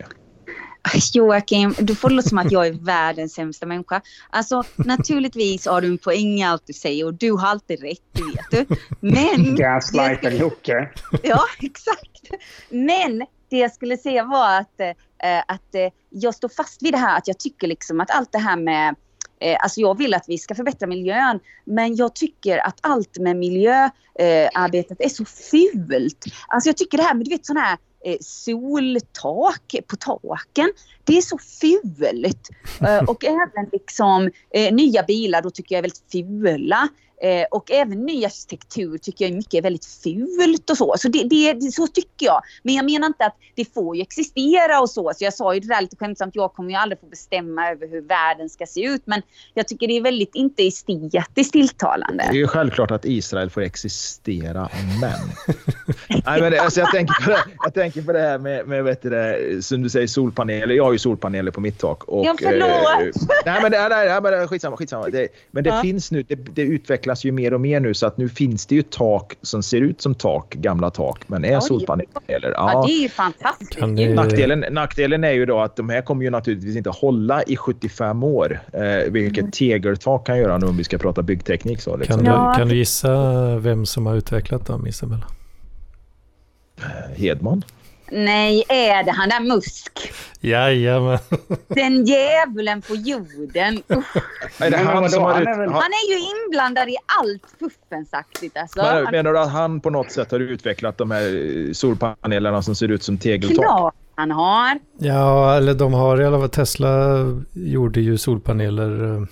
[SPEAKER 4] Joakim, du får låta som att jag är världens sämsta människa. Alltså naturligtvis har du en poäng i allt du säger och du har alltid rätt, det vet du. Men...
[SPEAKER 1] Gaslighten Jocke.
[SPEAKER 4] Ja, exakt. Men det jag skulle säga var att, eh, att eh, jag står fast vid det här att jag tycker liksom att allt det här med Eh, alltså jag vill att vi ska förbättra miljön men jag tycker att allt med miljöarbetet är så fult. Alltså jag tycker det här med du vet sådana här eh, soltak på taken. Det är så fult. Eh, och även liksom eh, nya bilar då tycker jag är väldigt fula. Eh, och även ny arkitektur tycker jag mycket är väldigt fult och så. Så, det, det, så tycker jag. Men jag menar inte att det får ju existera och så. Så jag sa ju det där lite skämtsamt, jag kommer ju aldrig få bestämma över hur världen ska se ut. Men jag tycker det är väldigt inte estetiskt tilltalande.
[SPEAKER 3] Det är ju självklart att Israel får existera, men... Nej, men alltså, jag, tänker på det, jag tänker på det här med, med vet du det, som du säger, solpaneler. Jag har ju solpaneler på mitt tak. Och,
[SPEAKER 4] Ja, förlåt.
[SPEAKER 3] eh, nej, men det, nej, nej, men skitsamma. skitsamma. Det, men det
[SPEAKER 4] Ja.
[SPEAKER 3] finns nu, det, det utvecklas ju mer och mer nu så att nu finns det ju tak som ser ut som tak, gamla tak, men är
[SPEAKER 4] Oj.
[SPEAKER 3] solpaneler.
[SPEAKER 4] Ja, det är ju fantastiskt.
[SPEAKER 2] Ni-
[SPEAKER 3] Nackdelen, nackdelen är ju då att de här kommer ju naturligtvis inte hålla i 75 år. Eh, vilket
[SPEAKER 4] Mm.
[SPEAKER 3] tegeltak kan göra nu om vi ska prata byggteknik. Så, liksom.
[SPEAKER 2] Kan, du,
[SPEAKER 4] Ja.
[SPEAKER 2] kan du gissa vem som har utvecklat dem, Isabella?
[SPEAKER 3] Hedman.
[SPEAKER 4] Nej, är det han där Musk?
[SPEAKER 2] Jajamän.
[SPEAKER 4] Den djävulen på jorden. Usch.
[SPEAKER 3] Är det han som har ut... han-
[SPEAKER 4] är ju inblandad i allt fuffensaktigt alltså.
[SPEAKER 3] Men,
[SPEAKER 4] Han,
[SPEAKER 3] menar du att han på något sätt har utvecklat de här eh, solpanelerna som ser ut som tegeltak?
[SPEAKER 4] klart han har.
[SPEAKER 2] Ja, eller de har i alla fall, Tesla gjorde ju solpaneler. eh,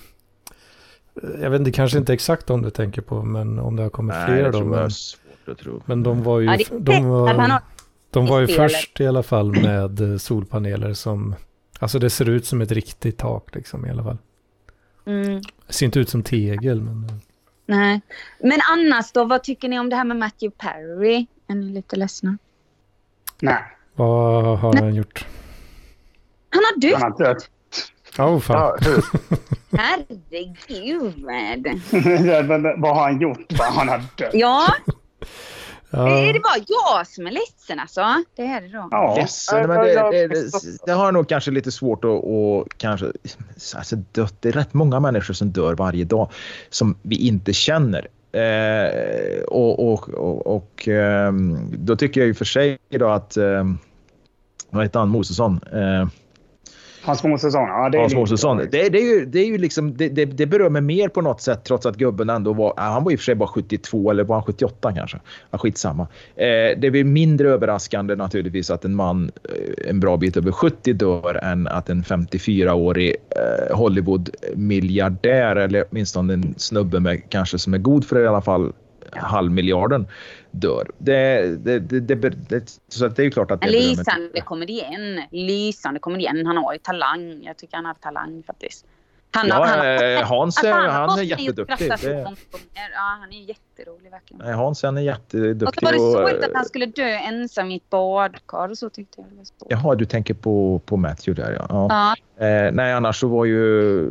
[SPEAKER 2] Jag vet inte, kanske inte exakt om du tänker på, men om det har kommit
[SPEAKER 3] Nej,
[SPEAKER 2] fler
[SPEAKER 3] det
[SPEAKER 2] då.
[SPEAKER 3] tror jag är
[SPEAKER 2] Men,
[SPEAKER 3] svårt att tro.
[SPEAKER 2] men de var ju,
[SPEAKER 4] Ja, det är
[SPEAKER 2] de
[SPEAKER 4] att han
[SPEAKER 2] var,
[SPEAKER 4] har
[SPEAKER 2] de var ju
[SPEAKER 4] spelet.
[SPEAKER 2] först i alla fall med solpaneler som, alltså det ser ut som ett riktigt tak liksom i alla fall.
[SPEAKER 4] Mm,
[SPEAKER 2] Det ser inte ut som tegel, men eh,
[SPEAKER 4] nej. Men annars då, vad tycker ni om det här med Matthew Perry? Är ni lite ledsna?
[SPEAKER 1] Nej,
[SPEAKER 2] vad har han gjort?
[SPEAKER 4] Han har dött!
[SPEAKER 1] han har dött.
[SPEAKER 2] Åh oh, fan.
[SPEAKER 5] Ja?
[SPEAKER 4] Herregud!
[SPEAKER 1] Vad har han gjort? Vad han har dött?
[SPEAKER 4] Ja,
[SPEAKER 2] Ja,
[SPEAKER 4] är det bara jag som är ledsen alltså? Det är det då.
[SPEAKER 1] Ja.
[SPEAKER 3] Ledsen, men det, det, det, det har jag nog kanske lite svårt att, att kanske... Alltså dött, det är rätt många människor som dör varje dag som vi inte känner. Eh, och och, och, och eh, då tycker jag ju för sig då att... Eh, vad heter han? Mosesson? Eh,
[SPEAKER 1] Hans Månsson. Ja, det är
[SPEAKER 3] Hans Månsson. Det, det, är ju, det är ju liksom... Det, det, det berör mig mer på något sätt trots att gubben ändå var... Han var i och för sig bara 72 eller var han 78 kanske? Ja, skitsamma. Eh, det väl mindre överraskande naturligtvis att en man eh, en bra bit över 70 dör än att en 54-årig eh, Hollywood-miljardär eller åtminstone en snubbe med kanske som är god för i alla fall halvmiljarden dör. Det, det, det, det, det, så att det är ju klart att det
[SPEAKER 4] En
[SPEAKER 3] berör mig.
[SPEAKER 4] lysande komedienn. Lysande komedienn. Han har ju talang. Jag tycker han har talang faktiskt. Han,
[SPEAKER 3] Ja,
[SPEAKER 4] han,
[SPEAKER 3] eh, Hans
[SPEAKER 4] alltså,
[SPEAKER 3] är,
[SPEAKER 4] har
[SPEAKER 3] han är
[SPEAKER 4] måste ju
[SPEAKER 3] jätteduktig.
[SPEAKER 4] så
[SPEAKER 3] Det.
[SPEAKER 4] Ja, han är jätterolig verkligen.
[SPEAKER 3] nej, Hans han är
[SPEAKER 4] Och så
[SPEAKER 3] jätteduktig.
[SPEAKER 4] var det
[SPEAKER 3] och,
[SPEAKER 4] sorgligt att
[SPEAKER 3] eh,
[SPEAKER 4] han skulle dö ensam i ett badkar och så tyckte jag. Det var så.
[SPEAKER 3] Jaha, du tänker på, på Matthew där ja. ja.
[SPEAKER 4] Ja,
[SPEAKER 3] Eh, nej, annars så var ju...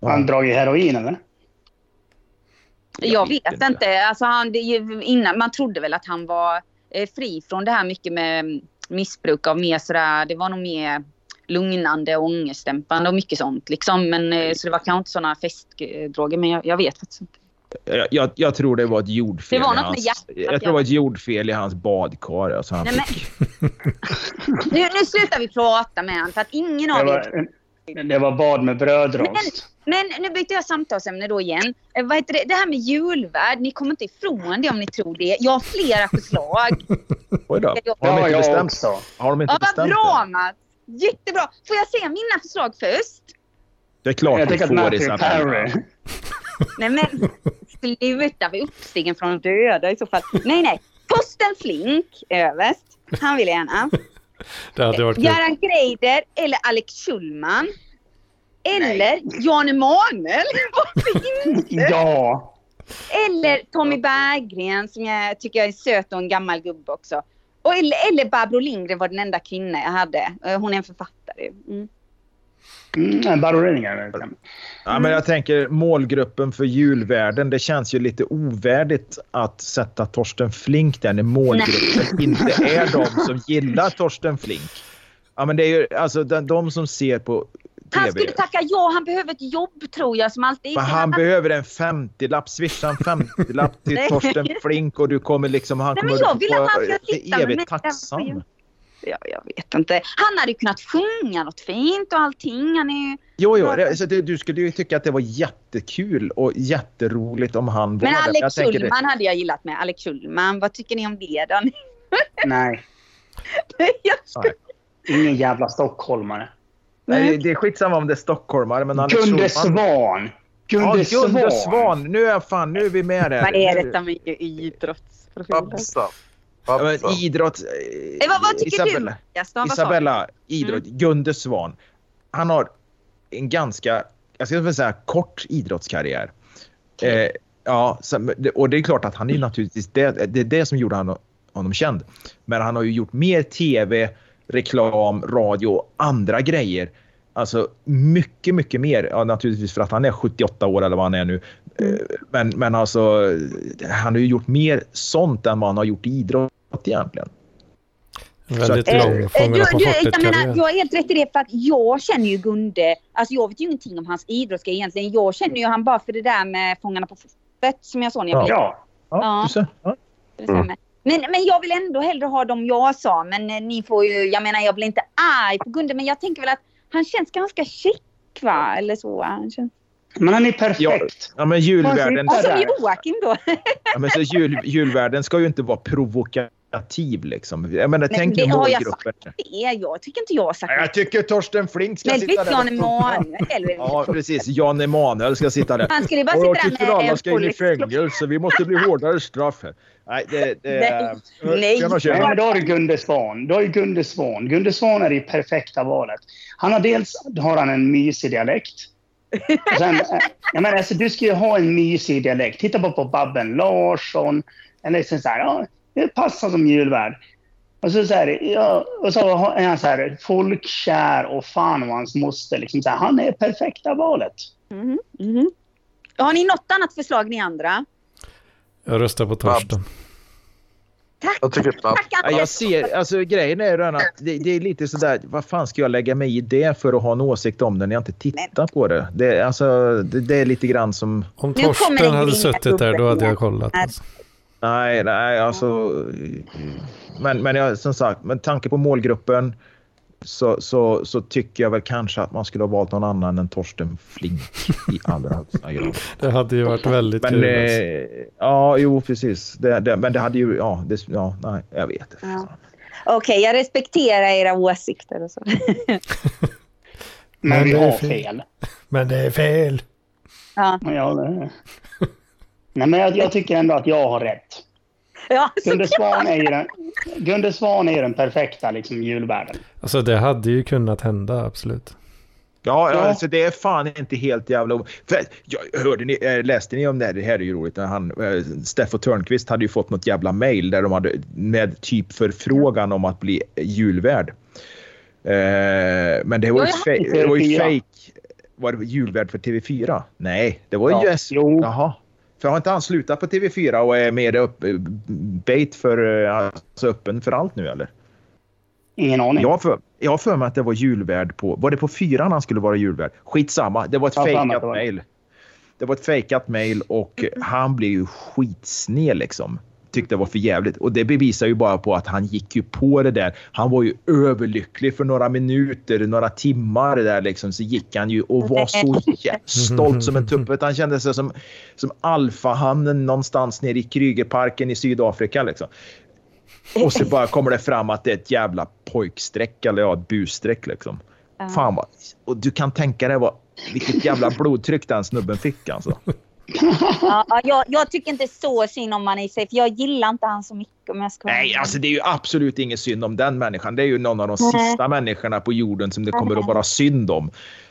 [SPEAKER 1] Har han dragit heroin eller?
[SPEAKER 4] Jag
[SPEAKER 3] vet inte.
[SPEAKER 4] inte. Alltså han, innan, man trodde väl att han var eh, fri från det här mycket med missbruk av mer sådär, det var nog mer lugnande och ångestdämpande och mycket sånt liksom. Men eh, så det var kanske inte sådana festdroger men jag, jag vet faktiskt inte.
[SPEAKER 3] Jag, jag, jag tror det var ett jordfel
[SPEAKER 4] Det var något med
[SPEAKER 3] hans...
[SPEAKER 4] hjärtat,
[SPEAKER 3] Jag tror det var ett jordfel i hans badkar. Alltså han
[SPEAKER 4] Nej, men- Nu, nu slutar vi prata med honom för att ingen av er
[SPEAKER 1] det var bad med brödrost.
[SPEAKER 4] Men nu byter jag samtalsämne då igen. Eh, vad heter det? det här med julvärd, ni kommer inte ifrån det om ni tror det. Jag har flera förslag.
[SPEAKER 3] oj då.
[SPEAKER 4] Ja,
[SPEAKER 3] Har de inte bestämt,
[SPEAKER 1] också.
[SPEAKER 3] har de inte
[SPEAKER 4] Ja, vad
[SPEAKER 3] bestämt
[SPEAKER 4] bra
[SPEAKER 3] det?
[SPEAKER 4] Mats! Jättebra! Får jag se mina förslag först?
[SPEAKER 3] Det är klart
[SPEAKER 1] Jag
[SPEAKER 3] du får
[SPEAKER 1] Matthew. Perry...
[SPEAKER 4] Nej men sluta, vi är uppstigen från döda i så fall. Nej nej. Torsten Flink överst. Han vill gärna.
[SPEAKER 2] Det hade varit.
[SPEAKER 4] Göran Greider eller Alex Schulman. Eller Jan Emanuel. Varför inte?
[SPEAKER 1] Ja!
[SPEAKER 4] Eller Tommy Berggren som jag tycker är söt och en gammal gubbe också. Och eller, eller Barbro Lindgren var den enda kvinna jag hade. Eh, Hon är en författare. Mm.
[SPEAKER 1] Mm, Lindgren.
[SPEAKER 3] Ja, men jag tänker målgruppen för julvärden. Det känns ju lite ovärdigt att sätta Torsten Flink där när målgruppen inte är de som gillar Torsten Flink. Ja, men det är ju alltså de, de som ser på
[SPEAKER 4] Han
[SPEAKER 3] TV.
[SPEAKER 4] skulle tacka ja, han behöver ett jobb tror jag som alltid.
[SPEAKER 3] Men han behöver en 50-lapp. Swisha en 50-lapp till. Torsten Flink och du kommer liksom... Han
[SPEAKER 4] Nej,
[SPEAKER 3] kommer
[SPEAKER 4] men jag vill att han ska sitta med
[SPEAKER 3] evigt tacksam.
[SPEAKER 4] Ja, jag vet inte. Han hade ju kunnat sjunga något fint och allting. Han är ju...
[SPEAKER 3] Jo, jo. det- Så det, du skulle ju tycka att det var jättekul och jätteroligt om han var
[SPEAKER 4] Men. Alex
[SPEAKER 3] Jag det-
[SPEAKER 4] Schulman hade jag gillat med. Alex Schulman, vad tycker ni om det då?
[SPEAKER 1] Nej,
[SPEAKER 4] Jag ska-
[SPEAKER 1] ingen jävla stockholmare.
[SPEAKER 3] Nej, det är skitsamma om det är stockholmare, men Alex
[SPEAKER 1] Gunde
[SPEAKER 3] Schulman...
[SPEAKER 1] Svan. Gunde,
[SPEAKER 3] Ja, Gunde
[SPEAKER 1] Svan.
[SPEAKER 3] Svan. Nu är, fan, nu är vi med där.
[SPEAKER 4] Vad är detta med idrottsprofiler?
[SPEAKER 3] Men idrott...
[SPEAKER 4] Eh, vad, vad tycker
[SPEAKER 3] Isabella,
[SPEAKER 4] du? Du?
[SPEAKER 3] Isabella, idrott. Gunde Svan. Han har en ganska, jag ska väl säga kort idrottskarriär. Eh, ja, och det är klart att han är naturligtvis, det, det är det som gjorde honom, honom känd. Men han har ju gjort mer tv, reklam, radio och andra grejer. Alltså mycket, mycket mer. Ja, naturligtvis för att han är 78 år eller vad han är nu. Eh, Men, men alltså, han har ju gjort mer sånt än vad han har gjort i idrott egentligen.
[SPEAKER 2] En väldigt
[SPEAKER 3] Så att-
[SPEAKER 2] lång
[SPEAKER 4] Eh,
[SPEAKER 2] på
[SPEAKER 4] du, jag, menar,
[SPEAKER 2] fortet-karriär.
[SPEAKER 4] jag har helt rätt i det för att jag känner ju Gunde, alltså jag vet ju ingenting om hans idrottsgrej egentligen. Jag känner ju han bara för det där med Fångarna på fortet som jag såg när jag blev
[SPEAKER 1] Ja.
[SPEAKER 3] Ja,
[SPEAKER 4] Ja.
[SPEAKER 3] Du ser. Ja.
[SPEAKER 4] Stämmer. Men, men jag vill ändå hellre ha dem jag sa. Men eh, ni får ju, jag menar jag blir inte arg på Gunde men jag tänker väl att han känns ganska chic va? Eller så. Han känns...
[SPEAKER 1] Men han är perfekt.
[SPEAKER 3] Ja, men julvärden,
[SPEAKER 4] Och som
[SPEAKER 1] där.
[SPEAKER 4] Joakim då.
[SPEAKER 3] ja, men så jul, julvärden ska ju inte vara provokativ. Liksom. Jag menar,
[SPEAKER 4] Men
[SPEAKER 3] tänk
[SPEAKER 4] det har jag
[SPEAKER 3] målgruppen.
[SPEAKER 4] det är jag. tycker inte jag har sagt
[SPEAKER 3] Jag tycker Torsten Flink ska
[SPEAKER 4] Snällvis
[SPEAKER 3] sitta där.
[SPEAKER 4] Jan Emanuel.
[SPEAKER 3] Ja, precis. Jan Emanuel ska sitta där.
[SPEAKER 4] Han skulle bara
[SPEAKER 3] Och
[SPEAKER 4] sitta där med
[SPEAKER 3] alla
[SPEAKER 4] en
[SPEAKER 3] ska in i fängelse. Vi måste bli hårdare straff här. Nej, det... det
[SPEAKER 4] Nej. Nej.
[SPEAKER 3] Tjena,
[SPEAKER 1] Nej,
[SPEAKER 3] tjena.
[SPEAKER 1] men då har du Gunde Svan. Då har Gunde Svan. Gunde Svan är det perfekta valet. Han har dels har han en mysig dialekt. Sen, eh, jag menar, alltså, du ska ju ha en mysig dialekt. Titta bara på Babben Larsson. Eller liksom så här, ja, det passar som julvärd. Och så, så, här, ja, och så är han så här folkkär och fan och hans moster. Liksom så här, han är perfekta valet.
[SPEAKER 4] Mhm, mhm. Har ni något annat förslag ni andra?
[SPEAKER 2] Jag röstar på Torsten.
[SPEAKER 5] Jag tycker att
[SPEAKER 4] Tack
[SPEAKER 3] Ja, jag ser, alltså grejen är den att det, det är lite sådär, vad fan ska jag lägga mig i det för att ha en åsikt om det när jag inte tittar på det? Det, alltså, det, det är lite grann som,
[SPEAKER 2] Om Torsten hade suttit där då hade jag kollat. Alltså.
[SPEAKER 3] nej, nej, alltså. Men, men jag, som sagt, med tanke på målgruppen så, så, så tycker jag väl kanske att man skulle ha valt någon annan än Torsten Flink i allra högsta grad.
[SPEAKER 2] Det hade ju varit väldigt
[SPEAKER 3] Men
[SPEAKER 2] kul. Alltså.
[SPEAKER 3] eh, ja, jo precis. Det, det, men det hade ju, ja, det, ja nej, jag vet inte.
[SPEAKER 4] Ja. Okej, jag respekterar era åsikter och så.
[SPEAKER 1] Men, vi
[SPEAKER 2] det är
[SPEAKER 1] har
[SPEAKER 2] fel.
[SPEAKER 1] fel.
[SPEAKER 2] Men det är fel.
[SPEAKER 4] Ja,
[SPEAKER 1] Ja, det... Nej, men jag, jag tycker ändå att jag har rätt.
[SPEAKER 4] ja
[SPEAKER 1] Gunde Svan är ju den, Gunde Svan är ju den perfekta liksom, julvärden.
[SPEAKER 2] Alltså det hade ju kunnat hända absolut.
[SPEAKER 3] Ja,
[SPEAKER 1] Ja.
[SPEAKER 3] alltså det är fan inte helt jävla... För, jag, hörde ni, eh, läste ni om det här? Det här är ju roligt. När han, eh, Steffo Törnqvist hade ju fått något jävla mail där de hade med typ förfrågan om att bli julvärd. Eh, men det var ju, fe- det var ju
[SPEAKER 1] TV4.
[SPEAKER 3] fake. Var det julvärd för TV4? Nej, det var ju
[SPEAKER 1] Ja,
[SPEAKER 3] S-
[SPEAKER 1] jo.
[SPEAKER 3] Jaha. För har inte han slutat på TV4 och är mer upp, bait för, eh, alltså öppen för allt nu eller?
[SPEAKER 1] Ingen aning.
[SPEAKER 3] Jag har, för, jag för mig att det var julvärd på... Var det på fyran han skulle vara julvärd? Skitsamma. Det var ett fejkat
[SPEAKER 1] var det.
[SPEAKER 3] mejl. Det var ett fejkat mejl och han blev ju skitsned liksom. Tyckte det var för jävligt. Och det bevisar ju bara på att han gick ju på det där. Han var ju överlycklig för några minuter, några timmar där liksom. Så gick han ju och var så stolt som en tuppet. Han kände sig som, som alfahannen någonstans nere i Krygerparken i Sydafrika liksom. Och så bara kommer det fram att det är ett jävla pojkstreck eller ja, ett busstreck liksom. Fan vad... Och du kan tänka dig vad, vilket jävla blodtryck den snubben fick alltså.
[SPEAKER 4] Ja, ja, jag, jag tycker inte så synd om han i sig, för jag gillar inte han så mycket om jag ska vara
[SPEAKER 3] Nej,
[SPEAKER 4] ärlig.
[SPEAKER 3] alltså det är ju absolut inget synd om den människan. Det är ju någon av de
[SPEAKER 4] Nej.
[SPEAKER 3] sista människorna på jorden som det kommer att vara synd om.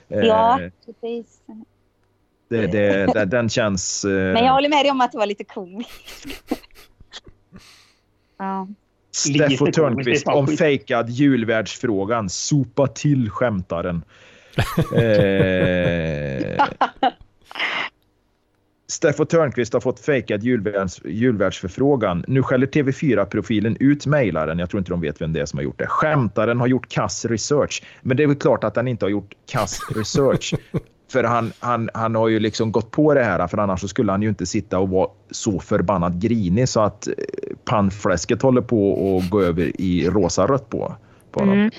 [SPEAKER 3] Eh,
[SPEAKER 4] Ja, precis.
[SPEAKER 3] det, det, det, den känns... eh,
[SPEAKER 4] Men jag håller med dig om att det var lite komiskt. Ja.
[SPEAKER 3] Steffo Törnqvist om fejkad julvärdsfrågan. Sopa till skämtaren. eh, Steffo Törnqvist har fått fejkad julvärds, julvärdsförfrågan. Nu skäller TV4-profilen ut mejlaren. Jag tror inte de vet vem det är som har gjort det. Skämtaren har gjort kass research. Men det är väl klart att han inte har gjort kass research. För han, han, han har ju liksom gått på det här, för annars skulle han ju inte sitta och vara så förbannat grinig så att eh, pannfläsket håller på att gå över i rosa-rött på, på honom.
[SPEAKER 4] Mm.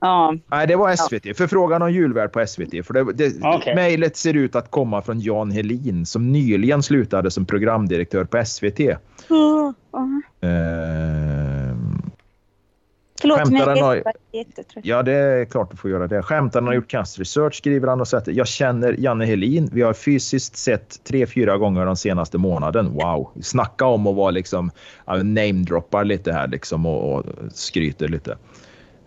[SPEAKER 4] Ja.
[SPEAKER 3] Nej, det var SVT. Förfrågan om julvärd på SVT. För det, det,
[SPEAKER 1] Okej.
[SPEAKER 3] Mejlet ser ut att komma från Jan Helin som nyligen slutade som programdirektör på SVT.
[SPEAKER 4] Ja.
[SPEAKER 3] Ehm,
[SPEAKER 4] Förlåt, men
[SPEAKER 3] har-
[SPEAKER 4] jag är jättetrött.
[SPEAKER 3] Ja, det är klart du får göra det. Skämtaren har gjort cast research, skriver han och sätter. Jag känner Janne Helin. Vi har fysiskt sett tre, fyra gånger den senaste månaden. Wow! Snacka om att vara liksom ja, namedroppar lite här liksom och, och skryter lite.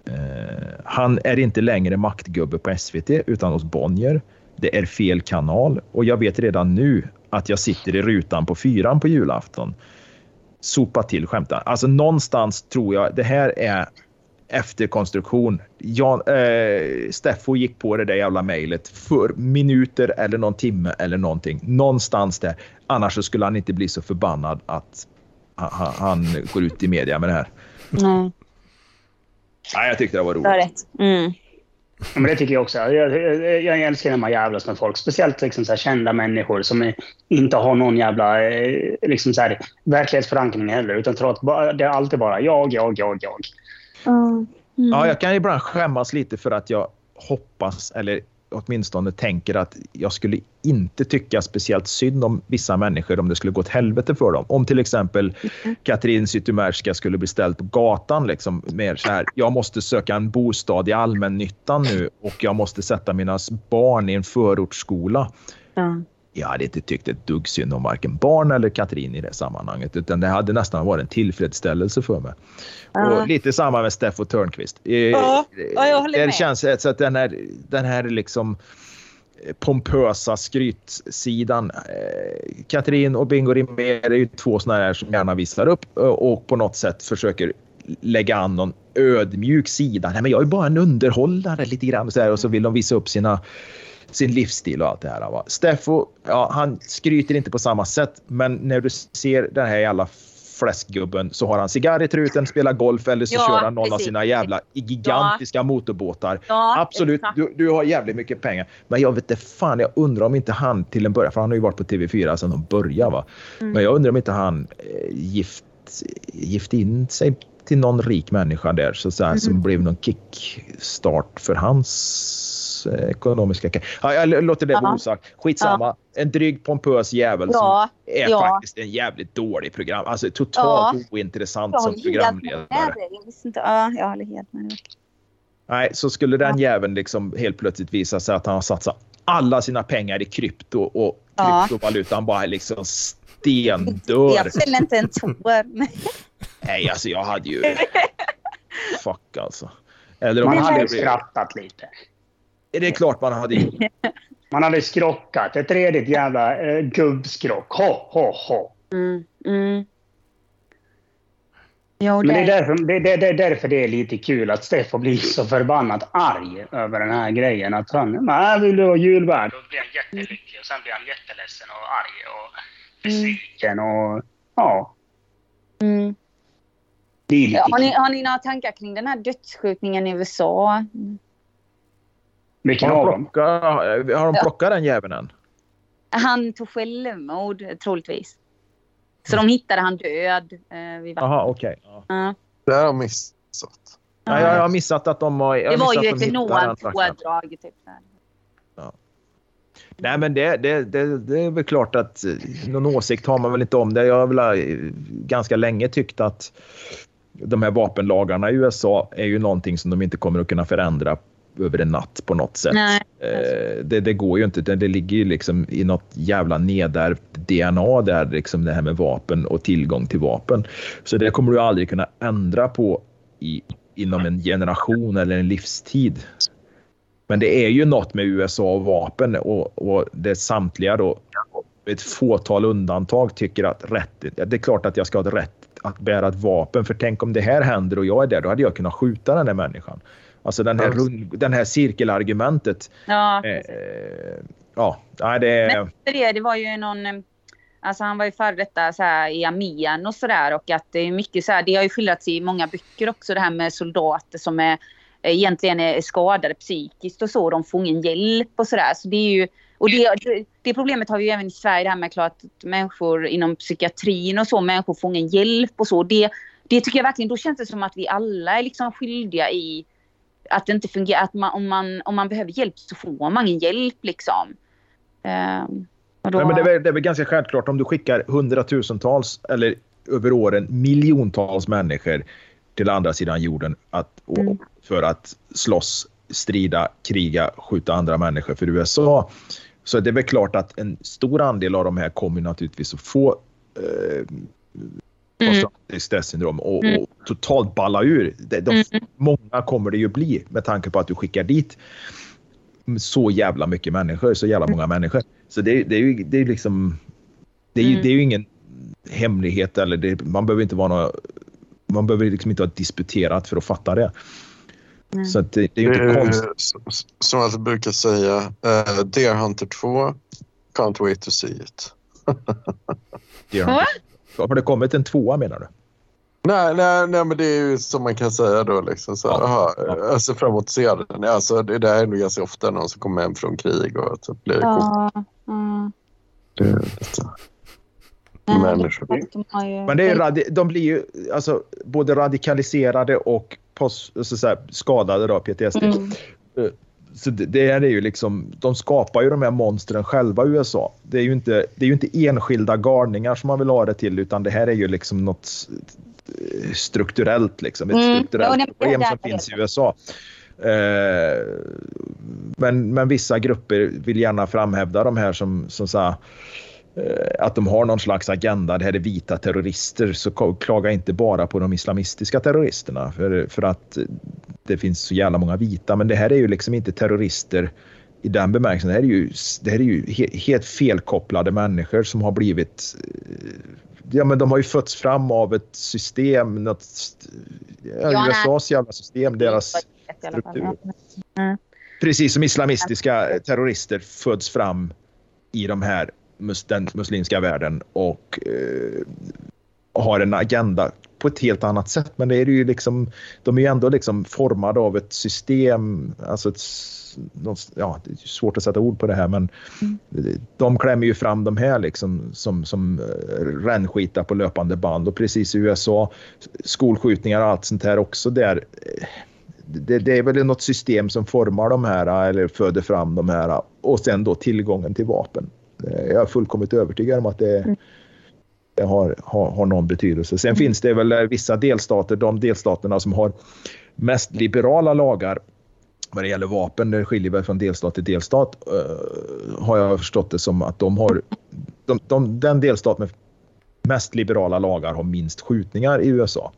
[SPEAKER 3] Eh, han är inte längre maktgubbe på SVT utan hos Bonnier. Det är fel kanal och jag vet redan nu att jag sitter i rutan på fyran på julafton. Sopa till skämta. Alltså någonstans tror jag det här är efterkonstruktion. Jan, eh, Steffo gick på det där jävla mejlet för minuter eller någon timme eller någonting. Någonstans där. Annars så skulle han inte bli så förbannad att han, han- han går ut i media med det här.
[SPEAKER 4] Nej,
[SPEAKER 3] Nej, jag tyckte det var
[SPEAKER 4] du har
[SPEAKER 3] roligt.
[SPEAKER 4] rätt. Mm.
[SPEAKER 1] Ja, men det tycker jag också. Jag, jag, jag älskar när man jävlas med folk. Speciellt liksom så här kända människor som inte har någon jävla eh, liksom så här, verklighetsförankring heller. Utan tror att det är alltid bara jag, jag, jag, jag.
[SPEAKER 4] Mm.
[SPEAKER 3] Ja, jag kan ibland skämmas lite för att jag hoppas, eller åtminstone tänker att jag skulle inte tycka speciellt synd om vissa människor om det skulle gå åt helvete för dem. Om till exempel Katrin Zytomierska skulle bli ställd på gatan liksom mer så här. Jag måste söka en bostad i allmännyttan nu och jag måste sätta mina barn i en förortsskola.
[SPEAKER 4] Ja.
[SPEAKER 3] Jag hade inte tyckt ett dugg synd om varken barn eller Katrin i det sammanhanget utan det hade nästan varit en tillfredsställelse för mig.
[SPEAKER 4] Ja.
[SPEAKER 3] Och lite samma med Steffo Törnqvist.
[SPEAKER 4] Jag håller
[SPEAKER 3] det känns så att den här, den här liksom eh, pompösa skrytsidan. Eh, Katrin och Bingo Rimér är ju två såna här som gärna visar upp och på något sätt försöker lägga an någon ödmjuk sida. Nej, men jag är bara en underhållare lite grann och så, här, och så vill de visa upp sina sin livsstil och allt det här. Va? Steffo, ja, han skryter inte på samma sätt, men när du ser den här jävla fläskgubben så har han cigarr i truten, spelar golf eller så
[SPEAKER 4] Ja,
[SPEAKER 3] kör han någon av
[SPEAKER 4] precis.
[SPEAKER 3] sina jävla gigantiska motorbåtar.
[SPEAKER 4] Ja,
[SPEAKER 3] Absolut, du, du har jävligt mycket pengar. Men jag vet inte fan, jag undrar om inte han till en början, för han har ju varit på TV4 sedan de började va.
[SPEAKER 4] Mm.
[SPEAKER 3] Men jag undrar om inte han eh, gift, gift in sig till någon rik människa där så, så här,
[SPEAKER 4] Mm.
[SPEAKER 3] som blev någon kickstart för hans eh, ekonomiska... ka- Ja, jag låter det vara
[SPEAKER 4] Ja.
[SPEAKER 3] osagt. Skitsamma. En dryg pompös jävel
[SPEAKER 4] Ja,
[SPEAKER 3] som är
[SPEAKER 4] ja.
[SPEAKER 3] faktiskt en jävligt dålig program. Alltså totalt ointressant
[SPEAKER 4] jag
[SPEAKER 3] som
[SPEAKER 4] helt med
[SPEAKER 3] programledare.
[SPEAKER 4] dig. Jag. Ja, jag håller helt med dig.
[SPEAKER 3] Nej, så skulle den jäveln liksom helt plötsligt visa sig att han har satsat alla sina pengar i krypto och
[SPEAKER 4] Ja.
[SPEAKER 3] kryptovalutan bara liksom
[SPEAKER 4] Jag
[SPEAKER 3] stendör.
[SPEAKER 4] fäller inte en tår.
[SPEAKER 3] Nej, alltså jag hade ju... Fuck alltså. Eller om
[SPEAKER 1] Man hade skrattat lite.
[SPEAKER 3] Det är klart man hade gjort.
[SPEAKER 1] Man hade skrockat. Ett redigt jävla eh, gubbskrock. Ho, ho, ho.
[SPEAKER 4] Mm, mm. Jo,
[SPEAKER 1] Men det är,
[SPEAKER 4] det.
[SPEAKER 1] därför, det, det, det är därför det är lite kul att Steffo blir så förbannat arg över den här grejen. Att han "Nej, vill du ha julvärd? Då blir han jättelycklig och sen blir han jätteledsen och arg och besviken och ja.
[SPEAKER 4] Mm.
[SPEAKER 1] Det
[SPEAKER 4] har, ni, har ni några tankar kring den här dödsskjutningen i USA?
[SPEAKER 1] Vilken
[SPEAKER 3] Har
[SPEAKER 1] av
[SPEAKER 3] de
[SPEAKER 1] dem?
[SPEAKER 3] plockat, har de
[SPEAKER 4] Ja.
[SPEAKER 3] plockat den jäveln än?
[SPEAKER 4] Han tog självmord, troligtvis. Så de hittade han död eh, vid vattnet.
[SPEAKER 3] Jaha, okej. Ja.
[SPEAKER 4] Ja.
[SPEAKER 5] Det har jag missat.
[SPEAKER 3] Nej, jag, jag har missat att de har...
[SPEAKER 4] Det var ju ett enormt pådrag. Typ, där.
[SPEAKER 3] Nej, men det, det, det, det är väl klart att eh, någon åsikt har man väl inte om det. Jag har väl eh, ganska länge tyckt att de här vapenlagarna i USA är ju någonting som de inte kommer att kunna förändra över en natt på något sätt.
[SPEAKER 4] Nej.
[SPEAKER 3] Eh, det, det går ju inte. Det, det ligger ju liksom i något jävla nedärvt DNA där, liksom det här med vapen och tillgång till vapen. Så det kommer du aldrig kunna ändra på i, inom en generation eller en livstid. Men det är ju något med USA och vapen och, och det samtliga då, ett fåtal undantag tycker att rätt, det är klart att jag ska ha rätt att bära ett vapen för tänk om det här händer och jag är där, då hade jag kunnat skjuta den här människan. Alltså den här, rund, den här cirkelargumentet.
[SPEAKER 4] Ja,
[SPEAKER 3] Eh,
[SPEAKER 4] precis.
[SPEAKER 3] eh, ja, det.
[SPEAKER 4] Men det, det var ju någon... eh, Alltså han var ju före detta så här, i armén och sådär och att det är mycket så här, det har ju skildrats i många böcker också det här med soldater som är egentligen är skadade psykiskt och så de får ingen hjälp och sådär. Så det är ju, och det, det, det problemet har vi ju även i Sverige det här med klart att människor inom psykiatrin och så, människor får ingen hjälp och så. Det, det tycker jag verkligen, då känns det som att vi alla är liksom skyldiga i att det inte fungerar, att man, om, man, om man behöver hjälp så får man ingen hjälp liksom. Och då,
[SPEAKER 3] Nej, men det, är väl, det är väl ganska självklart om du skickar hundratusentals eller över åren miljontals människor till andra sidan jorden att,
[SPEAKER 4] Mm.
[SPEAKER 3] för att slåss, strida, kriga, skjuta andra människor för USA. Så det är väl klart att en stor andel av de här kommer naturligtvis att få eh,
[SPEAKER 4] Mm.
[SPEAKER 3] posttraumatiskt stressyndrom och,
[SPEAKER 4] Mm.
[SPEAKER 3] och totalt balla ur. De, de,
[SPEAKER 4] Mm.
[SPEAKER 3] Många kommer det ju bli med tanke på att du skickar dit så jävla mycket människor, så jävla många människor. Så det, det är ju det är liksom... Det är, ju-
[SPEAKER 4] Mm.
[SPEAKER 3] det är ju ingen hemlighet eller det, man behöver inte vara någon, Man behöver liksom inte ha disputerat för att fatta det.
[SPEAKER 4] Mm.
[SPEAKER 3] Så att det, det är ju inte konstigt.
[SPEAKER 5] som jag brukar säga, uh, Deer Hunter 2, can't wait to see it.
[SPEAKER 4] Va?
[SPEAKER 3] Har det kommit en tvåa menar du?
[SPEAKER 5] Nej, nej, nej, men det är ju som man kan säga då. Liksom, så,
[SPEAKER 3] Ja.
[SPEAKER 5] aha,
[SPEAKER 3] Ja.
[SPEAKER 5] Jag ser fram emot att se den. Alltså, det där är nog ganska ofta någon som kommer hem från krig och så blir.
[SPEAKER 4] Ja. Mm.
[SPEAKER 5] Det människor.
[SPEAKER 4] Ju-
[SPEAKER 3] Men det är, radi- de blir ju alltså, både radikaliserade och post, alltså, så här, skadade då, PTSD.
[SPEAKER 4] Mm.
[SPEAKER 3] Så det, det är ju liksom, de skapar ju de här monstren själva USA. Det är ju inte, det är ju inte enskilda galningar som man vill ha det till utan det här är ju liksom något strukturellt, liksom, ett
[SPEAKER 4] Mm. Ja,
[SPEAKER 3] strukturellt
[SPEAKER 4] det
[SPEAKER 3] problem som finns i USA. Eh, men, men vissa grupper vill gärna framhävda de här som, som så här, att de har någon slags agenda. Det här är vita terrorister. Så klaga inte bara på de islamistiska terroristerna. För, för att det finns så jävla många vita. Men det här är ju liksom inte terrorister i den bemärkelsen. Det här är ju, det här är ju he, helt felkopplade människor som har blivit... eh, Ja, men de har ju fötts fram av ett system, något, ja. USAs jävla system, deras
[SPEAKER 4] fall, ja.
[SPEAKER 3] Precis som islamistiska terrorister föds fram i de här mus den muslimska världen och eh, har en agenda på ett helt annat sätt. Men det är ju liksom, de är ju ändå liksom formade av ett system, alltså ett, ja, det är svårt att sätta ord på det här, men mm. de klämmer ju fram de här liksom som, som eh, rännskitar på löpande band och precis i USA, skolskjutningar och allt sånt här också där. Det, det, är väl något system som formar de här eller föder fram de här och sen då tillgången till vapen. Jag är fullkomligt övertygad om att det, mm har, har, har någon betydelse. Sen mm. finns det väl vissa delstater, de delstaterna som har mest liberala lagar vad det gäller vapen, det skiljer väl från delstat till delstat, uh, har jag förstått det som att de har, de, de, den delstat med mest liberala lagar har minst skjutningar i USA.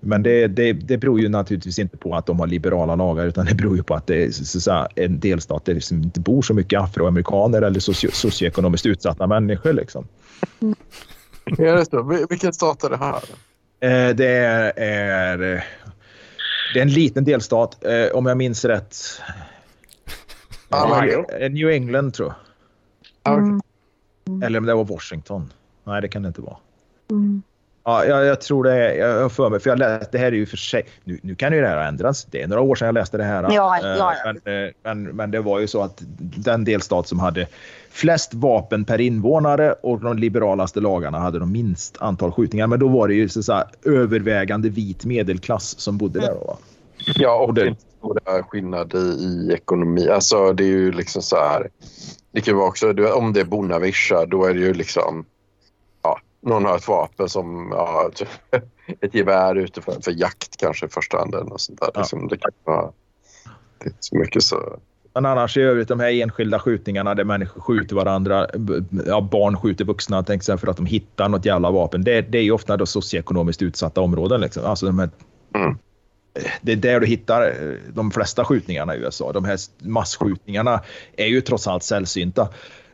[SPEAKER 3] Men det, det, det beror ju naturligtvis inte på att de har liberala lagar utan det beror ju på att det är så, så en delstat där det liksom inte bor så mycket afroamerikaner eller socio, socioekonomiskt utsatta människor. Liksom.
[SPEAKER 5] Är det så? Vilken stat är det här?
[SPEAKER 3] Eh, det är, är, det är en liten delstat, eh, om jag minns rätt.
[SPEAKER 5] Ohio?
[SPEAKER 3] Eh, New England tror jag. Mm. Eller om det var Washington. Nej, det kan det inte vara. Mm. Ja, jag, jag, tror det är, jag har för mig, för jag läste, det här är ju för sig, nu, nu kan ju det här ha ändrats. Det är några år sedan jag läste det här.
[SPEAKER 4] Ja, ja, ja.
[SPEAKER 3] Men, men, men, det var ju så att den delstat som hade flest vapen per invånare och de liberalaste lagarna hade de minst antal skjutningar. Men då var det ju så, så här, övervägande vit medelklass som bodde där. Då,
[SPEAKER 5] Ja, och det är inte stora skillnader i ekonomi. Alltså det är ju liksom så här. Det kan vara också, om det är Bonavisha, då är det ju liksom någon har ett vapen som ja, typ ett gevär ute för, för jakt kanske i första hand. Eller något sånt där. Ja. Liksom, det kan vara det är så mycket så.
[SPEAKER 3] Men annars i övrigt de här enskilda skjutningarna där människor skjuter varandra, ja, barn skjuter vuxna till exempel för att de hittar något jävla vapen. Det, det är ju ofta då socioekonomiskt utsatta områden. Liksom. Alltså de här, mm. Det är där du hittar eh, de flesta skjutningarna i USA. De här massskjutningarna är ju trots allt sällsynta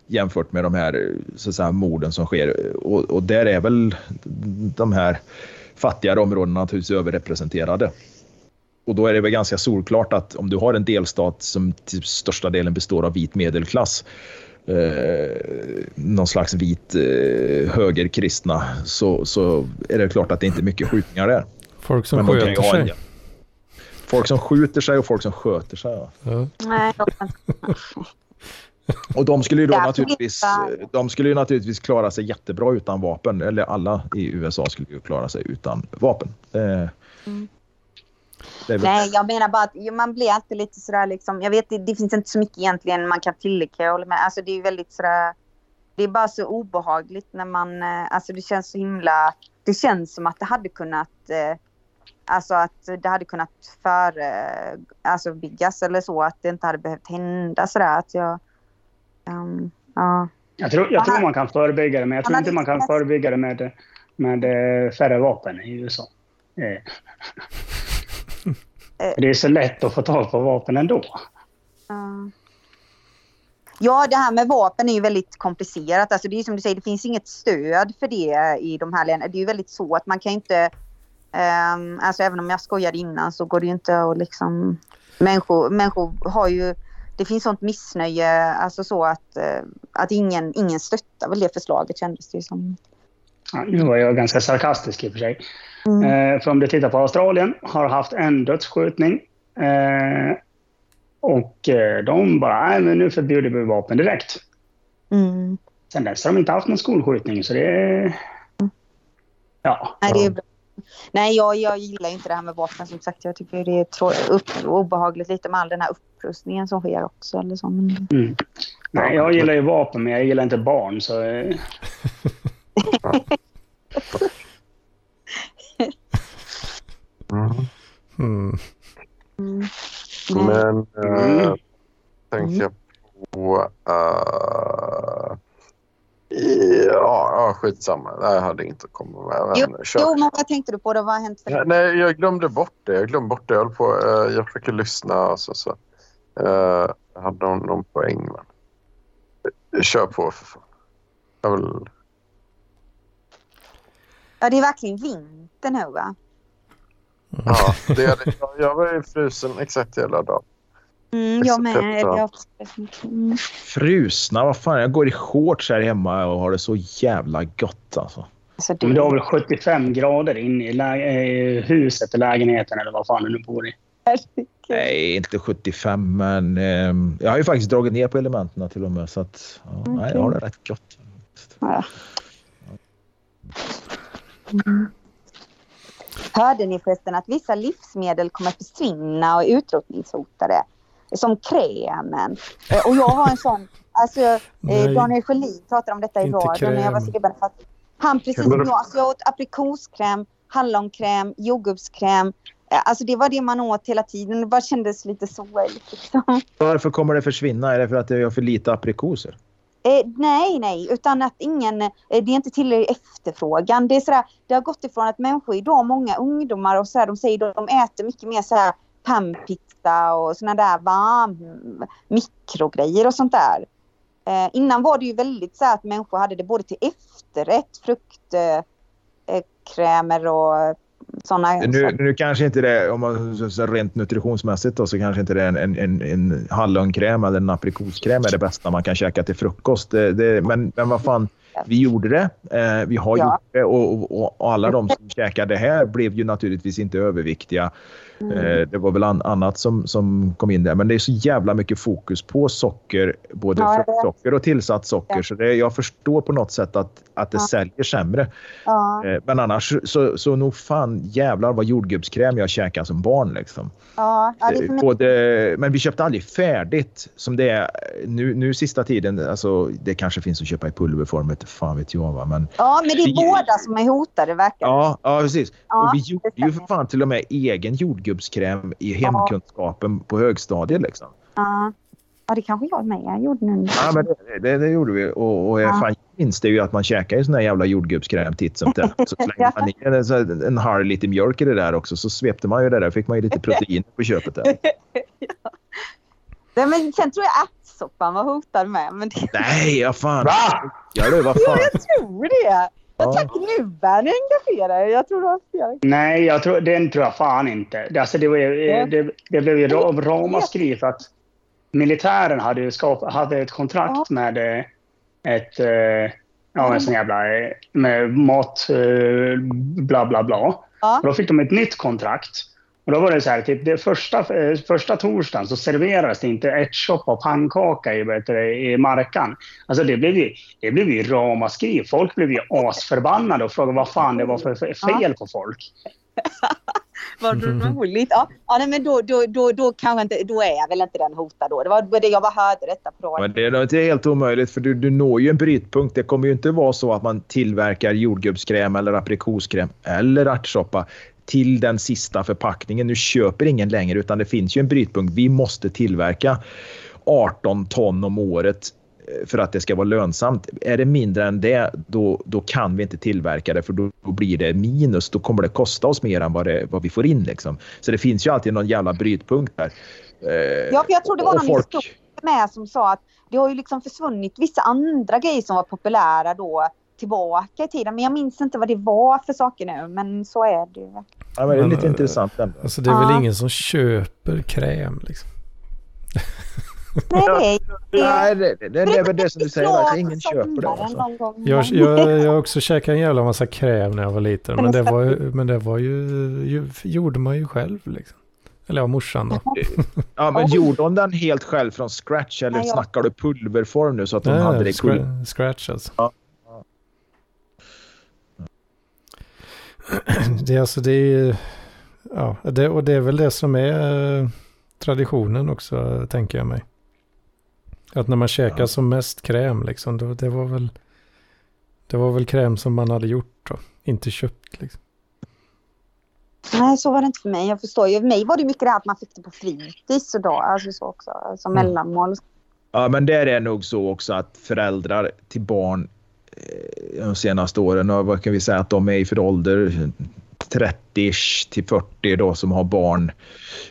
[SPEAKER 3] jämfört med de här så att säga, morden som sker. Och, och där är väl de här fattigare områdena naturligtvis överrepresenterade. Och då är det väl ganska solklart att om du har en delstat som till största delen består av vit medelklass, eh, någon slags vit eh, högerkristna, så, så är det klart att det inte är mycket skjutningar där.
[SPEAKER 2] Folk som sköter sig.
[SPEAKER 3] Folk som skjuter sig och folk som sköter sig. Ja. Ja. Nej, och de skulle ju då naturligtvis, de skulle ju naturligtvis klara sig jättebra utan vapen. Eller alla i USA skulle ju klara sig utan vapen. Det,
[SPEAKER 4] mm. Nej, jag menar bara att man blir alltid lite sådär liksom. Jag vet, det, det finns inte så mycket egentligen man kan tillägga. Men alltså det är väldigt sådär. Det är bara så obehagligt när man, eh, alltså det känns så himla, det känns som att det hade kunnat eh, Alltså att det hade kunnat före, alltså byggas eller så, att det inte hade behövt hända sådär. Att jag, Um, ja.
[SPEAKER 1] Jag tror, jag tror man kan förebygga det, men jag tror inte man kan förebygga det med, med eh, färre vapen i USA. Eh. det är så lätt att få tag på vapen ändå.
[SPEAKER 4] Ja, det här med vapen är ju väldigt komplicerat. Alltså det är som du säger, det finns inget stöd för det i de här länderna. Det är ju väldigt så att man kan inte... Um, alltså även om jag skojade innan så går det ju inte att liksom... Människor, människor har ju det finns sånt missnöje, alltså så att, eh, att ingen, ingen stöttar väl det förslaget kändes det som.
[SPEAKER 1] Ja, nu var jag ganska sarkastisk i och för sig. Mm. Eh, för om du tittar på Australien, har haft en dödsskjutning. Eh, och eh, de bara, nej men nu förbjuder vi vapen direkt. Mm. Sen dess har de inte haft någon skolskjutning så det är... Ja.
[SPEAKER 4] Nej, det är bra. Nej, jag, jag gillar inte det här med vapen som sagt. Jag tycker det är upp, obehagligt lite med all den här upprustningen som sker också. Eller så. Men... Mm.
[SPEAKER 1] Nej, jag gillar ju vapen men jag gillar inte barn så... Eh.
[SPEAKER 5] mm. Mm. Men äh, tänkte jag på... Äh, Ja, ja skitsamma. Det hade inte kommit med.
[SPEAKER 4] Jo, jo, men vad tänkte du på? Det? Vad har hänt för
[SPEAKER 5] dig? Nej, jag glömde bort det. Jag glömde bort det. Jag, på, uh, jag försöker lyssna. Och så, så. Uh, jag hade någon, någon poäng. Men... Kör på för fan. Jag vill...
[SPEAKER 4] Ja, det är verkligen vinter nu va?
[SPEAKER 5] Ja, det är det. Jag var ju frusen exakt hela dagen.
[SPEAKER 4] Mm, jag med. Jag
[SPEAKER 3] mm. Frusna? Vad fan, jag går i shorts här hemma och har det så jävla gott alltså.
[SPEAKER 4] Så det,
[SPEAKER 1] Men du har väl 75 grader inne i lä- eh, huset, eller lägenheten eller vad fan du nu bor i.
[SPEAKER 3] Nej, inte 75 men eh, jag har ju faktiskt dragit ner på elementen till och med så att ja, nej, jag har det rätt gott.
[SPEAKER 4] Ja. Mm. Hörde ni förresten att vissa livsmedel kommer att försvinna och är utrotningshotade? Som krämen. Eh, Och jag har en sån... Alltså, eh,
[SPEAKER 2] Nej.
[SPEAKER 4] Daniel Sjölin pratade om detta i radion när jag var skribent. Han precis som jag, alltså jag åt aprikoskräm, hallonkräm, jordgubbskräm. Eh, Alltså det var det man åt hela tiden. Det bara kändes lite sorgligt. Liksom.
[SPEAKER 3] Varför kommer det försvinna? Är det för att det är för lite aprikoser?
[SPEAKER 4] Eh, nej, nej, utan att ingen, eh, det är inte tillräcklig efterfrågan. Det, är sådär, det har gått ifrån att människor idag, många ungdomar och sådär, de säger att de äter mycket mer såhär pannpizza och sådana där varm mikrogrejer och sånt där. Eh, innan var det ju väldigt så att människor hade det både till efterrätt, fruktkrämer eh, krämer och sådana.
[SPEAKER 3] Nu, nu kanske inte det, om man så- rent nutritionsmässigt då, så kanske inte det är en, en, en, en hallonkräm eller en aprikoskräm är det bästa man kan käka till frukost. Det, det, men, men vad fan, vi gjorde det. Eh, vi har
[SPEAKER 4] Ja.
[SPEAKER 3] gjort det och, och, och alla de som käkade det här blev ju naturligtvis inte överviktiga.
[SPEAKER 4] Mm.
[SPEAKER 3] Eh, det var väl an, annat som, som kom in där. Men det är så jävla mycket fokus på socker, både
[SPEAKER 4] Ja,
[SPEAKER 3] fruktsocker och tillsatt socker.
[SPEAKER 4] Ja.
[SPEAKER 3] Så det, jag förstår på något sätt att, att det
[SPEAKER 4] Ja.
[SPEAKER 3] säljer sämre.
[SPEAKER 4] Ja,
[SPEAKER 3] Eh, Men annars så, så nog fan jävlar vad jordgubbskräm jag käkade som barn. Liksom.
[SPEAKER 4] ja, för
[SPEAKER 3] Eh. Både, men vi köpte aldrig färdigt som det är nu, nu sista tiden. Alltså, det kanske finns att köpa i pulverform, inte fan vet jag. Va? Men,
[SPEAKER 4] ja, men det är
[SPEAKER 3] vi-
[SPEAKER 4] båda som är hotade verkar
[SPEAKER 3] ja, ja, precis. Och vi gjorde ju för fan till och med egen jordgubbskräm i hemkunskapen på högstadiet. Liksom.
[SPEAKER 4] Ja. ja, det kanske jag med gjorde nu.
[SPEAKER 3] Ja, men det, det, det gjorde vi. Och, och
[SPEAKER 4] Ja.
[SPEAKER 3] fan, jag minns det ju att man käkade en sån här jävla jordgubbskräm titt som tätt. Så slängde
[SPEAKER 4] Ja.
[SPEAKER 3] man ner en, en halv liter mjölk i det där också. Så svepte man ju det där. fick man ju lite protein på köpet. Där.
[SPEAKER 4] Nej, men sen tror jag ärtsoppan var hotad med. Men det,
[SPEAKER 3] Nej, ja fan.
[SPEAKER 1] Va?
[SPEAKER 3] Ja, du, vad fan.
[SPEAKER 4] jag tror det. Jag
[SPEAKER 3] Ja.
[SPEAKER 4] tack nu bär ni engagerade. Jag tror det var fel.
[SPEAKER 1] Nej, jag tror, den tror jag fan inte. Det, alltså, det, var,
[SPEAKER 4] Ja.
[SPEAKER 1] det, det blev ju ra- ramaskri för att militären hade, ju skap, hade ett kontrakt med eh, ett... eh, Ja, en sån jävla... eh, Med mat... Bla, bla, bla.
[SPEAKER 4] Ja.
[SPEAKER 1] Och då fick de ett nytt kontrakt. Och då var det så här, typ det första, eh, första torsdagen så serverades det inte ärtsoppa och pannkaka i, i markan. Alltså det blev ju, det blev ju ramaskri. Folk blev ju asförbannade och frågade vad fan det var för fel på folk.
[SPEAKER 4] Vad roligt. Ja, ja nej, men då, då, då, då, kanske inte, då är väl inte den hotad då. Det var det jag bara hörde detta på radio.
[SPEAKER 3] Men det är nog inte helt omöjligt för du, du når ju en brytpunkt. Det kommer ju inte vara så att man tillverkar jordgubbskräm eller aprikoskräm eller ärtsoppa till den sista förpackningen. Nu köper ingen längre utan det finns ju en brytpunkt. Vi måste tillverka 18 ton om året eh, för att det ska vara lönsamt. Är det mindre än det, då, då kan vi inte tillverka det för då, då blir det minus. Då kommer det kosta oss mer än vad, det, vad vi får in. Liksom. Så det finns ju alltid någon jävla brytpunkt där. Eh,
[SPEAKER 4] Ja, för jag tror det var någon
[SPEAKER 3] folk-
[SPEAKER 4] historia med som sa att det har ju liksom försvunnit vissa andra grejer som var populära då tillbaka i tiden. Men jag minns inte vad det var för saker nu. Men så är det ju.
[SPEAKER 3] Ja, men det är
[SPEAKER 2] Men,
[SPEAKER 3] lite
[SPEAKER 2] eh,
[SPEAKER 3] intressant ändå.
[SPEAKER 2] Alltså det är
[SPEAKER 4] Ja.
[SPEAKER 2] väl ingen som köper kräm liksom.
[SPEAKER 4] Nej, det är...
[SPEAKER 3] Nej, det, det, det är väl det som du säger. Alltså, ingen köper det. Alltså.
[SPEAKER 2] Jag, jag, jag också käkat en jävla massa kräm när jag var liten. Men det var, men det var ju, ju, gjorde man ju själv liksom. Eller ja, morsan då.
[SPEAKER 3] Ja, men gjorde hon den helt själv från scratch eller snackar du pulverform nu så att hon hade
[SPEAKER 2] Nej,
[SPEAKER 3] det cool?
[SPEAKER 2] scra- scratch alltså.
[SPEAKER 3] Ja.
[SPEAKER 2] Det är alltså det är, ja, det, och det är väl det som är eh, traditionen också, tänker jag mig. Att när man käkar
[SPEAKER 3] Ja.
[SPEAKER 2] som mest kräm liksom, då, det var väl det var väl kräm som man hade gjort då, inte köpt liksom.
[SPEAKER 4] Nej, så var det inte för mig. Jag förstår ju. För mig var det mycket det här att man fick det på fritids och då, alltså så också. Som
[SPEAKER 2] Mm.
[SPEAKER 4] mellanmål.
[SPEAKER 3] Ja, men där är nog så också att föräldrar till barn Eh, de senaste åren, och vad kan vi säga att de är i för ålder? 30 till 40 då som har barn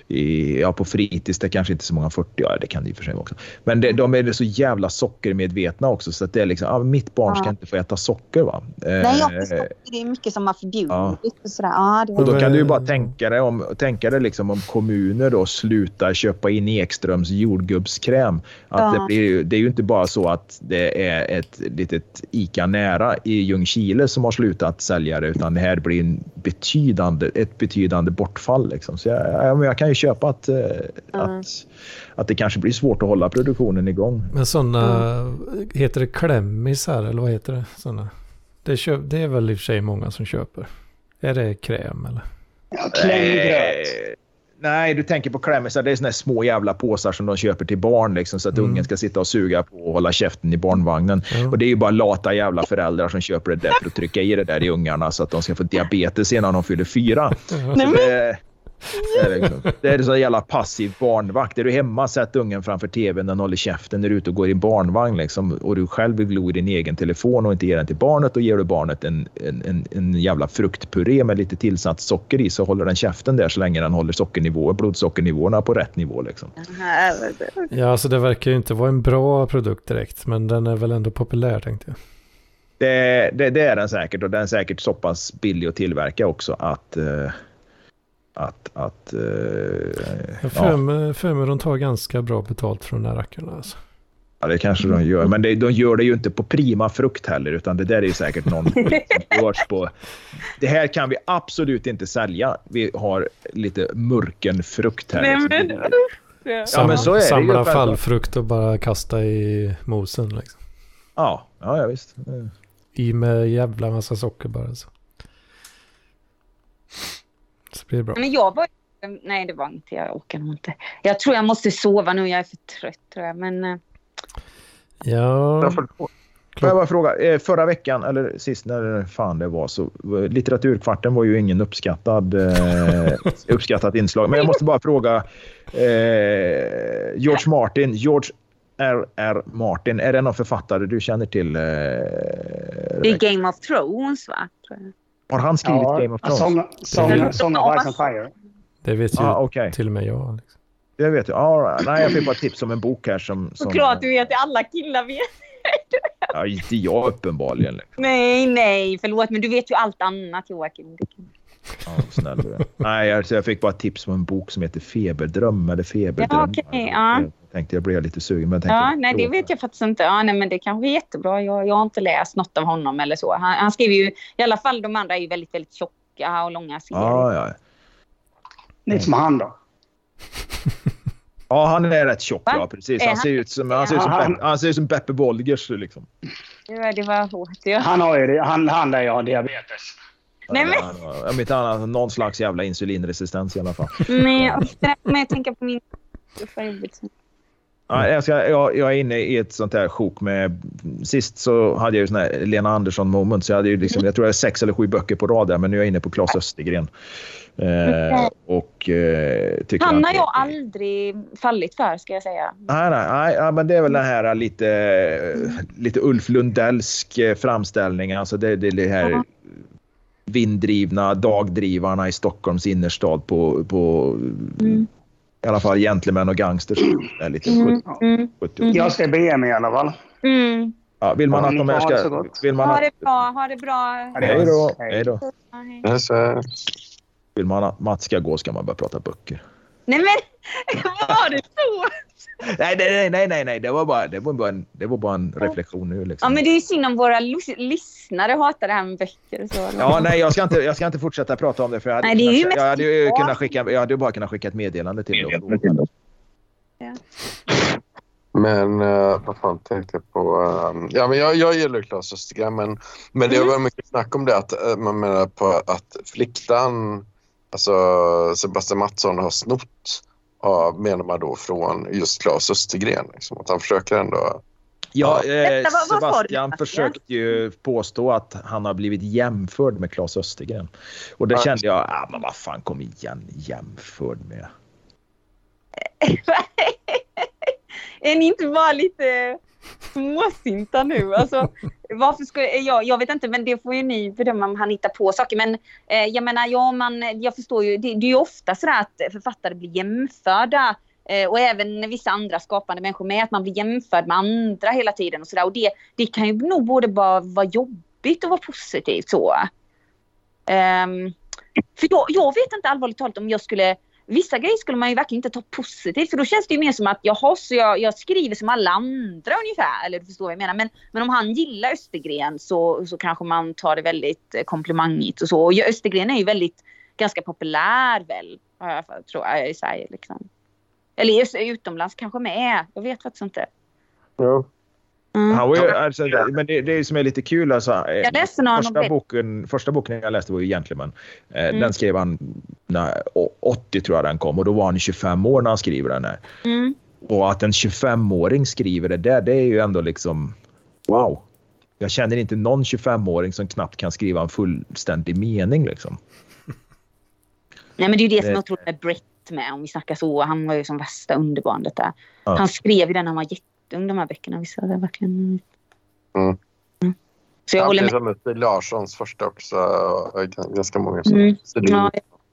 [SPEAKER 3] i, ja, på fritids. Det kanske inte så många 40, ja det kan det och för sig vara också. Men det, de är så jävla sockermedvetna också så att det är liksom, ah, mitt barn ska
[SPEAKER 4] Ja.
[SPEAKER 3] inte få äta socker va.
[SPEAKER 4] Nej, jag
[SPEAKER 3] Eh,
[SPEAKER 4] förstår. Det är mycket som har förbjudit.
[SPEAKER 3] Ja.
[SPEAKER 4] och Sådär. Det
[SPEAKER 3] och då kan du ju bara tänka dig om, tänka dig liksom om kommuner då slutar köpa in Ekströms jordgubbskräm. Att det, blir, ju- det är ju inte bara så att det är ett litet ICA nära i Ljungskile som har slutat sälja det utan det här blir en betydande, ett betydande bortfall. Liksom. Så jag, jag, kan ju köpa att, eh, att, att det kanske blir svårt att hålla produktionen igång.
[SPEAKER 2] Men sådana, heter det klämmisar eller vad heter det? Såna. Det, köp, det är väl i och för sig många som köper. Är det kräm eller?
[SPEAKER 1] Ja, klämgröt.
[SPEAKER 3] Nej, du tänker på klämmisar. Det är såna här små jävla påsar som de köper till barn liksom, så att
[SPEAKER 2] Mm.
[SPEAKER 3] ungen ska sitta och suga på och hålla käften i barnvagnen.
[SPEAKER 2] Ja.
[SPEAKER 3] Och det är ju bara lata jävla föräldrar som köper det där för att trycka i det där i ungarna så att de ska få diabetes innan de fyller fyra. Så det, det är liksom, det är så jävla passiv barnvakt. Är du hemma, sätt ungen framför tvn, den håller käften när du är ute och går i barnvagn liksom, och du själv vill glo i din egen telefon och inte ger den till barnet, då ger du barnet en, en, en, en jävla fruktpuré med lite tillsatt socker i så håller den käften där så länge den håller sockernivåer, blodsockernivåerna på rätt nivå. Liksom.
[SPEAKER 2] Ja, alltså det verkar ju inte vara en bra produkt direkt. Men den är väl ändå populär tänkte jag.
[SPEAKER 3] Det, det, det är den säkert och den är säkert så pass billig att tillverka också att eh, att, att eh,
[SPEAKER 2] Jag
[SPEAKER 3] ja,
[SPEAKER 2] för mig, mig de tar ganska bra betalt från de där rackarna. Alltså.
[SPEAKER 3] ja, det kanske de gör. Men det, de gör det ju inte på prima frukt heller, utan det där är ju säkert någon som görs på. Det här kan vi absolut inte sälja. Vi har lite mörkenfrukt här.
[SPEAKER 4] Nej, men-
[SPEAKER 3] Ja, men så är det ju.
[SPEAKER 2] Samla fallfrukt och bara kasta i mosen. Liksom.
[SPEAKER 3] Ja, ja, ja visst.
[SPEAKER 2] I med jävla massa socker bara. Så, så blir det bra.
[SPEAKER 4] Men jag var... Nej, det var inte. Jag orkar nog inte. Jag tror jag måste sova nu. Jag är för trött tror jag. Men eh,
[SPEAKER 2] Ja?
[SPEAKER 3] Får jag bara fråga, eh, förra veckan, eller sist när fan det var, så eh, litteraturkvarten var ju ingen uppskattad, uppskattat inslag. Men jag måste bara fråga, eh, George Martin, George R.R. Martin, är det någon författare du känner till? Eh,
[SPEAKER 4] det är Game of Thrones va? Tror jag.
[SPEAKER 3] Har han skrivit Game of Thrones?
[SPEAKER 1] Song, song, song of Ice and Fire.
[SPEAKER 2] det vet ju
[SPEAKER 3] ah, okej.
[SPEAKER 2] till och med jag. Liksom.
[SPEAKER 3] Jag vet ju. Ah, nej, jag fick bara tips om en bok här som... som
[SPEAKER 4] Såklart du vet. Alla killar vet.
[SPEAKER 3] Ja, inte jag uppenbarligen.
[SPEAKER 4] Nej, nej. Förlåt. Men du vet ju allt annat Joakim.
[SPEAKER 3] Ja, snäll du. Nej, alltså, jag fick bara tips om en bok som heter Feberdröm eller Feberdröm.
[SPEAKER 4] Ja, okej, ja.
[SPEAKER 3] Tänkte jag blev lite sugen. Men jag tänkte,
[SPEAKER 4] Ja, nej, det vet jag faktiskt inte. Ja, nej, men det kanske är jättebra. Jag, jag har inte läst något av honom eller så. Han, han skriver ju, i alla fall de andra är ju väldigt, väldigt tjocka och långa serier.
[SPEAKER 3] Ja, ja.
[SPEAKER 1] Lite som han då.
[SPEAKER 3] ja, han är rätt tjock.
[SPEAKER 4] Va?
[SPEAKER 3] Ja, precis. Han
[SPEAKER 4] han-
[SPEAKER 3] ser ut som, han ser ut som,
[SPEAKER 1] han-
[SPEAKER 3] han ser ut som Beppe Wolgers. Liksom.
[SPEAKER 4] Ja, det var hårt. Ja.
[SPEAKER 1] Han har ju det. Han, han där jag har diabetes.
[SPEAKER 4] Nej, men-
[SPEAKER 3] Ja, han har- Om inte annat, någon slags jävla insulinresistens i alla fall.
[SPEAKER 4] Men jag, men jag tänker på min...
[SPEAKER 3] Ja, jag, ska, jag, jag är inne i ett sånt här sjok med... Sist så hade jag ju sån här Lena Andersson moment. Så jag, hade ju liksom, jag tror jag har sex eller sju böcker på rad där, men nu är jag inne på Claes Östergren. Eh, och eh, tycker
[SPEAKER 4] Han har jag aldrig fallit för, ska jag säga.
[SPEAKER 3] Nej, nej, nej men det är väl den här lite, lite Ulf Lundellsk eh, framställning. Alltså det, det, det här vinddrivna dagdrivarna i Stockholms innerstad på, på
[SPEAKER 4] Mm.
[SPEAKER 3] I alla fall gentlemän och gangsters. Är lite
[SPEAKER 4] Mm.
[SPEAKER 3] 70,
[SPEAKER 4] Mm.
[SPEAKER 3] 70.
[SPEAKER 1] Jag ska be mig i alla fall.
[SPEAKER 4] Mm.
[SPEAKER 3] Ja, vill man
[SPEAKER 1] Ja,
[SPEAKER 3] att de här ska... Vill man
[SPEAKER 4] Ha
[SPEAKER 3] att,
[SPEAKER 4] det bra, ha det bra.
[SPEAKER 3] hej då, hej då. Vill man att Mats ska gå ska man börja prata böcker.
[SPEAKER 4] Nej men, var det så?
[SPEAKER 3] Nej, nej, nej, nej, nej. Det var bara, det var bara, en, det var bara en reflektion nu. Liksom.
[SPEAKER 4] Ja men det är ju synd om våra lys- lyssnare hatar det här med böcker och så.
[SPEAKER 3] Ja, nej, jag ska inte, jag ska inte fortsätta prata om det. För jag hade,
[SPEAKER 4] Nej, det är ju
[SPEAKER 3] kunnat,
[SPEAKER 4] mest
[SPEAKER 3] jag hade ju kunnat skicka, jag hade bara kunnat skicka ett meddelande till dem.
[SPEAKER 5] Men uh, vad fan tänkte jag på? ehm, ja, men jag, jag gillar Claes Östergren men, men det har varit mycket snack om det att eh, man menar på att Fliktan, alltså Sebastian Mattsson har snott av, menar man då från just Claes Östergren. Liksom, att han försöker ändå...
[SPEAKER 3] Ja, eh, Sebastian försökte ju påstå att han har blivit jämförd med Claes Östergren. Och det kände jag, ah, men vad fan kom igen, jämförd med.
[SPEAKER 4] är ni inte bara lite småsinta nu. Alltså, varför skulle, jag, jag vet inte, men det får ju ni bedöma om han hittar på saker. Men eh, jag menar, ja, man, jag förstår ju, det, det är ju ofta så att författare blir jämförda eh, och även vissa andra skapande människor med att man blir jämförd med andra hela tiden och sådär. Och det, det kan ju nog både bara vara jobbigt och vara positivt så. Um, för jag, jag vet inte allvarligt talat om jag skulle Vissa grejer skulle man ju verkligen inte ta positivt för då känns det ju mer som att jaha, så jag, jag skriver som alla andra ungefär. Eller du förstår vad jag menar. Men, men om han gillar Östergren så, så kanske man tar det väldigt eh, komplimangigt och så. Och Östergren är ju väldigt ganska populär väl, tror jag, i Sverige liksom. Eller utomlands kanske med. Jag vet faktiskt inte.
[SPEAKER 5] Ja.
[SPEAKER 3] Mm. Han var ju, alltså, men det, det som är lite kul alltså.
[SPEAKER 4] Jag eh,
[SPEAKER 3] första, boken, första boken jag läste var ju Gentleman. Eh, mm. Den skrev han när, 80 tror jag den kom och då var han 25 år när han skriver den här. Mm. Och att en 25-åring skriver det där, det är ju ändå liksom wow. Jag känner inte någon 25-åring som knappt kan skriva en fullständig mening liksom.
[SPEAKER 4] Nej men det är ju det som är otroligt med Brett med om vi snackar så. Han var ju som värsta underbarnet där. Ja. Han skrev ju den när han var jätte ung de här böckerna. Vissa är verkligen...
[SPEAKER 5] Mm. Mm. Så jag ja, håller med. Som Stig Larssons första också. Ganska många som mm. ja,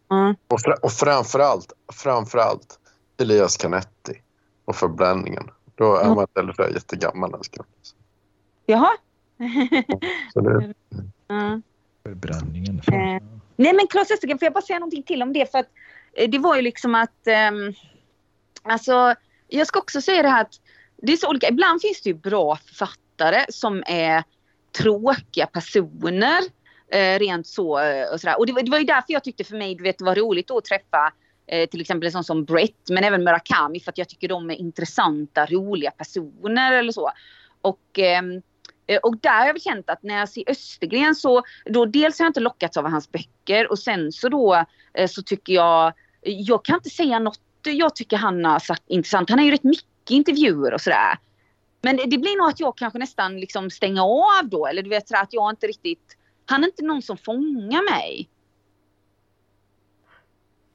[SPEAKER 5] ja. Och, fra, och framförallt, framförallt Elias Canetti och Förbränningen. Då är man eller för jättegammal det
[SPEAKER 4] Jaha.
[SPEAKER 3] Så det... ja. Förbränningen.
[SPEAKER 4] Eh, nej men Claes Östergren, får jag bara säga någonting till om det? För att eh, det var ju liksom att... Eh, alltså, jag ska också säga det här att det är så olika. Ibland finns det ju bra författare som är tråkiga personer. Eh, rent så eh, och sådär. Och det var, det var ju därför jag tyckte för mig du vet, det var roligt att träffa eh, till exempel en sån som Brett men även Murakami för att jag tycker de är intressanta, roliga personer eller så. Och, ehm, eh, och där har jag känt att när jag ser Östergren så då dels har jag inte lockats av hans böcker och sen så då eh, så tycker jag, jag kan inte säga något jag tycker han har sagt intressant. Han är ju rätt mycket intervjuer och sådär. Men det, det, blir nog att jag kanske nästan liksom stänger av då. Eller du vet sådär att jag inte riktigt... Han är inte någon som fångar mig.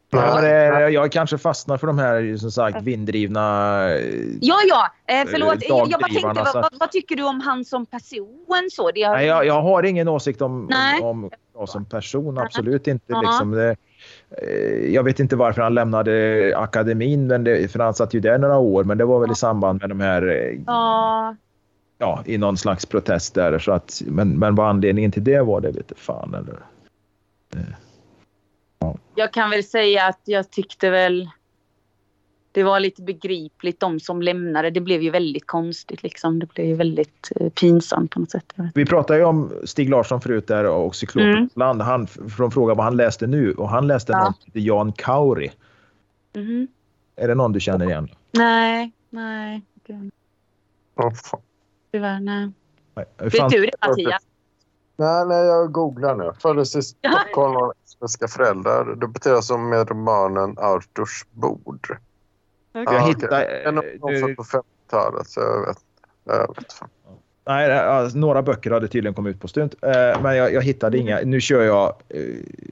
[SPEAKER 3] Ja, det, jag kanske fastnar för de här som sagt vinddrivna...
[SPEAKER 4] Ja, ja. Eh, förlåt. Jag bara tänkte, vad, vad, vad, tycker du om han som person? Så? Det
[SPEAKER 3] har... Nej, jag, jag har ingen åsikt om, om, om som person. Absolut inte. Liksom. Det, Eh, jag vet inte varför han lämnade akademin, men det, för han satt ju där några år, men det var väl i samband med de här... Eh, ja. Ja, i någon slags protest där. Så att, men, men vad anledningen till det var, det vet jag fan. Eller,
[SPEAKER 4] eh, ja. Jag kan väl säga att jag tyckte väl det var lite begripligt de som lämnade. Det blev ju väldigt konstigt liksom. Det blev ju väldigt eh, pinsamt på något sätt.
[SPEAKER 3] Vi pratade ju om Stig Larsson förut där och Cyklopens mm. Han från frågan vad han läste nu och han läste ja. någon som heter Jan Kauri. Mm. Är det någon du känner igen?
[SPEAKER 4] Nej, nej.
[SPEAKER 5] Oh,
[SPEAKER 4] Tyvärr, nej. nej. Vet du det Mattias?
[SPEAKER 5] Nej, nej, jag googlar nu. Föddes i Stockholm av svenska föräldrar. Debuterade som med romanen Arturs bord.
[SPEAKER 3] Okay. Jag hittade...
[SPEAKER 5] En någon på 50-talet så jag vet, jag vet fan.
[SPEAKER 3] Nej, alltså, några böcker hade tydligen kommit ut på stund. Eh, men jag, jag, hittade inga. Nu kör jag... Eh,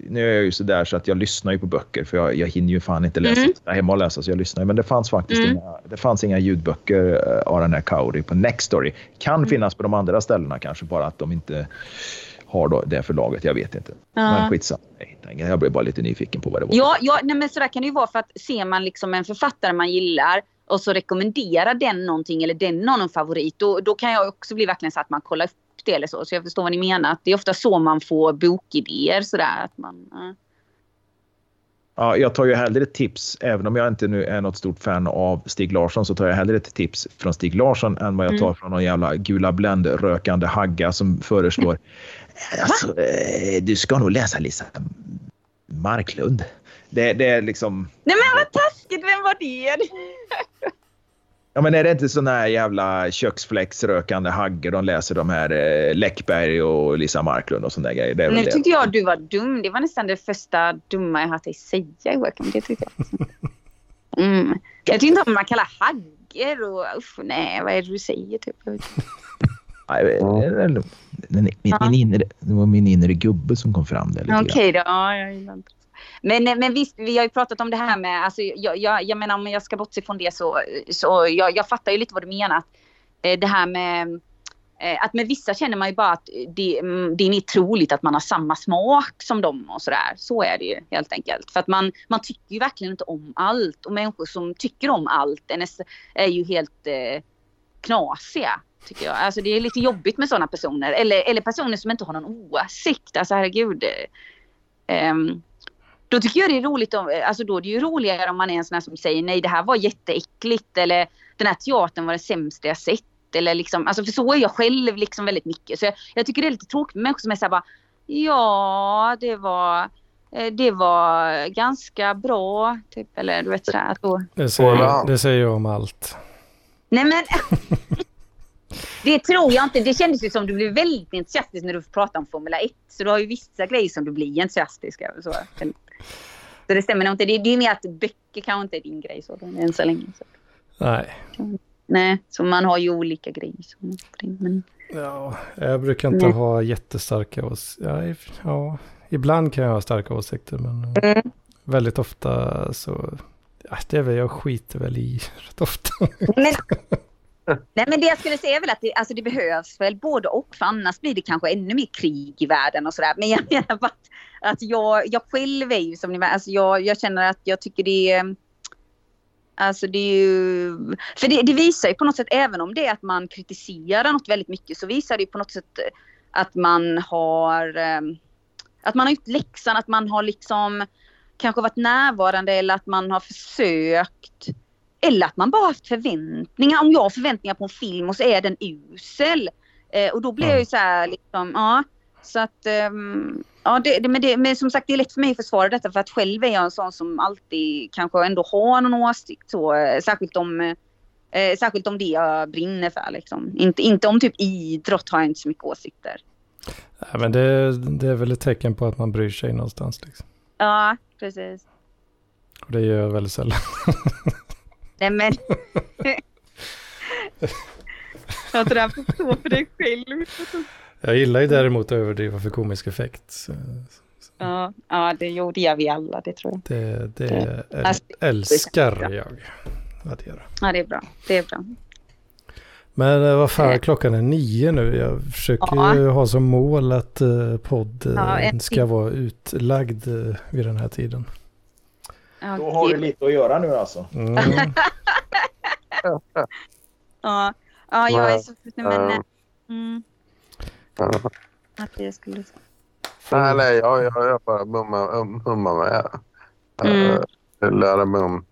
[SPEAKER 3] nu är jag ju sådär så att jag lyssnar ju på böcker för jag, jag hinner ju fan inte läsa mm. hemma och läsa så jag lyssnar. Men det fanns faktiskt mm. inga, det fanns inga ljudböcker eh, av den här Kauri på Nextory. Kan mm. finnas på de andra ställena kanske bara att de inte har då det förlaget. Jag vet inte. Ja. Men skitsamma. Jag blev bara lite nyfiken på vad det var.
[SPEAKER 4] Ja, ja nej, men sådär kan det ju vara för att ser man liksom en författare man gillar och så rekommenderar den någonting eller den någon favorit. Då, då kan jag också bli verkligen så att man kollar upp det eller så. Så jag förstår vad ni menar. det är ofta så man får bokidéer sådär. Att man, ja.
[SPEAKER 3] Ja, jag tar ju hellre ett tips, även om jag inte nu är något stort fan av Stig Larsson, så tar jag hellre ett tips från Stig Larsson än vad jag tar mm. från någon jävla gula Blend-rökande hagga som föreslår Alltså, eh, du ska nog läsa Lisa Marklund. Det, det är liksom...
[SPEAKER 4] Nej men vad taskigt, vem var det?
[SPEAKER 3] Ja men är det inte såna här jävla köksfläcksrökande haggor de läser de här eh, Läckberg och Lisa Marklund och såna där grejer? Det
[SPEAKER 4] nu tyckte jag du var dum. Det var nästan det första dumma jag hört dig säga Joakim. Det tyckte jag. Mm. Jag tycker inte om man kallar haggor och usch nej vad är det du säger typ.
[SPEAKER 3] Nej, min, min, inre, det var min inre gubbe som kom fram där
[SPEAKER 4] Okej okay, då. Ja, jag men, men visst, vi har ju pratat om det här med, alltså, jag, jag, jag menar om jag ska bortse från det så, så jag, jag fattar ju lite vad du menar. eh, det här med eh, att med vissa känner man ju bara att det, mm, det är mer troligt att man har samma smak som dem och sådär. Så är det ju helt enkelt. För att man, man tycker ju verkligen inte om allt och människor som tycker om allt är, är ju helt eh, knasiga. Tycker jag. Alltså det är lite jobbigt med sådana personer. Eller, eller personer som inte har någon åsikt. Alltså herregud. Um, då tycker jag det är roligt. Om, alltså då är det ju roligare om man är en sån här som säger nej det här var jätteäckligt. Eller den här teatern var det sämsta jag sett. Eller liksom, alltså för så är jag själv liksom väldigt mycket. Så jag, jag tycker det är lite tråkigt med människor som är såhär bara ja det var eh, det var ganska bra. Typ, eller du vet sådär. Då...
[SPEAKER 2] Det, säger, det säger jag om allt.
[SPEAKER 4] Nej men Det tror jag inte. Det kändes ju som du blev väldigt entusiastisk när du pratade om Formula 1. Så du har ju vissa grejer som du blir entusiastisk över. Så. så det stämmer nog inte. Det, det är mer att böcker kanske inte är din grej så, än så länge. Så.
[SPEAKER 2] Nej.
[SPEAKER 4] Nej, så man har ju olika grejer. Så. Men...
[SPEAKER 2] Ja, jag brukar inte Nej. ha jättestarka åsikter. Ja, ja, ibland kan jag ha starka åsikter men mm. väldigt ofta så... Ja, det är väl, jag skiter väl i rätt ofta.
[SPEAKER 4] Men Nej men det jag skulle säga är väl att det, alltså det behövs väl både och för annars blir det kanske ännu mer krig i världen och sådär. Men jag menar bara att, att jag, jag själv är ju som ni vet, alltså jag, jag känner att jag tycker det är Alltså det är ju, för det, det, visar ju på något sätt, även om det är att man kritiserar något väldigt mycket, så visar det ju på något sätt att man har, ehm, att man har gjort läxan, att man har liksom kanske varit närvarande eller att man har försökt eller att man bara haft förväntningar. Om jag har förväntningar på en film och så är den usel. Eh, och då blir jag ju så här liksom, ja. Så att, um, ja det, det, men, det, men som sagt det är lätt för mig att försvara detta för att själv är jag en sån som alltid kanske ändå har någon åsikt så. Eh, särskilt om, eh, särskilt om det jag brinner för liksom. Inte, inte om typ idrott har jag inte så mycket åsikter.
[SPEAKER 2] Ja, men det, det är väl ett tecken på att man bryr sig någonstans liksom.
[SPEAKER 4] Ja, precis.
[SPEAKER 2] Och det gör jag väldigt sällan.
[SPEAKER 4] Nej men. jag tror jag får stå för dig själv.
[SPEAKER 2] Jag gillar ju däremot att överdriva för komisk effekt.
[SPEAKER 4] Ja, ja det gjorde jag vi alla, det tror jag.
[SPEAKER 2] Det, det, det alltså, älskar jag att göra.
[SPEAKER 4] Ja, det är bra. Det är bra.
[SPEAKER 2] Men eh, vad fan, klockan är nio nu. Jag försöker ja. ju ha som mål att uh, podden ja, ska vara utlagd vid den här tiden.
[SPEAKER 3] Då har du lite att göra nu alltså. Mm.
[SPEAKER 4] ja. ja, jag är så... Men, mm. Att det skulle...
[SPEAKER 5] Nej, nej, jag, jag, jag bara mummar, mummar med. Mm. Uh, lära mig om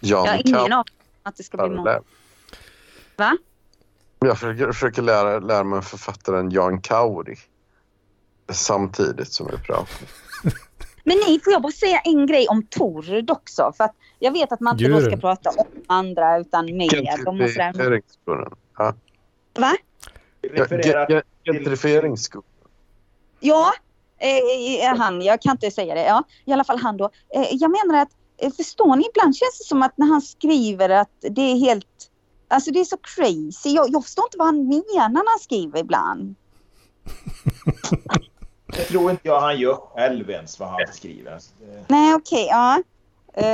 [SPEAKER 5] Jan Jag har
[SPEAKER 4] ingen aning att det ska bli mål. Va?
[SPEAKER 5] Jag försöker, försöker lära, lära mig författaren Jan Kauri samtidigt som vi pratar.
[SPEAKER 4] Men nej, får jag bara säga en grej om Tord också? För att jag vet att man inte då ska prata om andra utan med dem och sådär. Ja. Va?
[SPEAKER 5] Gentrifieringsskolan.
[SPEAKER 4] Ja, eh, han, jag kan inte säga det. Ja, I alla fall han då. Eh, jag menar att, eh, förstår ni, ibland känns det som att när han skriver att det är helt, alltså det är så crazy. Jag, jag förstår inte vad han menar när han skriver ibland.
[SPEAKER 3] Det tror inte jag han gör själv ens vad han skriver.
[SPEAKER 4] Nej, okej. Okay,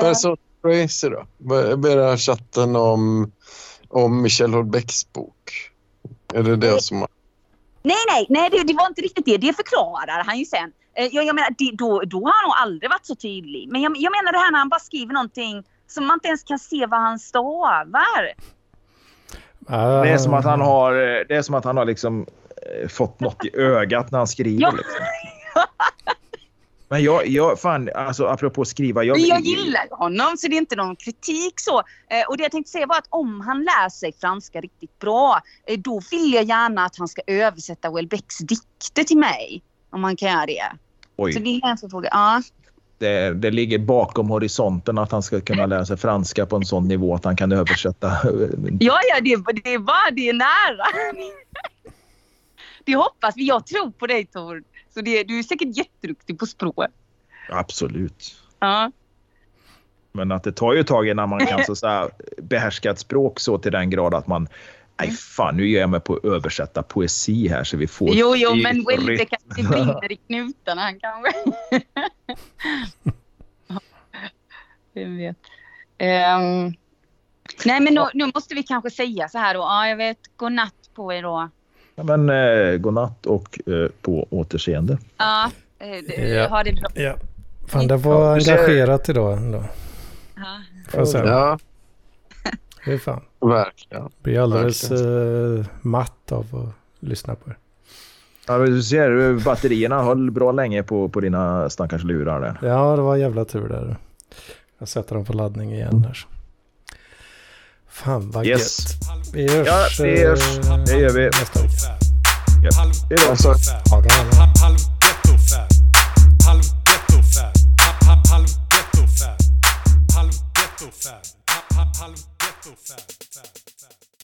[SPEAKER 4] ja.
[SPEAKER 5] Så crazy då? Vad är chatten om, om Michel Houellebecqs bok? Är det det som...
[SPEAKER 4] Nej, nej, nej det, det, var inte riktigt det. Det förklarar han ju sen. Eh, jag, jag menar, det, då, då har han nog aldrig varit så tydlig. Men jag, jag menar det här när han bara skriver någonting som man inte ens kan se vad han stavar.
[SPEAKER 3] Det är som att han har, eh, det är som att han har liksom Eh, fått något i ögat när han skriver. Ja. Liksom. Men jag, jag, fan, alltså apropå skriva.
[SPEAKER 4] Jag, jag gillar honom så det är inte någon kritik så. Eh, och det jag tänkte säga var att om han lär sig franska riktigt bra, eh, då vill jag gärna att han ska översätta Welbecks dikter till mig. Om han kan göra det. Oj. Så det är en fråga. Ja.
[SPEAKER 3] Det, det, ligger bakom horisonten att han ska kunna lära sig franska på en sån nivå att han kan översätta.
[SPEAKER 4] Ja, ja, det, det är bara det är nära. Det hoppas vi. Jag tror på dig Tor. Så det, du är säkert jätteduktig på språk.
[SPEAKER 3] Absolut.
[SPEAKER 4] Ja.
[SPEAKER 3] Men att det tar ju ett tag innan man kan så, så här, behärska ett språk så till den grad att man Nej fan, nu ger jag mig på att översätta poesi här så vi får...
[SPEAKER 4] Jo, jo, men det kanske brinner i knutarna han kanske. Vem vet. Um, Nej men nu, nu måste vi kanske säga så här då. Ja, jag vet. God natt på er då.
[SPEAKER 3] Ja, men eh, god natt och eh, på återseende.
[SPEAKER 4] Ja, eh, det-
[SPEAKER 2] Ja.
[SPEAKER 4] ha det bra.
[SPEAKER 2] Ja. Fan, det var
[SPEAKER 3] Ja,
[SPEAKER 2] engagerat idag ändå.
[SPEAKER 4] Ja.
[SPEAKER 2] Får jag säga.
[SPEAKER 5] Ja,
[SPEAKER 2] Hur fan.
[SPEAKER 5] verkligen.
[SPEAKER 2] Blir alldeles uh, matt av att lyssna på er.
[SPEAKER 3] Ja, du ser, batterierna höll bra länge på, på dina stackars lurar där.
[SPEAKER 2] Ja, det var jävla tur där. Jag sätter dem på laddning igen här. Fan vad
[SPEAKER 3] Yes.
[SPEAKER 2] gött. Vi hörs,
[SPEAKER 3] Ja, vi hörs.
[SPEAKER 2] eh,
[SPEAKER 3] Det gör vi.
[SPEAKER 2] nästa vecka.
[SPEAKER 3] Japp. Hej då.
[SPEAKER 5] Alltså,
[SPEAKER 2] Ha det,
[SPEAKER 6] halv gettofab.